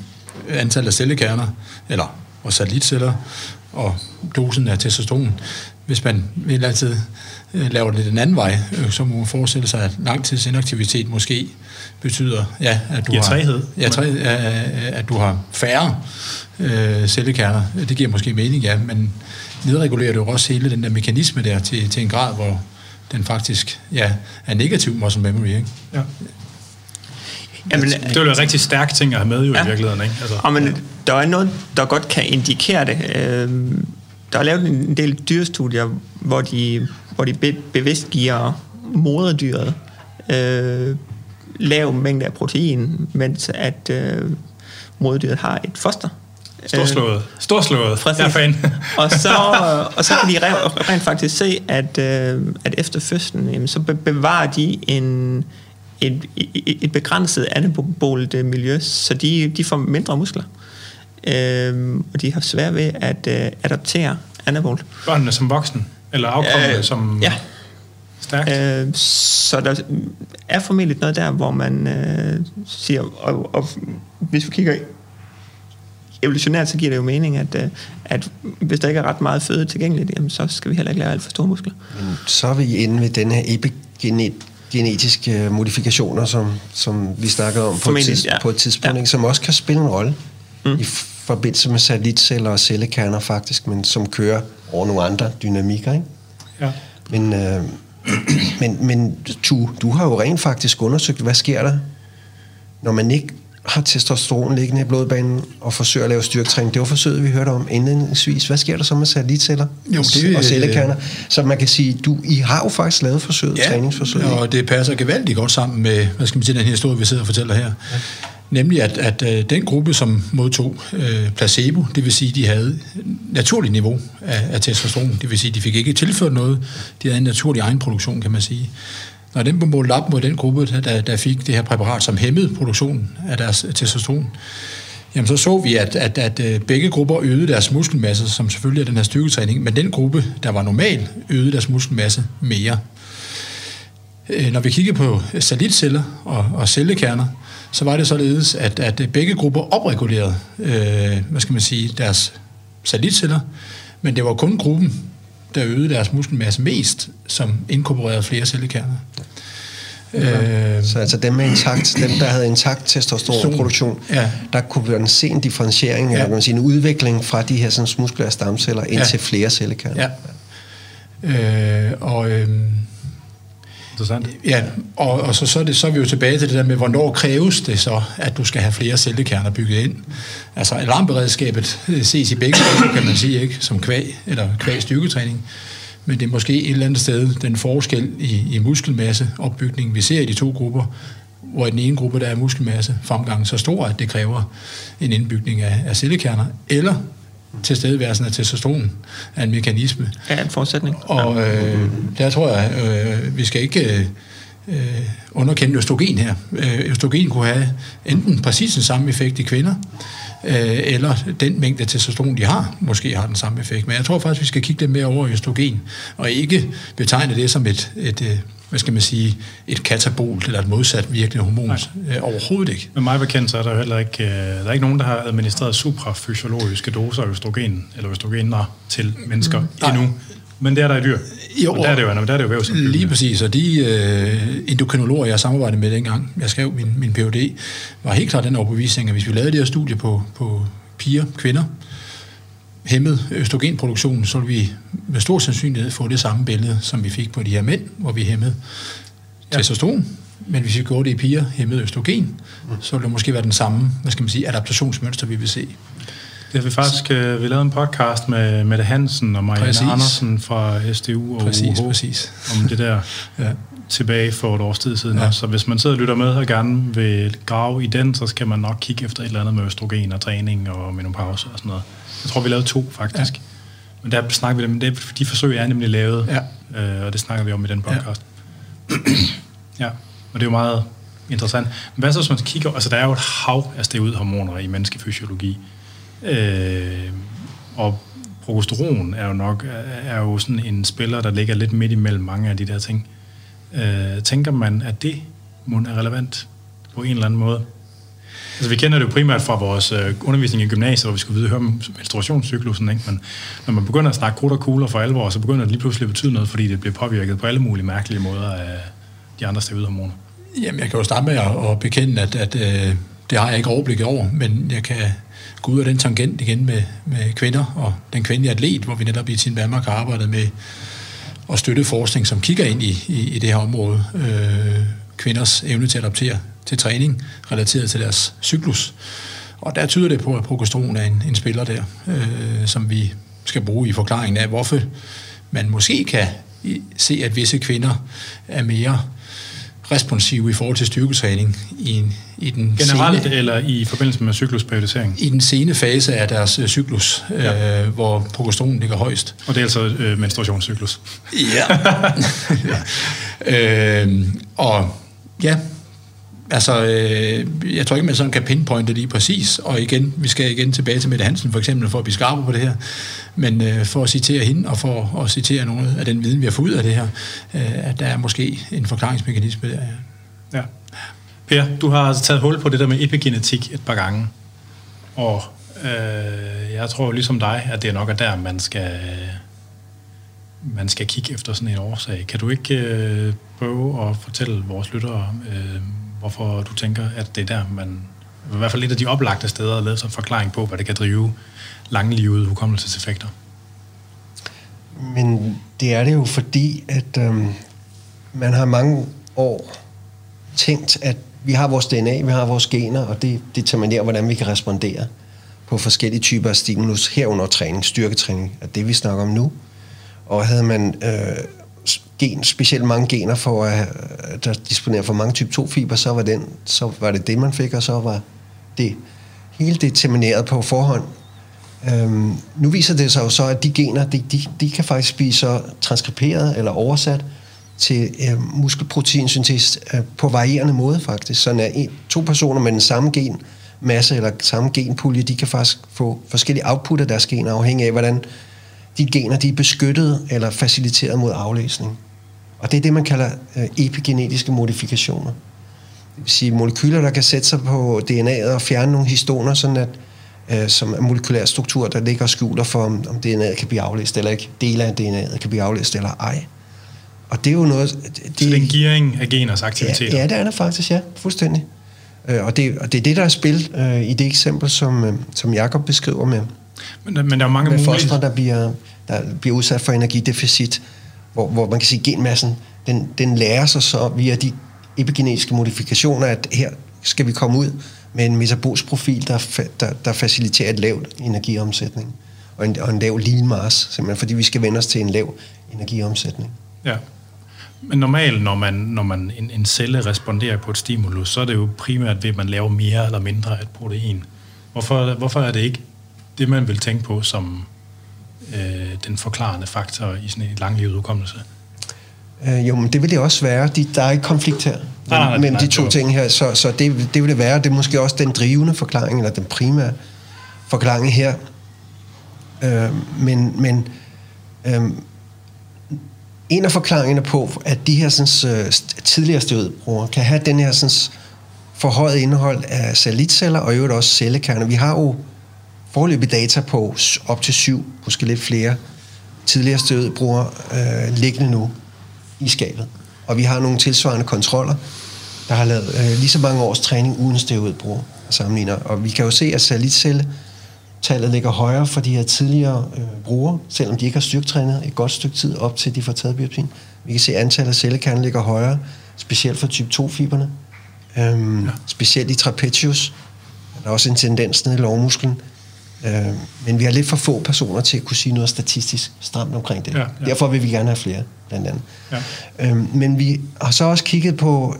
antallet af cellekerner, eller og satellitceller, og dosen af testosteron. Hvis man vil altid øh, lave det den anden vej, øh, så må man forestille sig, at langtidsinaktivitet måske betyder, ja, at du ja, har, ja, træ, at du har færre øh, cellekerner. Det giver måske mening, ja, men nedregulerer du også hele den der mekanisme der til, til en grad, hvor den faktisk ja, er negativ muscle memory. Ikke? Ja. Jamen, det er jo en rigtig stærk ting at have med jo ja. i virkeligheden. Ikke? Altså, og men, der er noget, der godt kan indikere det. Øh, der er lavet en del dyrestudier, hvor de, hvor de be, bevidst giver moderdyret øh, lav mængde af protein, mens at øh, moderdyret har et foster, Storslået. Storslået. Præcis. Jeg er fan. [LAUGHS] og, så, og så kan de rent, faktisk se, at, øh, at efter fødslen, jamen, så bevarer de en, et, et, et begrænset anabolt øh, miljø, så de, de får mindre muskler. Øh, og de har svært ved at øh, adaptere anabolt. Børnene som voksen? Eller afkommende øh, som... Ja. Stærkt. Øh, så der er formentlig noget der, hvor man øh, siger, og, og hvis vi kigger evolutionært så giver det jo mening, at, øh, at hvis der ikke er ret meget føde tilgængeligt, jamen, så skal vi heller ikke lave alt for store muskler. Men så er vi inde ved den her epigenetiske modifikationer, som, som vi snakkede om på et, tids, ja. på et tidspunkt, ja. som også kan spille en rolle mm. i forbindelse med satellitceller og cellekerner faktisk, men som kører over nogle andre dynamikker. Ikke? Ja. Men, øh, [CLEARS THROAT] men, men du, du har jo rent faktisk undersøgt, hvad sker der, når man ikke har testosteron liggende i blodbanen og forsøger at lave styrketræning. Det var forsøget, vi hørte om indledningsvis. Hvad sker der så med satellitceller jo, det, og cellekerner? Så man kan sige, du, I har jo faktisk lavet forsøget, ja, træningsforsøget. og det passer gevaldigt godt sammen med, hvad skal man sige, den historie, vi sidder og fortæller her. Ja. Nemlig, at, at øh, den gruppe, som modtog øh, placebo, det vil sige, de havde naturligt niveau af, af testosteron, det vil sige, de fik ikke tilført noget, de havde en naturlig egenproduktion, kan man sige. Når den blev målt op mod den gruppe, der, der fik det her præparat, som hæmmede produktionen af deres testosteron, jamen så så vi, at, at, at øh, begge grupper øgede deres muskelmasse, som selvfølgelig er den her styrketræning, men den gruppe, der var normal, øgede deres muskelmasse mere. Øh, når vi kiggede på satellitceller og, og cellekerner, så var det således, at, at begge grupper opregulerede, øh, hvad skal man sige, deres satellitceller, men det var kun gruppen, der øgede deres muskelmasse mest, som inkorporerede flere cellekerner. Ja. Øh, så altså dem med intakt, dem der havde intakt testosteronproduktion, ja. der kunne se en differentiering, ja. eller man sige, en udvikling fra de her sådan, muskulære stamceller ind ja. til flere cellekerner. Ja. Øh, og øh, Interessant. Ja, og, og så, så, er det, så er vi jo tilbage til det der med, hvornår kræves det så, at du skal have flere cellekerner bygget ind. Altså alarmberedskabet øh, ses i begge kan man sige, ikke, som kvæg, eller kvæg styrketræning. Men det er måske et eller andet sted den forskel i, i muskelmasseopbygning, vi ser i de to grupper, hvor i den ene gruppe, der er muskelmasse fremgangen så stor, at det kræver en indbygning af, af cellekerner, eller tilstedeværelsen af testosteron er en mekanisme. Ja, en forudsætning. Og øh, der tror jeg, øh, vi skal ikke øh, underkende østrogen her. Øh, østrogen kunne have enten præcis den samme effekt i kvinder, øh, eller den mængde testosteron, de har, måske har den samme effekt. Men jeg tror faktisk, vi skal kigge lidt mere over østrogen, og ikke betegne det som et, et, et hvad skal man sige, et katabol eller et modsat virkende hormon. Øh, overhovedet ikke. Med mig bekendt, så er der heller ikke, øh, der er ikke nogen, der har administreret suprafysiologiske doser af østrogen, eller østrogener til mennesker mm. endnu. Men det er der i dyr. Jo, og der er det jo, der er det jo. Lige præcis, og de øh, endokrinologer, jeg samarbejdede med dengang, jeg skrev min, min Ph.D., var helt klart den overbevisning, at hvis vi lavede det her studie på, på piger, kvinder, hæmmet østrogenproduktion, så vil vi med stor sandsynlighed få det samme billede, som vi fik på de her mænd, hvor vi hæmmede ja. testosteron. Men hvis vi gjorde det i piger, hæmmet østrogen, mm. så vil det måske være den samme, hvad skal man sige, adaptationsmønster, vi vil se. Det har vi faktisk, øh, vi lavede en podcast med Mette Hansen og Marianne præcis. Andersen fra SDU og præcis, UH, præcis. om det der [LAUGHS] ja. tilbage for et års tid siden. Ja. Så hvis man sidder og lytter med og gerne vil grave i den, så skal man nok kigge efter et eller andet med østrogen og træning og menopause og sådan noget. Jeg tror, vi lavede to, faktisk. Ja. Men der snakker vi om, det, de forsøg er nemlig lavet, ja. øh, og det snakker vi om i den podcast. Ja. [CLEARS THROAT] ja, og det er jo meget interessant. Men hvad så, hvis man kigger, altså der er jo et hav af steroidhormoner i menneskefysiologi, øh, og progesteron er jo nok er jo sådan en spiller, der ligger lidt midt imellem mange af de der ting. Øh, tænker man, at det må er relevant på en eller anden måde? Altså, vi kender det jo primært fra vores øh, undervisning i gymnasiet, hvor vi skulle vide høre om menstruationscyklusen, ikke? men når man begynder at snakke krudt og kugler for alvor, så begynder det lige pludselig at betyde noget, fordi det bliver påvirket på alle mulige mærkelige måder af de andre steroidhormoner. Jamen, jeg kan jo starte med at, at bekende, at, at øh, det har jeg ikke overblik over, men jeg kan gå ud af den tangent igen med, med kvinder og den kvindelige atlet, hvor vi netop i Team Danmark har arbejdet med at støtte forskning, som kigger ind i, i, i det her område. Øh, kvinders evne til at adoptere til træning relateret til deres cyklus. Og der tyder det på, at progesteron er en, en spiller der, øh, som vi skal bruge i forklaringen af, hvorfor man måske kan se, at visse kvinder er mere responsive i forhold til styrketræning i, i den Generelt sene, eller i forbindelse med cyklusperiodisering? I den sene fase af deres øh, cyklus, ja. øh, hvor progesteron ligger højst. Og det er altså øh, menstruationscyklus? Ja. [LAUGHS] [LAUGHS] ja. Øh, og ja, altså, øh, jeg tror ikke, man sådan kan pinpointe lige præcis, og igen, vi skal igen tilbage til Mette Hansen for eksempel, for at blive skarpe på det her, men øh, for at citere hende, og for at citere noget af den viden, vi har fået ud af det her, øh, at der er måske en forklaringsmekanisme der. Ja. ja. Per, du har altså taget hul på det der med epigenetik et par gange, og Øh, jeg tror ligesom dig, at det er nok er der, man skal, man skal kigge efter sådan en årsag. Kan du ikke øh, prøve at fortælle vores lyttere, øh, hvorfor du tænker, at det er der, man... I hvert fald et af de oplagte steder at lave som forklaring på, hvad det kan drive langlivede hukommelseseffekter. Men det er det jo fordi, at øh, man har mange år tænkt, at vi har vores DNA, vi har vores gener, og det determinerer, hvordan vi kan respondere på forskellige typer af stimulus, herunder træning, styrketræning, er det, vi snakker om nu. Og havde man øh, gen, specielt mange gener, for at, øh, der disponerer for mange type 2-fiber, så var, den, så var det det, man fik, og så var det hele determineret på forhånd. Øhm, nu viser det sig jo så, at de gener, de, de, de kan faktisk blive så transkriberet eller oversat til øh, muskelproteinsyntese øh, på varierende måde faktisk. Så at en, to personer med den samme gen masse eller samme genpulje, de kan faktisk få forskellige output af deres gener, afhængig af, hvordan de gener de er beskyttet eller faciliteret mod aflæsning. Og det er det, man kalder øh, epigenetiske modifikationer. Det vil sige molekyler, der kan sætte sig på DNA'et og fjerne nogle histoner, sådan at, øh, som er molekylær struktur, der ligger og skjuler for, om, om DNA'et kan blive aflæst eller ikke. Dele af DNA'et kan blive aflæst eller ej. Og det er jo noget... Det, Så det er en gearing af geners aktiviteter? Ja, ja, det er det faktisk, ja. Fuldstændig. Øh, og, det, og det er det, der er spil øh, i det eksempel, som, øh, som Jakob beskriver med, men, men der er mange med fostre, der bliver, der bliver udsat for energideficit, hvor, hvor man kan sige, at genmassen, den, den lærer sig så via de epigenetiske modifikationer, at her skal vi komme ud med en metabolsk profil, der, der, der faciliterer et lavt energiomsætning og en, og en lav lean mass, simpelthen fordi vi skal vende os til en lav energiomsætning. Ja. Men normalt, når man, når man en, en celle responderer på et stimulus, så er det jo primært ved, at man laver mere eller mindre af et protein. Hvorfor, hvorfor er det ikke det, man vil tænke på som øh, den forklarende faktor i sådan en langlevet udkommelse? Øh, jo, men det vil det også være. De, der er ikke konflikt her nej, nej, mellem de to nej, ting her, så, så det, det vil det være. Det er måske også den drivende forklaring, eller den primære forklaring her. Øh, men men øh, en af forklaringerne på, at de her sådan, uh, tidligere stødbrugere kan have den her sådan, forhøjet indhold af satellitceller og i øvrigt også cellekerner. Vi har jo forløbig data på op til syv, måske lidt flere tidligere stødbrugere uh, liggende nu i skabet. Og vi har nogle tilsvarende kontroller, der har lavet uh, lige så mange års træning uden steroidbrug sammenligner. Og vi kan jo se, at satellitcelle tallet ligger højere for de her tidligere øh, brugere, selvom de ikke har styrketrænet et godt stykke tid op til de får taget biopsien. Vi kan se, at antallet af cellekerner ligger højere, specielt for type 2-fiberne. Øhm, ja. Specielt i trapezius. Der er også en tendens nede i lovmusklen. Øhm, men vi har lidt for få personer til at kunne sige noget statistisk stramt omkring det. Ja, ja. Derfor vil vi gerne have flere, blandt andet. Ja. Øhm, men vi har så også kigget på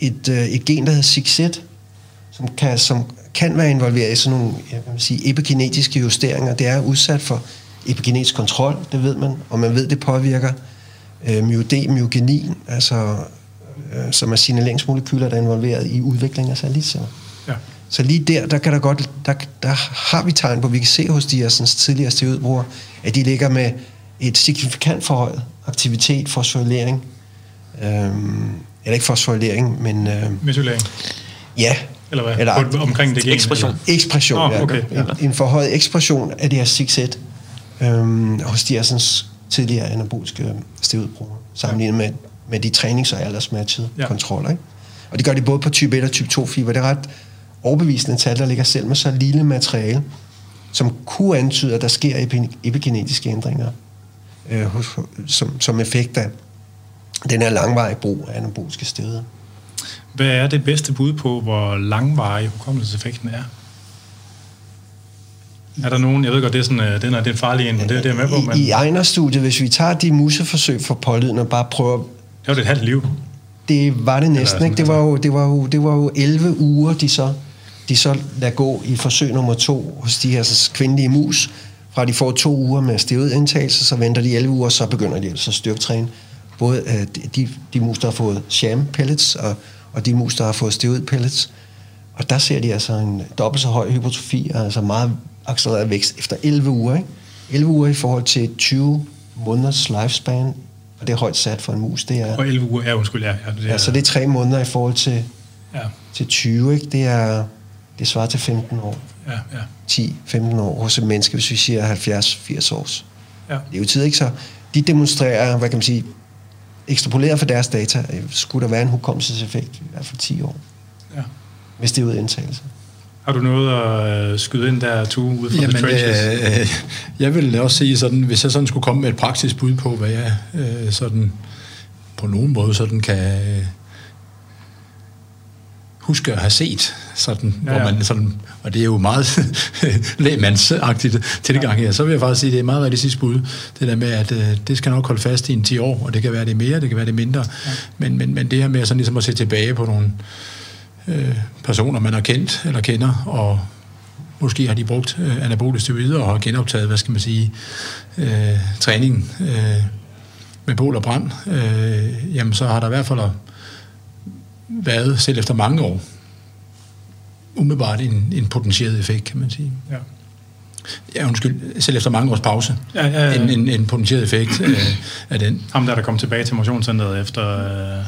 et, øh, et gen, der hedder 6Z, som kan, som kan være involveret i sådan nogle jeg kan sige, epigenetiske justeringer. Det er udsat for epigenetisk kontrol, det ved man, og man ved, det påvirker øh, myod myogenin, altså, øh, som er signaleringsmolekyler, der er involveret i udvikling af satellitceller. Ja. Så lige der, der, kan der, godt, der, der har vi tegn på, vi kan se hos de her sådan, tidligere steroidbrugere, at de ligger med et signifikant forhøjet aktivitet, fosforylering, øhm, eller ikke fosforylering, men... Øh, Mesylering. Ja, eller hvad? Eller, på, omkring det gen? Ekspression. Ekspression, oh, okay. ja. En, en forhøjet ekspression af det her 6 øhm, hos de her sådan, tidligere anaboliske steroidbrugere, sammenlignet med, med de trænings- og aldersmatchede ja. kontroller. Ikke? Og det gør de både på type 1 og type 2 fiber. Det er ret overbevisende tal, der ligger selv med så lille materiale, som kunne antyde, at der sker epigenetiske ændringer øh, hos, som, som effekt af den her langvarige brug af anaboliske steroider. Hvad er det bedste bud på, hvor langvarig hukommelseseffekten er? Er der nogen, jeg ved godt, det er, sådan, øh, den er, det er farlig en, det er det, med på. Men... I Ejner-studiet, hvis vi tager de museforsøg for pålyden og bare prøver... Det var det et halvt liv. Det var det næsten, ikke? Det var, jo, det, var jo, det var jo 11 uger, de så, de så lader gå i forsøg nummer to hos de her så kvindelige mus. Fra de får to uger med steroidindtagelse, så venter de 11 uger, så begynder de altså at styrketræne. Både uh, de, de mus, der har fået sham pellets, og og de mus, der har fået steroid pellets. Og der ser de altså en dobbelt så høj hypotrofi, altså meget accelereret vækst efter 11 uger. Ikke? 11 uger i forhold til 20 måneders lifespan, og det er højt sat for en mus. Det er, og 11 uger, ja undskyld, ja. ja, det er, ja så det er tre måneder i forhold til, ja. til 20, ikke? Det er, Det svarer til 15 år. Ja, ja. 10-15 år hos et menneske, hvis vi siger 70-80 års. Ja. Det er jo tid, ikke så? De demonstrerer, hvad kan man sige, ekstrapoleret for deres data, øh, skulle der være en hukommelseseffekt i hvert fald 10 år, ja. hvis det er ud af indtagelse. Har du noget at øh, skyde ind der, to ud fra Jamen, the trenches? øh, jeg vil også sige sådan, hvis jeg sådan skulle komme med et praktisk bud på, hvad jeg øh, sådan på nogen måde sådan kan øh, huske at have set, sådan, Ja, ja, ja. hvor man sådan, og det er jo meget [LAUGHS] lægmandsagtigt tilgang her, så vil jeg faktisk sige, at det er et meget realistisk bud, det der med, at øh, det skal nok holde fast i en 10 år, og det kan være det mere, det kan være det mindre, ja. men, men, men det her med sådan ligesom at se tilbage på nogle øh, personer, man har kendt eller kender, og måske har de brugt øh, anabole steroider og har genoptaget, hvad skal man sige, øh, træning øh, med bål og brand, øh, jamen så har der i hvert fald været, selv efter mange år, umiddelbart en, en potentieret effekt, kan man sige. Ja. Ja, undskyld, selv efter mange års pause, Ja, ja, ja. En, en, en potentieret effekt øh, af den. Ham der, der kom tilbage til motionscenteret efter... Øh,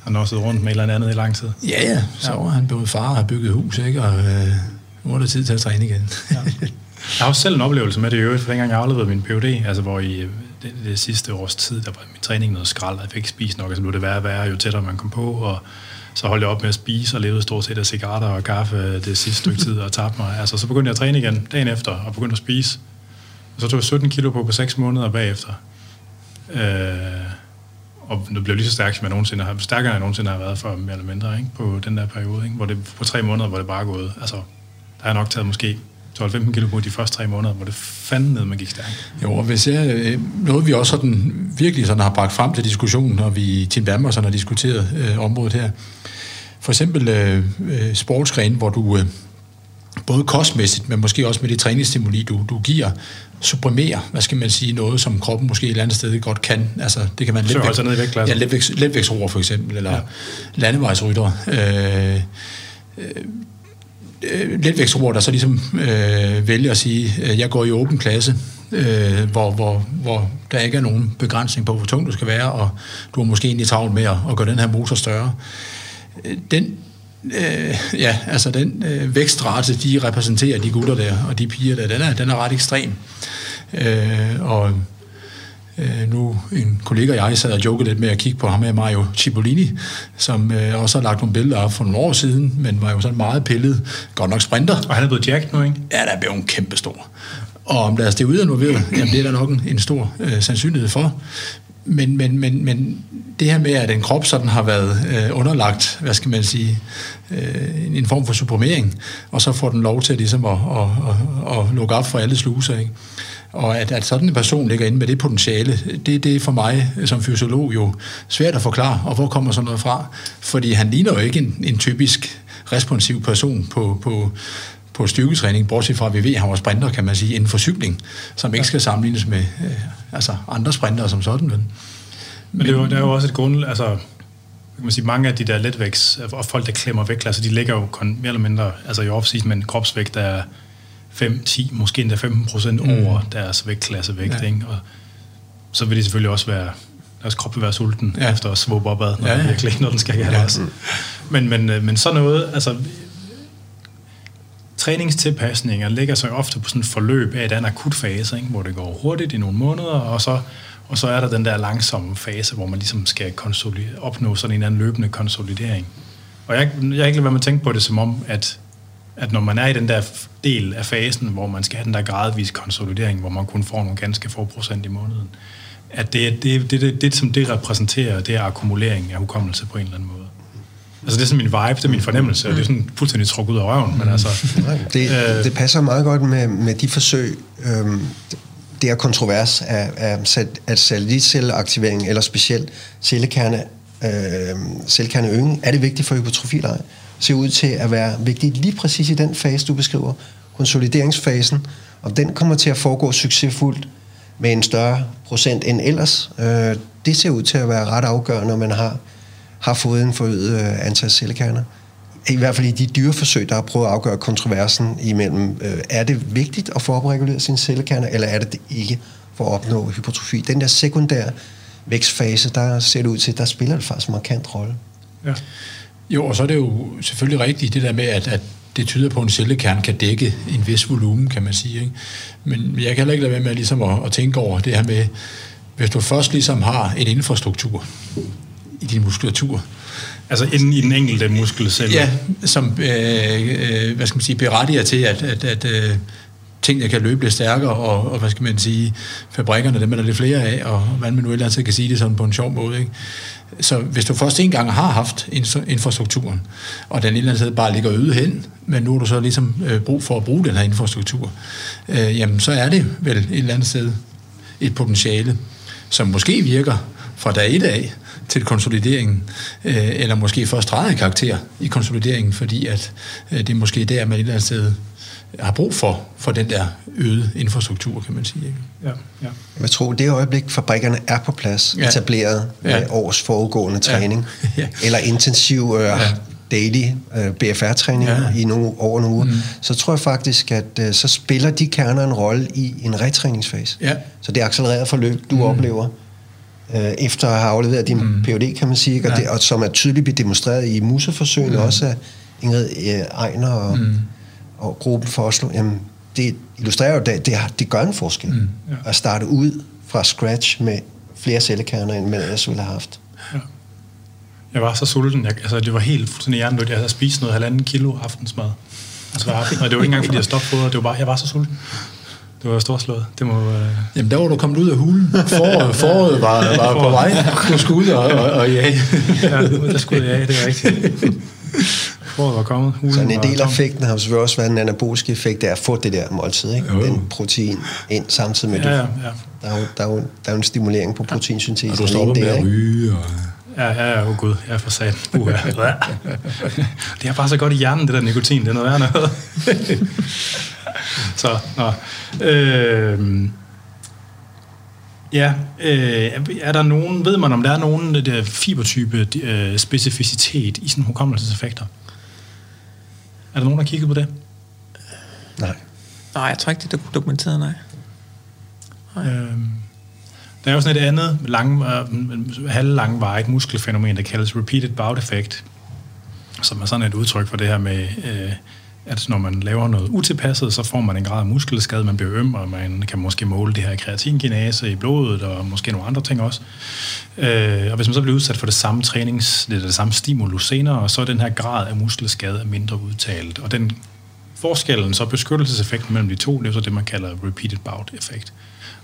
han har siddet rundt med et eller andet i lang tid. Ja, ja, så var han blevet far og har bygget hus, ikke? og øh, nu er det tid til at træne igen. Ja. Jeg har også selv en oplevelse med det i øvrigt, for dengang jeg afleverede min PhD, altså hvor i det, det sidste års tid, der var min træning noget skrald, og jeg fik ikke spist nok, og så blev det værre og værre, jo tættere man kom på, og så holdt jeg op med at spise og levede stort set af cigaretter og kaffe det sidste stykke tid og tabte mig. Altså, så begyndte jeg at træne igen dagen efter og begyndte at spise. Og så tog jeg 17 kilo på på 6 måneder bagefter. Øh, og nu blev jeg lige så stærk, som jeg nogensinde har, stærkere end jeg nogensinde har været for mere eller mindre, ikke? på den der periode, ikke? hvor det på tre måneder, hvor det bare er gået. Altså, der har jeg nok taget måske 12-15 kilo på de første tre måneder, hvor det fanden ned, man gik stærkt. Jo, og hvis jeg, øh, noget vi også sådan, virkelig sådan har bragt frem til diskussionen, når vi i Team Danmark sådan har diskuteret øh, området her. For eksempel øh, øh, sportsgren, hvor du øh, både kostmæssigt, men måske også med det træningsstimuli, du, du giver, supprimerer, hvad skal man sige, noget, som kroppen måske et eller andet sted godt kan. Altså, det kan man Så holde sig ned i vægtklassen. Ja, letvægts, letvægtsroer for eksempel, eller ja. landevejsrytter. Øh, øh, letvægtsroer, der så ligesom øh, vælger at sige, at jeg går i åben klasse, øh, hvor, hvor, hvor der ikke er nogen begrænsning på, hvor tung du skal være, og du har måske egentlig travlt med at, at gøre den her motor større. Øh, den, øh, ja, altså den øh, vækstrate, de repræsenterer de gutter der, og de piger der, den er, den er ret ekstrem. Øh, og Øh, nu en kollega og jeg sad og jokede lidt med at kigge på ham her, Mario Cipollini, som øh, også har lagt nogle billeder op for nogle år siden, men var jo sådan meget pillet, godt nok sprinter. Og han er blevet jacked nu, ikke? Ja, der er blevet en kæmpe stor. Og om der er steroider involveret, jamen det er der nok en, en stor øh, sandsynlighed for. Men, men, men, men det her med, at en krop sådan har været øh, underlagt, hvad skal man sige, øh, en, en form for supprimering, og så får den lov til ligesom at, at, at, at lukke op for alle sluser, ikke? Og at, at sådan en person ligger inde med det potentiale, det, det er for mig som fysiolog jo svært at forklare, og hvor kommer sådan noget fra? Fordi han ligner jo ikke en, en typisk responsiv person på, på, på styrketræning, bortset fra, at vi ved, at han var sprinter, kan man sige, inden for cykling, som ikke skal sammenlignes med øh, altså andre sprinter som sådan. Men, Men det er jo, der er jo også et grund, altså kan man sige, mange af de der letvægts, og folk, der klemmer vægt, altså de ligger jo kon, mere eller mindre, altså i off med en kropsvægt, er 5, 10, måske endda 15 procent mm. over deres vægtklassevægt, ja. ikke? Og så vil det selvfølgelig også være, deres krop vil være sulten ja. efter at svobe opad, når, Ja, ja. virkelig, når den skal have ja. også. Men, men, øh, men så noget, altså træningstilpasninger ligger sig ofte på sådan et forløb af den akut fase, ikke? hvor det går hurtigt i nogle måneder, og så, og så er der den der langsomme fase, hvor man ligesom skal opnå sådan en eller anden løbende konsolidering. Og jeg, jeg har ikke lade være med at tænke på det som om, at, at når man er i den der del af fasen, hvor man skal have den der gradvis konsolidering, hvor man kun får nogle ganske få procent i måneden, at det, det, det, det, det som det repræsenterer, det er akkumulering af hukommelse på en eller anden måde. Altså det er sådan min vibe, det er min fornemmelse, og det er sådan fuldstændig trukket ud af røven, men altså... Nej, det, Øh. det passer meget godt med, med de forsøg, øhm, det er kontrovers af, af, at satellitcelleaktivering, eller specielt cellekerne, øh, cellekerneøgning, er det vigtigt for hypotrofi eller ej? Ser ud til at være vigtigt lige præcis i den fase, du beskriver, konsolideringsfasen, og den kommer til at foregå succesfuldt med en større procent end ellers. Øh, det ser ud til at være ret afgørende, når man har, har fået en forøget øh, antal cellekerner. I hvert fald i de dyreforsøg, der har prøvet at afgøre kontroversen imellem, øh, er det vigtigt at få opreguleret sine cellekerner, eller er det det ikke for at opnå hypotrofi? Den der sekundære vækstfase, der ser det ud til, der spiller det faktisk en markant rolle. Ja. Jo, og så er det jo selvfølgelig rigtigt det der med, at, at det tyder på, at en cellekerne kan dække en vis volumen, kan man sige. Ikke? Men jeg kan heller ikke lade være med ligesom at, at tænke over det her med, hvis du først ligesom har en infrastruktur i din muskulatur, Altså inden i den enkelte muskelcelle? Ja, som øh, øh, hvad skal man sige, berettiger til, at, at, at øh, tingene kan løbe lidt stærkere, og, og hvad skal man sige, fabrikkerne, dem er der lidt flere af, og hvad man nu ellers kan sige det sådan på en sjov måde. Ikke? Så hvis du først en gang har haft infrastrukturen, og den et eller andet sted bare ligger øde hen, men nu har du så ligesom øh, brug for at bruge den her infrastruktur, øh, jamen så er det vel et eller andet sted et potentiale, som måske virker fra dag et af til konsolideringen, øh, eller måske først drejer karakter i konsolideringen, fordi at øh, det er måske der, man et eller andet sted har brug for, for den der øgede infrastruktur, kan man sige. Ikke? Ja, ja. Jeg tror, det øjeblik, fabrikkerne er på plads, ja. etableret med ja. års foregående træning, ja. [LAUGHS] Ja. eller intensiv øh, ja. daily øh, BFR-træning ja. i nogle, over nogle uger, mm. så tror jeg faktisk, at øh, så spiller de kerner en rolle i en retræningsfase. Ja. Så det accelererede forløb, du mm. oplever, øh, efter at have afleveret din mm. PhD, kan man sige, og, ja. det, og som er tydeligt blevet demonstreret i museforsøgene mm. også af Ingrid øh, Ejner og... Mm og gruppen for Oslo, jamen, det illustrerer jo, at det, det gør en forskel mm, ja. at starte ud fra scratch med flere cellekerner, end man ellers ville have haft. Ja. Jeg var så sulten. Jeg, altså, det var helt fuldstændig hjernedødt. Jeg havde spist noget halvanden kilo aftensmad. Altså aften. Og det var ikke engang, fordi jeg stoppede fodret. Det var bare, jeg var så sulten. Det var storslået. Det må, øh... Jamen, der var du kommet ud af hulen. Foråret, [LAUGHS] foråret var, var på vej. Du skulle ud og, og, og ja. ja, der skulle jeg, det er rigtigt. [LAUGHS] Foråret var kommet. Så en del af effekten har selvfølgelig også været en anabolisk effekt, det er at få det der måltid, ikke? Jo. den protein ind, samtidig med, ja, ja, ja. Der, er jo, der, er jo, der er jo en stimulering på proteinsyntesen. Og du stopper med at ryge. Og... Ja, ja, ja, oh gud, jeg er for sat. Uh, [LAUGHS] ja. det er bare så godt i hjernen, det der nikotin, det er noget værd noget. [LAUGHS] så, nå. Øh, Ja, øh, er der nogen, ved man om der er nogen der fibertype øh, specificitet i sådan hukommelseseffekter? Er der nogen, der har kigget på det? Nej. Nej, jeg tror ikke, det er dokumenteret, nej. nej. Øhm, der er jo sådan et andet lang, øh, halvlangvarigt muskelfænomen, der kaldes repeated bout effect, som er sådan et udtryk for det her med, øh, at når man laver noget utilpasset, så får man en grad af muskelskade, man bliver øm, og man kan måske måle det her kreatinkinase i blodet, og måske nogle andre ting også. Øh, og hvis man så bliver udsat for det samme trænings, det, det samme stimulus senere, så er den her grad af muskelskade mindre udtalt. Og den forskellen, så beskyttelseseffekten mellem de to, det er så det, man kalder repeated bout effekt.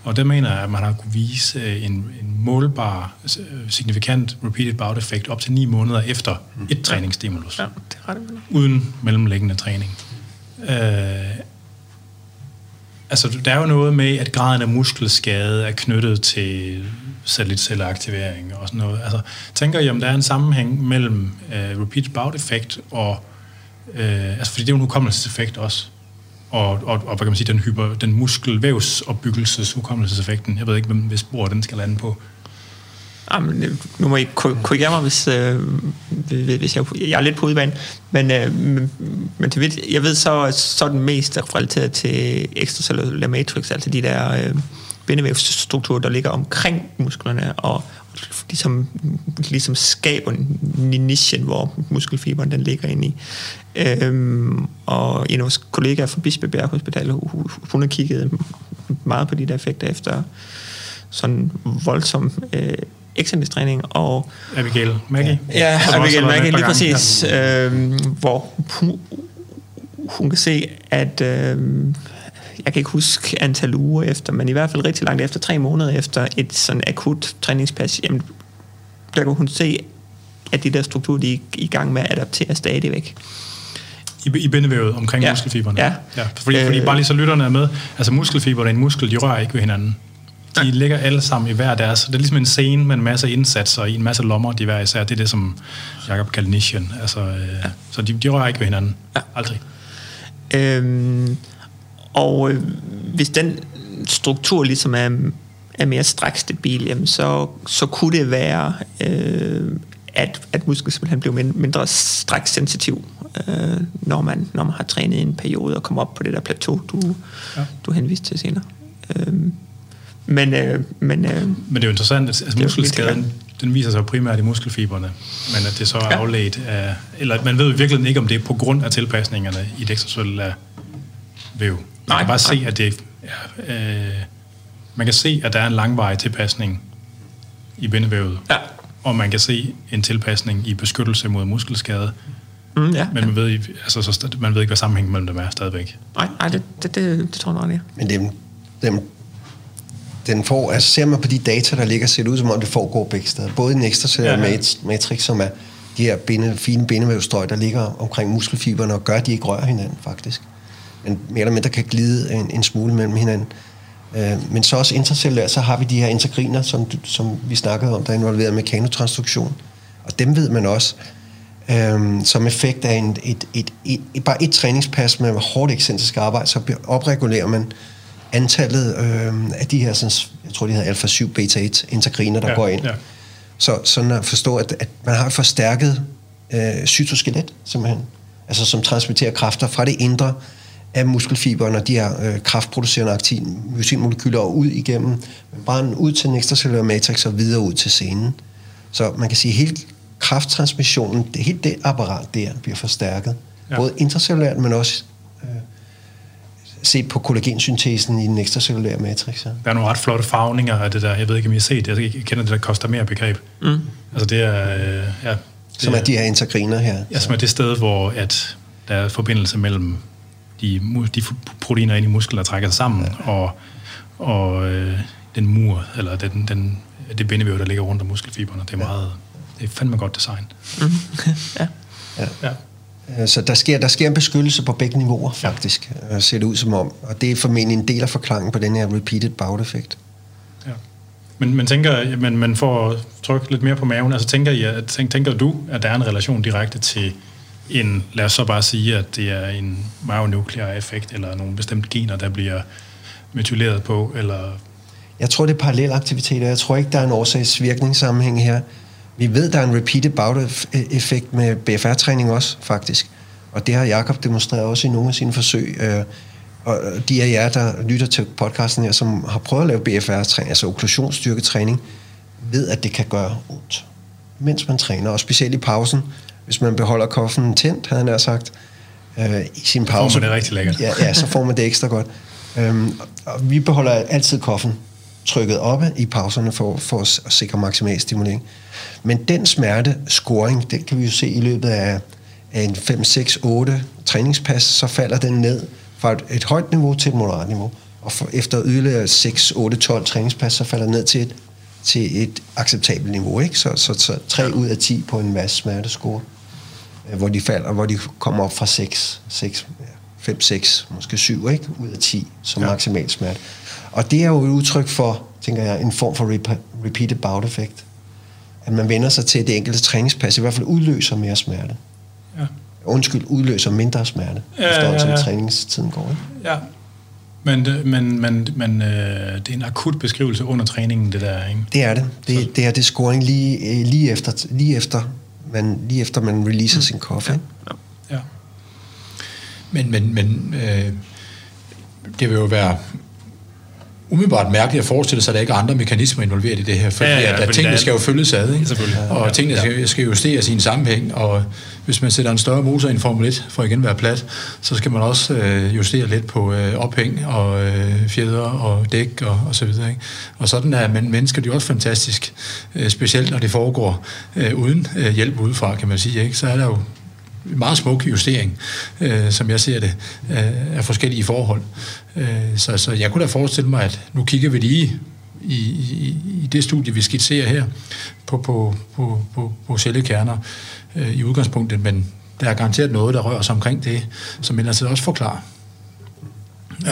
Og det mener jeg, at man har kunne vise øh, en, en målbar, øh, signifikant repeated bout effekt op til ni måneder efter mm. et træningsstimulus. Ja, det er ret Uden mellemliggende træning. Øh, altså, der er jo noget med, at graden af muskelskade er knyttet til satellitcelleaktivering og sådan noget. Altså, tænker I, om der er en sammenhæng mellem uh, repeated bout effekt og... Uh, altså, fordi det er jo en hukommelseseffekt også og, og, og hvad kan man sige, den, hyper, den muskelvævsopbyggelseshukommelseseffekten. Jeg ved ikke, hvis spor den skal lande på. Jamen, nu må I korrigere mig, hvis, øh, hvis jeg, jeg er lidt på udbanen. Men, øh, men til vidt, jeg ved så, så er den mest relateret til extracellular matrix, altså de der øh, bindevævsstrukturer, der ligger omkring musklerne, og ligesom, ligesom skaber nichen, hvor muskelfiberen den ligger inde i. Øhm, og en af vores kollegaer fra Bispebjerg Hospital, hun, har kigget meget på de der effekter efter sådan voldsom øh, eksamenstræning. Og, Abigail Maggie. Ja, ja Abigail Maggie, lige præcis. Øh, hvor hun, hun kan se, at... Øh, jeg kan ikke huske antal uger efter, men i hvert fald rigtig langt efter, tre måneder efter et sådan akut træningspas, jamen, der kan hun se, at de der strukturer, de er i gang med at adaptere stadigvæk. I, i bindevævet omkring ja. muskelfiberne? Ja. ja fordi, øh, fordi bare lige så lytterne er med, altså muskelfiber og en muskel, de rører ikke ved hinanden. De ligger alle sammen i hver deres. Det er ligesom en scene med en masse indsatser i en masse lommer, de hver især. Det er det, som Jacob kaldte nichen. Altså, øh, ja. Så de, de rører ikke ved hinanden. Ja. Aldrig. Øhm, og øh, hvis den struktur ligesom er, er mere strækstabil, jamen så, så kunne det være, øh, at, at musklen simpelthen bliver mindre stræksensitiv, øh, når, man, når man har trænet en periode og kommer op på det der plateau, du, ja. du henviste til senere. Øh, men, øh, men, øh, men det er jo interessant, at altså, muskelskaden den viser sig primært i muskelfiberne, men at det så er ja. afledt af, eller man ved virkelig ikke, om det er på grund af tilpasningerne i det ekstracellulære væv. Man nej, kan bare nej. se, at det ja, øh, man kan se, at der er en langvarig tilpasning i bindevævet. Ja. Og man kan se en tilpasning i beskyttelse mod muskelskade. Mm, ja. Men man ved, altså, så, man ved ikke, hvad sammenhængen mellem dem er stadigvæk. Nej, nej det, det, det, det tror jeg nok, Men dem, dem, den får, altså ser man på de data, der ligger, ser det ud som om, det foregår begge steder. Både i den ekstracellulære ja, ja. matrix, som er de her binde, fine bindevævstrøg, der ligger omkring muskelfiberne, og gør, at de ikke rører hinanden, faktisk. Men mere eller mindre kan glide en, en smule mellem hinanden. Øh, men så også intracellulært, så har vi de her integriner, som, som vi snakkede om, der er involveret mekanotransduktion. Og dem ved man også, øh, som effekt af en, et, et, et, et, bare et træningspas med hårdt ekscentrisk arbejde, så opregulerer man antallet øh, af de her, sådan, jeg tror, de hedder alfa-7, beta-1 integriner, der ja, går ind. Ja. Så sådan at forstå, at, at man har et forstærket øh, cytoskelet, simpelthen. Altså som transmitterer kræfter fra det indre af muskelfiberne og de her øh, kraftproducerende aktin mucinmolekyler ud igennem membranen, ud til den ekstracellulære matrix og videre ud til scenen. Så man kan sige, at hele krafttransmissionen, det, helt det apparat der bliver forstærket. Ja. Både intracellulært, men også øh, set på kollagensyntesen i den ekstracellulære matrix. Ja. Der er nogle ret flotte farvninger af det der. Jeg ved ikke, om I har set det. Jeg kender det, der koster mere begreb. Mm. Altså det er... Øh, ja, det som er de her integriner her. Ja, som er det sted, hvor at der er forbindelse mellem de, de proteiner ind i muskler, der trækker sig sammen, ja. og, og øh, den mur, eller den, den, det bindevæv, der ligger rundt om muskelfiberne. Det er meget, det er fandme godt design. Mm. [LAUGHS] ja. ja. ja. Øh, så der sker, der sker en beskyttelse på begge niveauer, faktisk, ja. Øh, ser det ud som om. Og det er formentlig en del af forklaringen på den her repeated bout-effekt. Ja. Men man tænker, men man får trykke lidt mere på maven. Altså tænker, I, tænker, tænker du, at der er en relation direkte til en, lad os så bare sige, at det er en myonuklear effekt, eller nogle bestemte gener, der bliver metyleret på, eller... Jeg tror, det er aktivitet. aktiviteter. Jeg tror ikke, der er en årsagsvirkningssammenhæng her. Vi ved, der er en repeated bout-effekt med BFR-træning også, faktisk. Og det har Jakob demonstreret også i nogle af sine forsøg. Øh, og de af jer, der lytter til podcasten her, som har prøvet at lave BFR-træning, altså okklusionsstyrketræning, ved, at det kan gøre ondt, mens man træner. Og specielt i pausen, hvis man beholder koffen tændt, havde han sagt, øh, i sin pause. Så får man det rigtig lækkert. Ja, ja, så får man det ekstra godt. Øhm, og vi beholder altid koffen trykket oppe i pauserne for, for at sikre maksimal stimulering. Men den smerte, scoring, den kan vi jo se i løbet af, af en 5, 6, 8 træningspas, så falder den ned fra et, et højt niveau til et moderat niveau. Og for, efter yderligere 6, 8, 12 træningspas, så falder den ned til et, til et acceptabelt niveau. Ikke? Så, så, så 3 ud af 10 på en masse smertescore. Øh, hvor de falder, hvor de kommer op fra 6, 6 5, 6, måske 7 ikke? ud af 10 som ja. maksimal smerte. Og det er jo et udtryk for, tænker jeg, en form for repeated bout effekt. At man vender sig til, at det enkelte træningspas i hvert fald udløser mere smerte. Ja. Undskyld, udløser mindre smerte, ja, ja, ja. som træningstiden går. Ikke? Ja. Men, men, men, men øh, det er en akut beskrivelse under træningen, det der, ikke? Det er det. Det, det er det scoring lige, øh, lige efter, lige efter man, lige efter man releaser mm. sin kaffe. Ja. Ja. ja. Men, men, men øh, det vil jo være umiddelbart mærkeligt at forestille sig, at der ikke er andre mekanismer involveret i det her, fordi ja, ja, at, at tingene skal jo følges ad, ikke? og tingene skal, skal justere sin sammenhæng, og hvis man sætter en større motor i en Formel 1, for at igen være plat, så skal man også øh, justere lidt på øh, ophæng og øh, fjeder og dæk og, og så videre. Ikke? Og sådan er men mennesker de er også fantastisk, øh, specielt når det foregår øh, uden øh, hjælp udefra, kan man sige. Ikke? Så er der jo meget smuk justering, øh, som jeg ser det, øh, af forskellige forhold. Øh, så, så jeg kunne da forestille mig, at nu kigger vi lige i, i, i det studie, vi skitserer her, på, på, på, på, på cellekerner øh, i udgangspunktet, men der er garanteret noget, der rører sig omkring det, som ellers også forklarer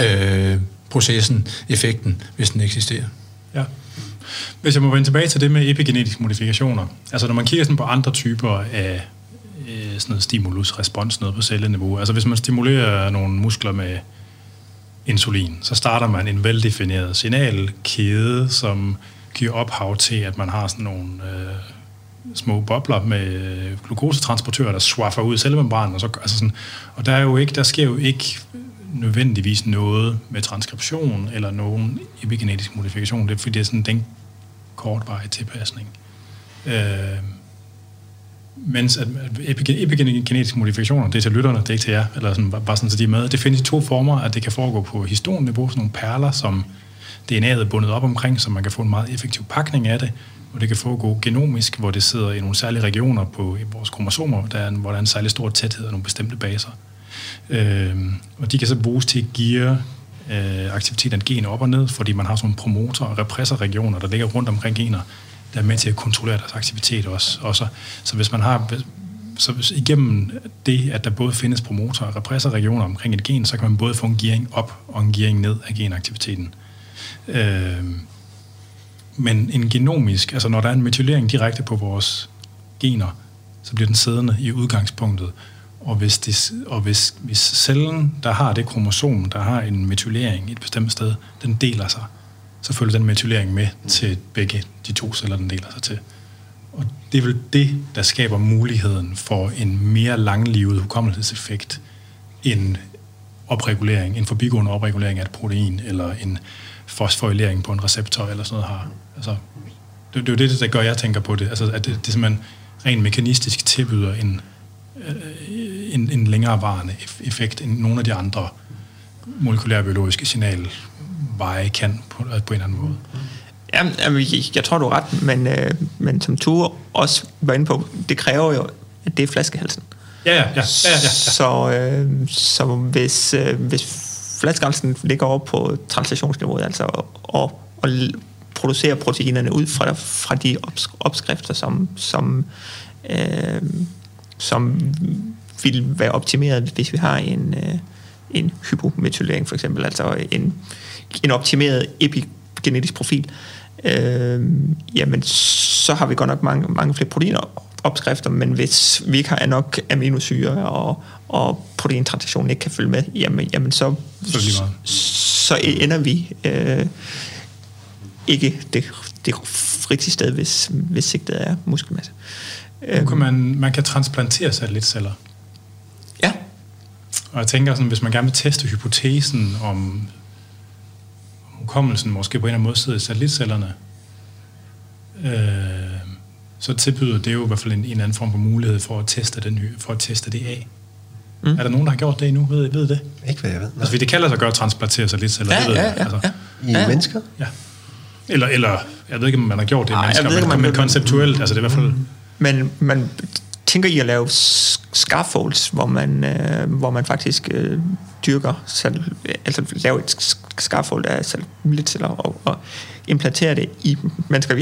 øh, processen, effekten, hvis den eksisterer. Ja. Hvis jeg må vende tilbage til det med epigenetiske modifikationer, altså når man kigger sådan på andre typer af øh, sådan noget stimulus-respons, noget på celleniveau, altså hvis man stimulerer nogle muskler med insulin, så starter man en veldefineret signalkæde, som giver ophav til, at man har sådan nogle øh, små bobler med glukosetransportører, der swaffer ud i cellemembranen. Og, så, altså sådan, og der, er jo ikke, der sker jo ikke nødvendigvis noget med transkription eller nogen epigenetisk modifikation. Det er fordi, det er sådan den kortvarige tilpasning. Øh, mens at epigenetiske modifikationer, det er til lytterne, det er ikke til jer, eller sådan, bare sådan, så de er med. Det findes i to former, at det kan foregå på historieniveau, sådan nogle perler, som DNA'et er bundet op omkring, så man kan få en meget effektiv pakning af det, og det kan foregå genomisk, hvor det sidder i nogle særlige regioner på i vores kromosomer, der er en, hvor der er en særlig stor tæthed af nogle bestemte baser. Øh, og de kan så bruges til at geare øh, aktiviteten af gener op og ned, fordi man har sådan nogle promotor- og repressorregioner, der ligger rundt omkring gener, der er med til at kontrollere deres aktivitet også. også. Så hvis man har så igennem det, at der både findes promotor- og repressorregioner omkring et gen, så kan man både få en gearing op og en gearing ned af genaktiviteten. Øh, men en genomisk, altså når der er en metylering direkte på vores gener, så bliver den siddende i udgangspunktet. Og hvis, det, og hvis, hvis cellen, der har det kromosom, der har en metylering et bestemt sted, den deler sig, så følger den metylering med til begge de to celler, den deler sig til. Og det er vel det, der skaber muligheden for en mere langlivet hukommelseseffekt end opregulering, en forbigående opregulering af et protein, eller en fosforylering på en receptor, eller sådan noget har. Altså, det, det er jo det, der gør, at jeg tænker på det. Altså, at det, det simpelthen rent mekanistisk tilbyder en, øh, en, en længerevarende effekt end nogle af de andre molekylærbiologiske signaler signalveje kan på, på en eller anden måde. Ja, jeg tror, du er ret, men, øh, men som Tue også var inde på, det kræver jo, at det er flaskehalsen. Ja, ja, ja. ja, ja, ja. Så, øh, så hvis, øh, hvis flaskehalsen ligger over på translationsniveauet, altså og, og producere proteinerne ud fra, fra de opskrifter, som, som, øh, som vil være optimeret, hvis vi har en, øh, en hypometylering for eksempel, altså en, en optimeret epigenetisk profil, øh, jamen så har vi godt nok mange, mange flere proteiner opskrifter, men hvis vi ikke har nok aminosyre og, og proteintransaktionen ikke kan følge med, jamen, jamen så, så, så ender vi øh, ikke det, det rigtige sted, hvis, hvis sigtet er muskelmasse. Nu kan man, man kan transplantere satellitceller. Ja. Og jeg tænker sådan, hvis man gerne vil teste hypotesen om hukommelsen måske på en eller anden måde sidder i satellitcellerne, øh, så tilbyder det jo i hvert fald en, en anden form for mulighed for at teste, den, for at teste det af. Mm. Er der nogen, der har gjort det endnu? Ved, ved det? Ikke hvad jeg ved. Altså, det kalder sig at gøre transplantere sig lidt selv. Ja, det ved ja, jeg, ja, altså. ja. I Ja. mennesker? ja. Eller, eller, jeg ved ikke, om man har gjort det i Nej, jeg mennesker, ved ikke, men, man- men konceptuelt, altså det er i hvert fald... Men man tænker i at lave scaffolds, hvor man, øh, hvor man faktisk øh, dyrker, sal, altså lave et scaffold af satellitceller og, og implantere det i mennesker.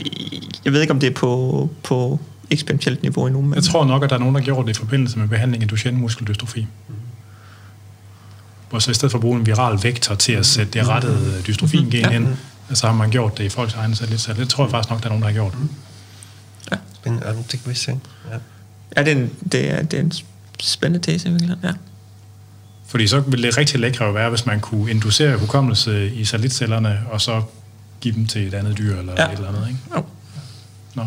Jeg ved ikke, om det er på, på eksperimentelt niveau endnu, men Jeg tror nok, at der er nogen, der gjorde det i forbindelse med behandling af Duchenne muskeldystrofi. Hvor så i stedet for at bruge en viral vektor til at sætte det rettede dystrofin-gen Ja. hen, så har man gjort det i folks egne satellitceller. Det tror jeg faktisk nok, der er nogen, der har gjort. Men um, det kan vi se. Ja. Ja, det er en, det er, det er en spændende tese i virkeligheden, ja. Fordi så ville det rigtig lækre jo være, hvis man kunne inducere hukommelse i satellitcellerne, og så give dem til et andet dyr eller Ja. ja. et eller andet. Ikke? Jo. Nå.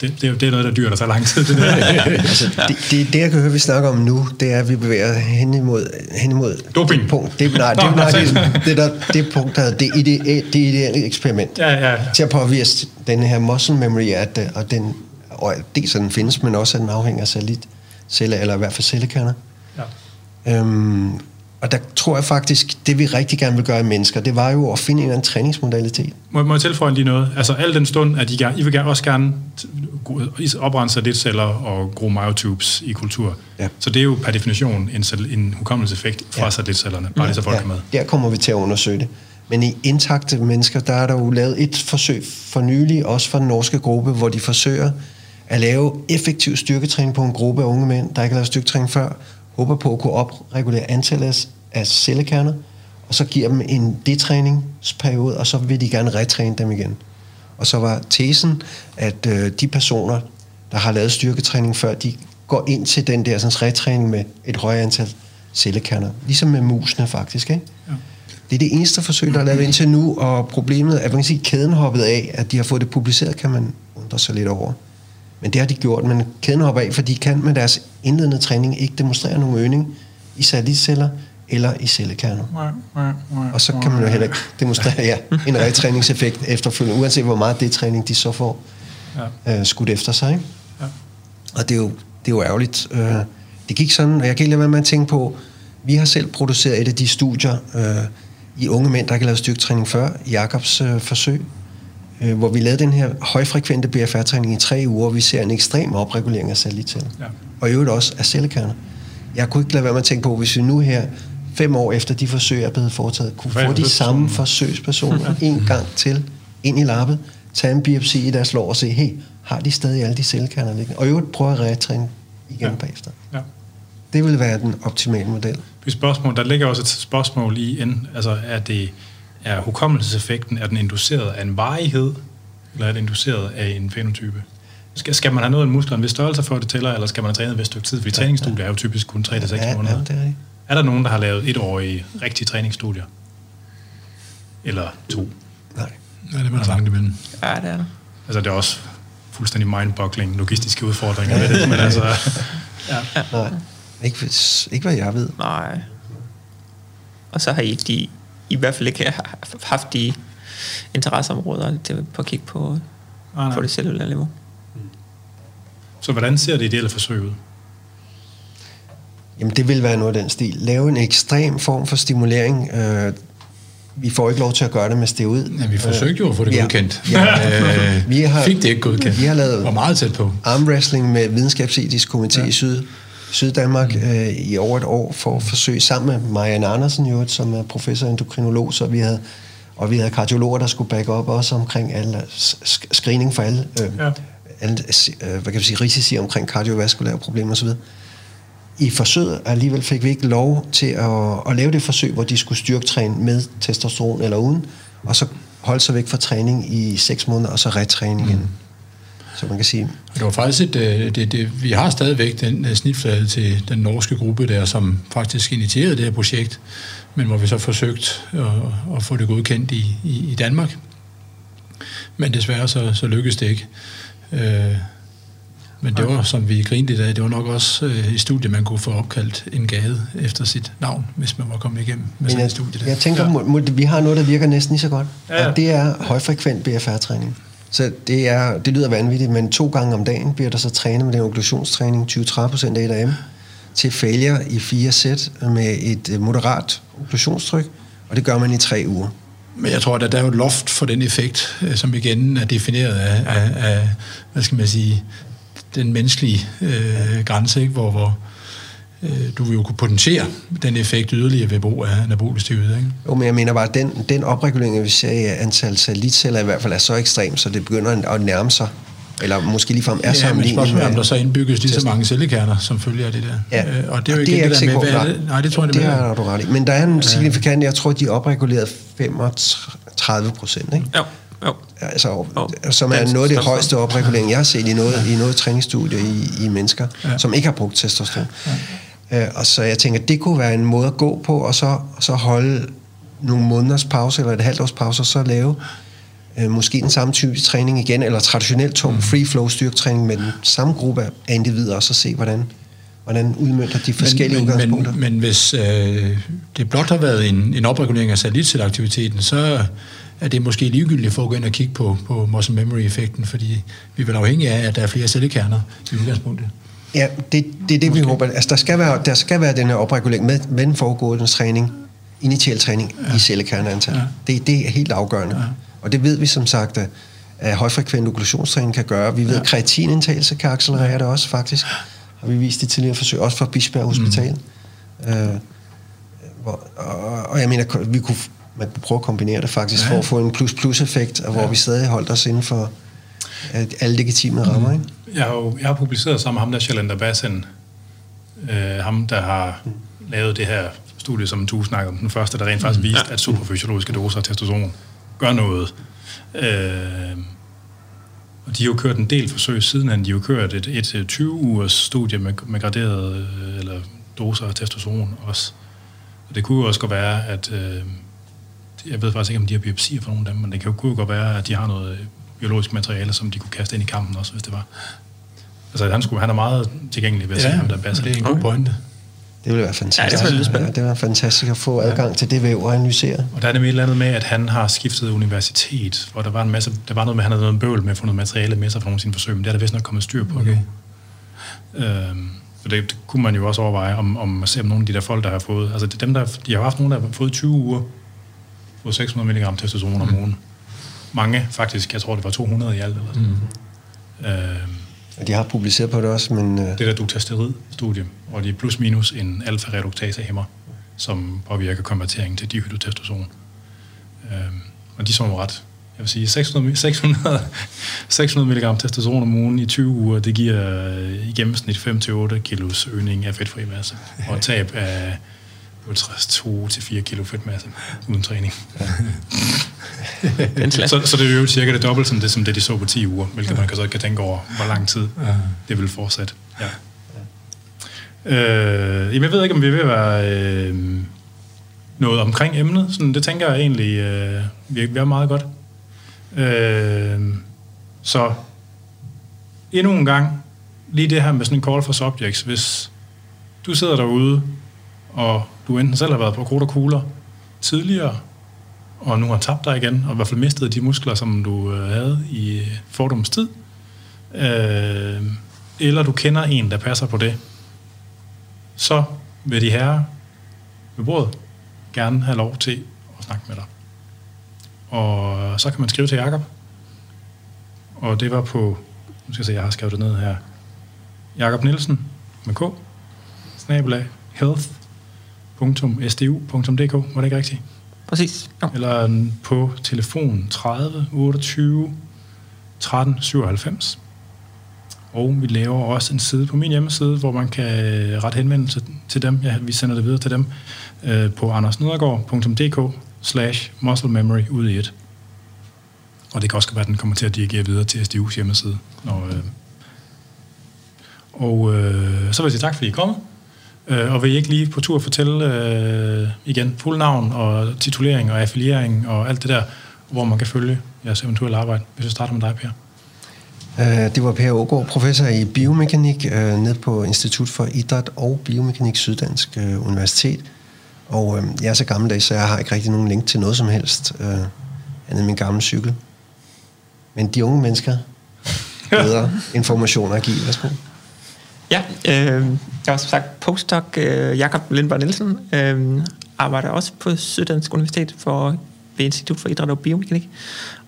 Det, det, er jo det er noget, der dyr, der tager lang tid. Det der. [LAUGHS] Altså, det, det, det, jeg kan høre, vi snakker om nu, det er, at vi bevæger hen imod, hen imod Doping. det punkt. Det, nej, det, Nå, nej, det, det, der, det punkt, der hedder det, ide, det ideelle eksperiment. ja, ja. Til at påvise den her muscle memory, at, øh, og den, og dels at den findes, men også at den afhænger af satellitceller, eller i hvert fald cellekerner. ja. Øhm, og der tror jeg faktisk, det vi rigtig gerne vil gøre i mennesker, det var jo at finde en eller anden træningsmodalitet. Må, må jeg tilføje lige noget? Altså al den stund, at I, gerne, I vil gerne, også gerne oprette satellitceller og gro myotubes i kultur. Ja. Så det er jo per definition en, en hukommelseseffekt fra Ja. ja. satellitcellerne, bare lige så folk er med. der kommer vi til at undersøge det. Men i intakte mennesker, der er der jo lavet et forsøg for nylig, også fra den norske gruppe, hvor de forsøger at lave effektiv styrketræning på en gruppe af unge mænd, der ikke har lavet styrketræning før, håber på at kunne opregulere antallet af- cellekerner, og så giver dem en detræningsperiode, og så vil de gerne retræne dem igen. Og så var tesen, at øh, de personer, der har lavet styrketræning før, de går ind til den der sådan, retræning med et højere antal cellekerner. Ligesom med musene faktisk, ikke? Ja. Det er det eneste forsøg, der er lavet indtil nu, og problemet er, at man kan sige, kæden hoppet af, at de har fået det publiceret, kan man undre sig lidt over. Men det har de gjort, men kæden hopper af, for de kan med deres indledende træning ikke demonstrere nogen øgning i satellitceller eller i cellekerner. Og så kan man jo heller ikke demonstrere ja, en retræningseffekt efterfølgende, uanset hvor meget det træning de så får. ja. øh, skudt efter sig. Ikke? Ja. Og det er, jo, det er jo ærgerligt. Øh, det gik sådan, og jeg kan ikke lade være med at tænke på, vi har selv produceret et af de studier øh, i unge mænd, der ikke har lavet styrketræning før, Jakobs øh, forsøg, øh, hvor vi lavede den her højfrekvente BFR-træning i tre uger, og vi ser en ekstrem opregulering af celleceller. Ja. Og i øvrigt også af cellekerner. Jeg kunne ikke lade være med at tænke på, hvis vi nu her, fem år efter de forsøg er blevet foretaget, kunne få de samme forsøgspersoner [LAUGHS] en gang til ind i labbet, tage en biopsi i deres lår og se, hey, har de stadig alle de cellekerner liggende? Og i øvrigt prøve at retræne igen ja. bagefter. Ja. Det vil være den optimale model. Et spørgsmål, der ligger også et spørgsmål i, altså er det er hukommelseseffekten, er den induceret af en varighed, eller er den induceret af en fenotype? Skal, skal man have noget af musklerne ved størrelse for, at det tæller, eller skal man have trænet ved et stykke tid? Fordi ja, træningsstudier er jo typisk kun 3-6 Ja, måneder. ja, det er rigtigt. Er der nogen, der har lavet et år i rigtige træningsstudier? Eller to? Nej. Ja, det var der langt imellem. Ja, det er det. Altså det er også fuldstændig mind-boggling logistiske udfordringer med det, men altså... Ja. Nej. Ikke, hvis- ikke hvad jeg ved. Nej. Og så har I ikke de, i hvert fald ikke haft de interesseområder til på at kigge på, nej. på det cellulære niveau. Så hvordan ser det ideelle forsøg ud? Jamen, det vil være noget af den stil. Lave en ekstrem form for stimulering. Øh, vi får ikke lov til at gøre det med steroid. Ja, vi forsøgte jo at få det Ja. godkendt. Ja. Øh, Vi har- fik det ikke godkendt. vi har lavet- Var meget tæt på. armwrestling med videnskabsetisk komité ja. i Syd, Syddanmark Mm. øh, i over et år for at forsøge sammen med Marianne Andersen, jo, som er professor endokrinolog, så vi havde, og vi havde kardiologer, der skulle backe op også omkring alle, screening for alle, øh, Ja. alle øh, hvad kan vi sige, risici omkring kardiovaskulære problemer osv. I forsøget alligevel fik vi ikke lov til at, at lave det forsøg, hvor de skulle styrketræne med testosteron eller uden, og så holde sig væk fra træning i seks måneder, og så retræning igen. Så man kan sige, Det var faktisk et, øh, det, det, vi har stadigvæk den øh, snitflade til den norske gruppe der, som faktisk initierede det her projekt, men hvor vi så forsøgt at, at få det godkendt i, i, i Danmark. Men desværre så, så lykkedes det ikke. Øh, men det var, som vi grinede i dag, det var nok også øh, et studie, man kunne få opkaldt en gade efter sit navn, hvis man var kommet igennem med Men sådan et studie der. jeg tænker, må, må, vi har noget, der virker næsten lige så godt. Ja, Ja, ja. Og det er højfrekvent BFR-træning. Så det, er, det lyder vanvittigt, men to gange om dagen bliver der så trænet med den okklusionstræning, 20-30% af 1 til failure i fire sæt med et øh, moderat okklusionstryk, og det gør man i tre uger. Men jeg tror, at der er jo et loft for den effekt, øh, som igen er defineret af, af, af hvad skal man sige, den menneskelige øh, grænse, ikke? hvor, hvor du vil jo kunne potentiere den effekt yderligere ved brug af anabolisk steroid, ikke? Jo, men jeg mener bare, at den, den opregulering, vi ser i antal satellitceller i hvert fald, er så ekstrem, så det begynder at nærme sig, eller måske ligefrem er Ja, men sammenlignet spørgsmålet er, om der så indbygges lige så mange cellekerner, som følger af det der. Ja, Øh, og det er jo og igen jeg det, ikke der med, hvad er det? Nej, det tror jeg, det det, har du ret i. Men der er en signifikant, jeg tror, de er opreguleret 35 procent, ikke? Jo, jo. Altså, Jo. som er noget af det højeste opregulering, jeg har set i noget, i noget træningsstudie i, i mennesker, Ja. ja. som ikke har brugt testosteron. Ja. Øh, og så jeg tænker, det kunne være en måde at gå på, og så, så holde nogle måneders pause, eller et halvt års pause, og så lave øh, måske den samme type træning igen, eller traditionelt tung Mm. free flow styrketræning med den samme gruppe af individer, og så se, hvordan, hvordan udmønter de forskellige men, men, udgangspunkter. men, men hvis øh, det blot har været en, en opregulering af satellitcelleaktiviteten, så er det måske ligegyldigt for at gå ind og kigge på, på muscle memory-effekten, fordi vi er vel afhængige af, at der er flere cellekerner i udgangspunktet. Ja, det, det er det, vi håber. Altså, der skal være, der skal være den her opregulering med, med den foregående træning, initial træning ja. i cellekerneantal. Ja. Ja. Det, det er helt afgørende. Ja. Og det ved vi som sagt, at, at højfrekvent okklusionstræning kan gøre. Vi ved, at kreatinindtagelse kan accelerere det også, faktisk. Har vi vist i tidligere forsøg, også fra Bispebjerg Hospital. Mm. Øh, hvor, og, og jeg mener, vi kunne, man kunne prøve at kombinere det faktisk, Ja. ja. for at få en plus-plus-effekt, hvor Ja. vi stadig holdt os inden for alle legitime rammer. Ikke? Jeg har jo jeg har publiceret sammen med ham der, Shalander Bassen, øh, ham der har lavet det her studie, som du snakker om, den første, der rent faktisk viste, at superfysiologiske doser af testosteron gør noget. Øh, og de har jo kørt en del forsøg sidenhen. De har jo kørt et, et, et 20-ugers studie med, med graderet øh, eller doser af testosteron også. Og det kunne jo også godt være, at... Øh, jeg ved faktisk ikke, om de har biopsier for nogle af dem, men det kan jo godt være, at de har noget biologisk materiale, som de kunne kaste ind i kampen også, hvis det var. Altså, han, skulle, han er meget tilgængelig ved at se ham, der og passer. det er en god pointe. Det ville være fantastisk. Ja, det ville. Ja, det være fantastisk at få adgang til det væv og analysere. Og der er nemlig et eller andet med, at han har skiftet universitet, hvor der var en masse, der var noget med, at han havde noget bøvl med at få noget materiale med sig fra nogle af sine forsøg, men det er der vist nok kommet styr på okay. nu. Øhm, så det, det, kunne man jo også overveje, om, om at se om nogle af de der folk, der har fået, altså det, dem, der, de har haft nogen, der har fået 20 uger, fået 600 mg testosteron om ugen. Mange faktisk, jeg tror det var 200 i alt. Eller sådan. Mm. Og de har publiceret på det også, men øh, det der dutasterid-studie, hvor de er plus minus en alfa-reduktase-hæmmer, som påvirker konverteringen til dihydrotestosteron. Øhm, og de så jo ret. Jeg vil sige, 600, 600, 600 mg testosteron om ugen i 20 uger, det giver øh, i gennemsnit 5-8 kilos øgning af fedtfri masse, og tab af 2-4 kilo fedtmasse uden træning. Så, så det er jo cirka det dobbelt som det, som det, de så på 10 uger, hvilket man kan så kan tænke over, hvor lang tid det vil fortsætte. Ja. Øh, jamen, jeg ved ikke, om vi vil være øh, noget omkring emnet. Sådan, det tænker jeg egentlig, øh, vi, vi er meget godt. Øh, så endnu en gang, lige det her med sådan en call for subjects. Hvis du sidder derude, og du enten selv har været på krudt og kugler tidligere, og nu har tabt dig igen, og i hvert fald mistet de muskler, som du øh, havde i øh, fordoms tid, øh, eller du kender en, der passer på det, så vil de her ved bordet gerne have lov til at snakke med dig. Og så kan man skrive til Jakob. Og det var på, nu skal jeg se, jeg har skrevet det ned her, Jakob Nielsen med K, snabelag health.sdu.dk, var det ikke rigtigt? Præcis. Jo. Eller på telefon 30 28 13 97. Og vi laver også en side på min hjemmeside, hvor man kan rette henvendelse til dem. Ja, vi sender det videre til dem øh, på andersnedergaard.dk slash muscle memory ud i et. Og det kan også være, at den kommer til at dirigere videre til SDU's hjemmeside. Og, øh. Og øh, så vil jeg sige tak, fordi I er kommet. Øh, og vil I ikke lige på tur fortælle øh, igen fuld navn og titulering og affiliering og alt det der, hvor man kan følge jeres eventuelle arbejde, hvis vi starter med dig, Per. Øh, Det var Per Ågaard, professor i biomekanik øh, ned på Institut for Idræt og Biomekanik Syddansk øh, Universitet. Og øh, jeg er så gammeldags, så jeg har ikke rigtig nogen link til noget som helst, øh, andet min gamle cykel. Men de unge mennesker bedre [LAUGHS] informationer at give. Værsgo. Ja, øh, jeg var som sagt postdoc øh, Jakob Lindberg Nielsen. Øh, arbejder også på Syddansk Universitet for, ved Institut for Idræt og Biomekanik.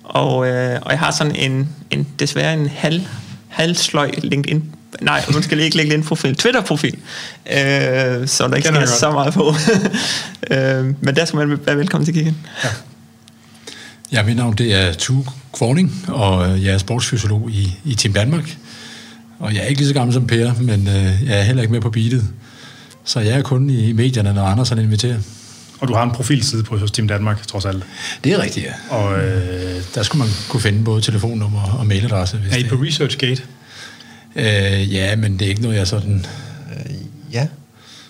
Og, øh, og jeg har sådan en, en desværre en halv, halvsløj LinkedIn Nej, nu skal ikke lægge en profil. Twitter-profil. Øh, så der ikke sker så meget på. [LAUGHS] øh, men der skal man være velkommen til at kigge ind. Ja, mit navn det er Tue Kvorning, og øh, jeg er sportsfysiolog i, i Team Danmark. Og jeg er ikke lige så gammel som Per, men øh, jeg er heller ikke med på beatet. Så jeg er kun i medierne, når Anders han inviterer. Og du har en profilside på hos Team Danmark, trods alt. Det er rigtigt, ja. Og øh, Der skulle man kunne finde både telefonnummer og mailadresse. Hvis er I det. på ResearchGate? Øh, ja, men det er ikke noget, jeg sådan... Øh, ja,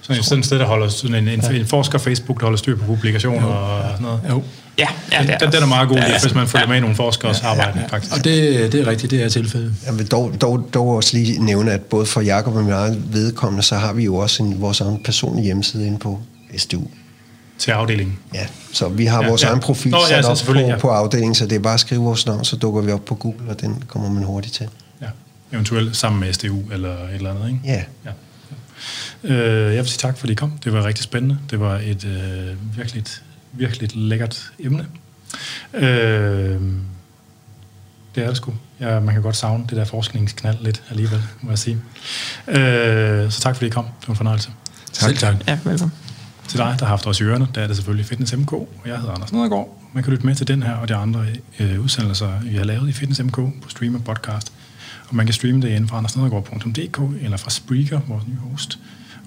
Sådan, sådan et sted, der holder sådan en, en, en forsker Facebook, der holder styr på publikationer og sådan noget. Jo, Ja, ja det er Den, den er meget god, Ja, ja, ja. hvis man følger med i nogle forskers arbejde, faktisk. og det, det er rigtigt, det er tilfældet. jeg vil dog, dog, dog også lige nævne, at både for Jakob og min egen vedkommende, så har vi jo også en, vores egen personlige hjemmeside inde på SDU. Til afdelingen. Ja, så vi har Ja, ja, vores ja. ja. egen profil Nå, ja, sat så op på, ja. ja. på afdelingen, så det er bare at skrive vores navn, så dukker vi op på Google, og den kommer man hurtigt til. Ja. Eventuelt sammen med SDU eller et eller andet, ikke? Ja, Ja. Øh, jeg vil sige tak, fordi I kom. Det var rigtig spændende. Det var et øh, virkelig, virkelig lækkert emne. Øh, det er det sgu. Ja, man kan godt savne det der forskningsknald lidt alligevel, må jeg sige. Øh, så tak, fordi I kom. Det var en fornøjelse. Tak. Selv tak. Ja, velkommen. Til dig, der har haft os i ørerne, der er det selvfølgelig Fitness MK, og jeg hedder Anders Nedergaard. Man kan lytte med til den her og de andre øh, udsendelser, vi har lavet i Fitness MK på Streamer Podcast. Og man kan streame det inde fra andersnedergaard.dk eller fra Spreaker, vores nye host.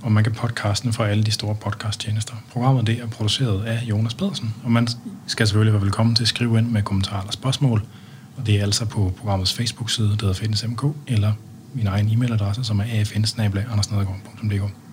Og man kan podcasten fra alle de store podcasttjenester. Programmet det er produceret af Jonas Pedersen, og man skal selvfølgelig være velkommen til at skrive ind med kommentarer eller spørgsmål. Og det er altså på programmets Facebook-side, der hedder Fitness.mk, eller min egen e-mailadresse, som er afn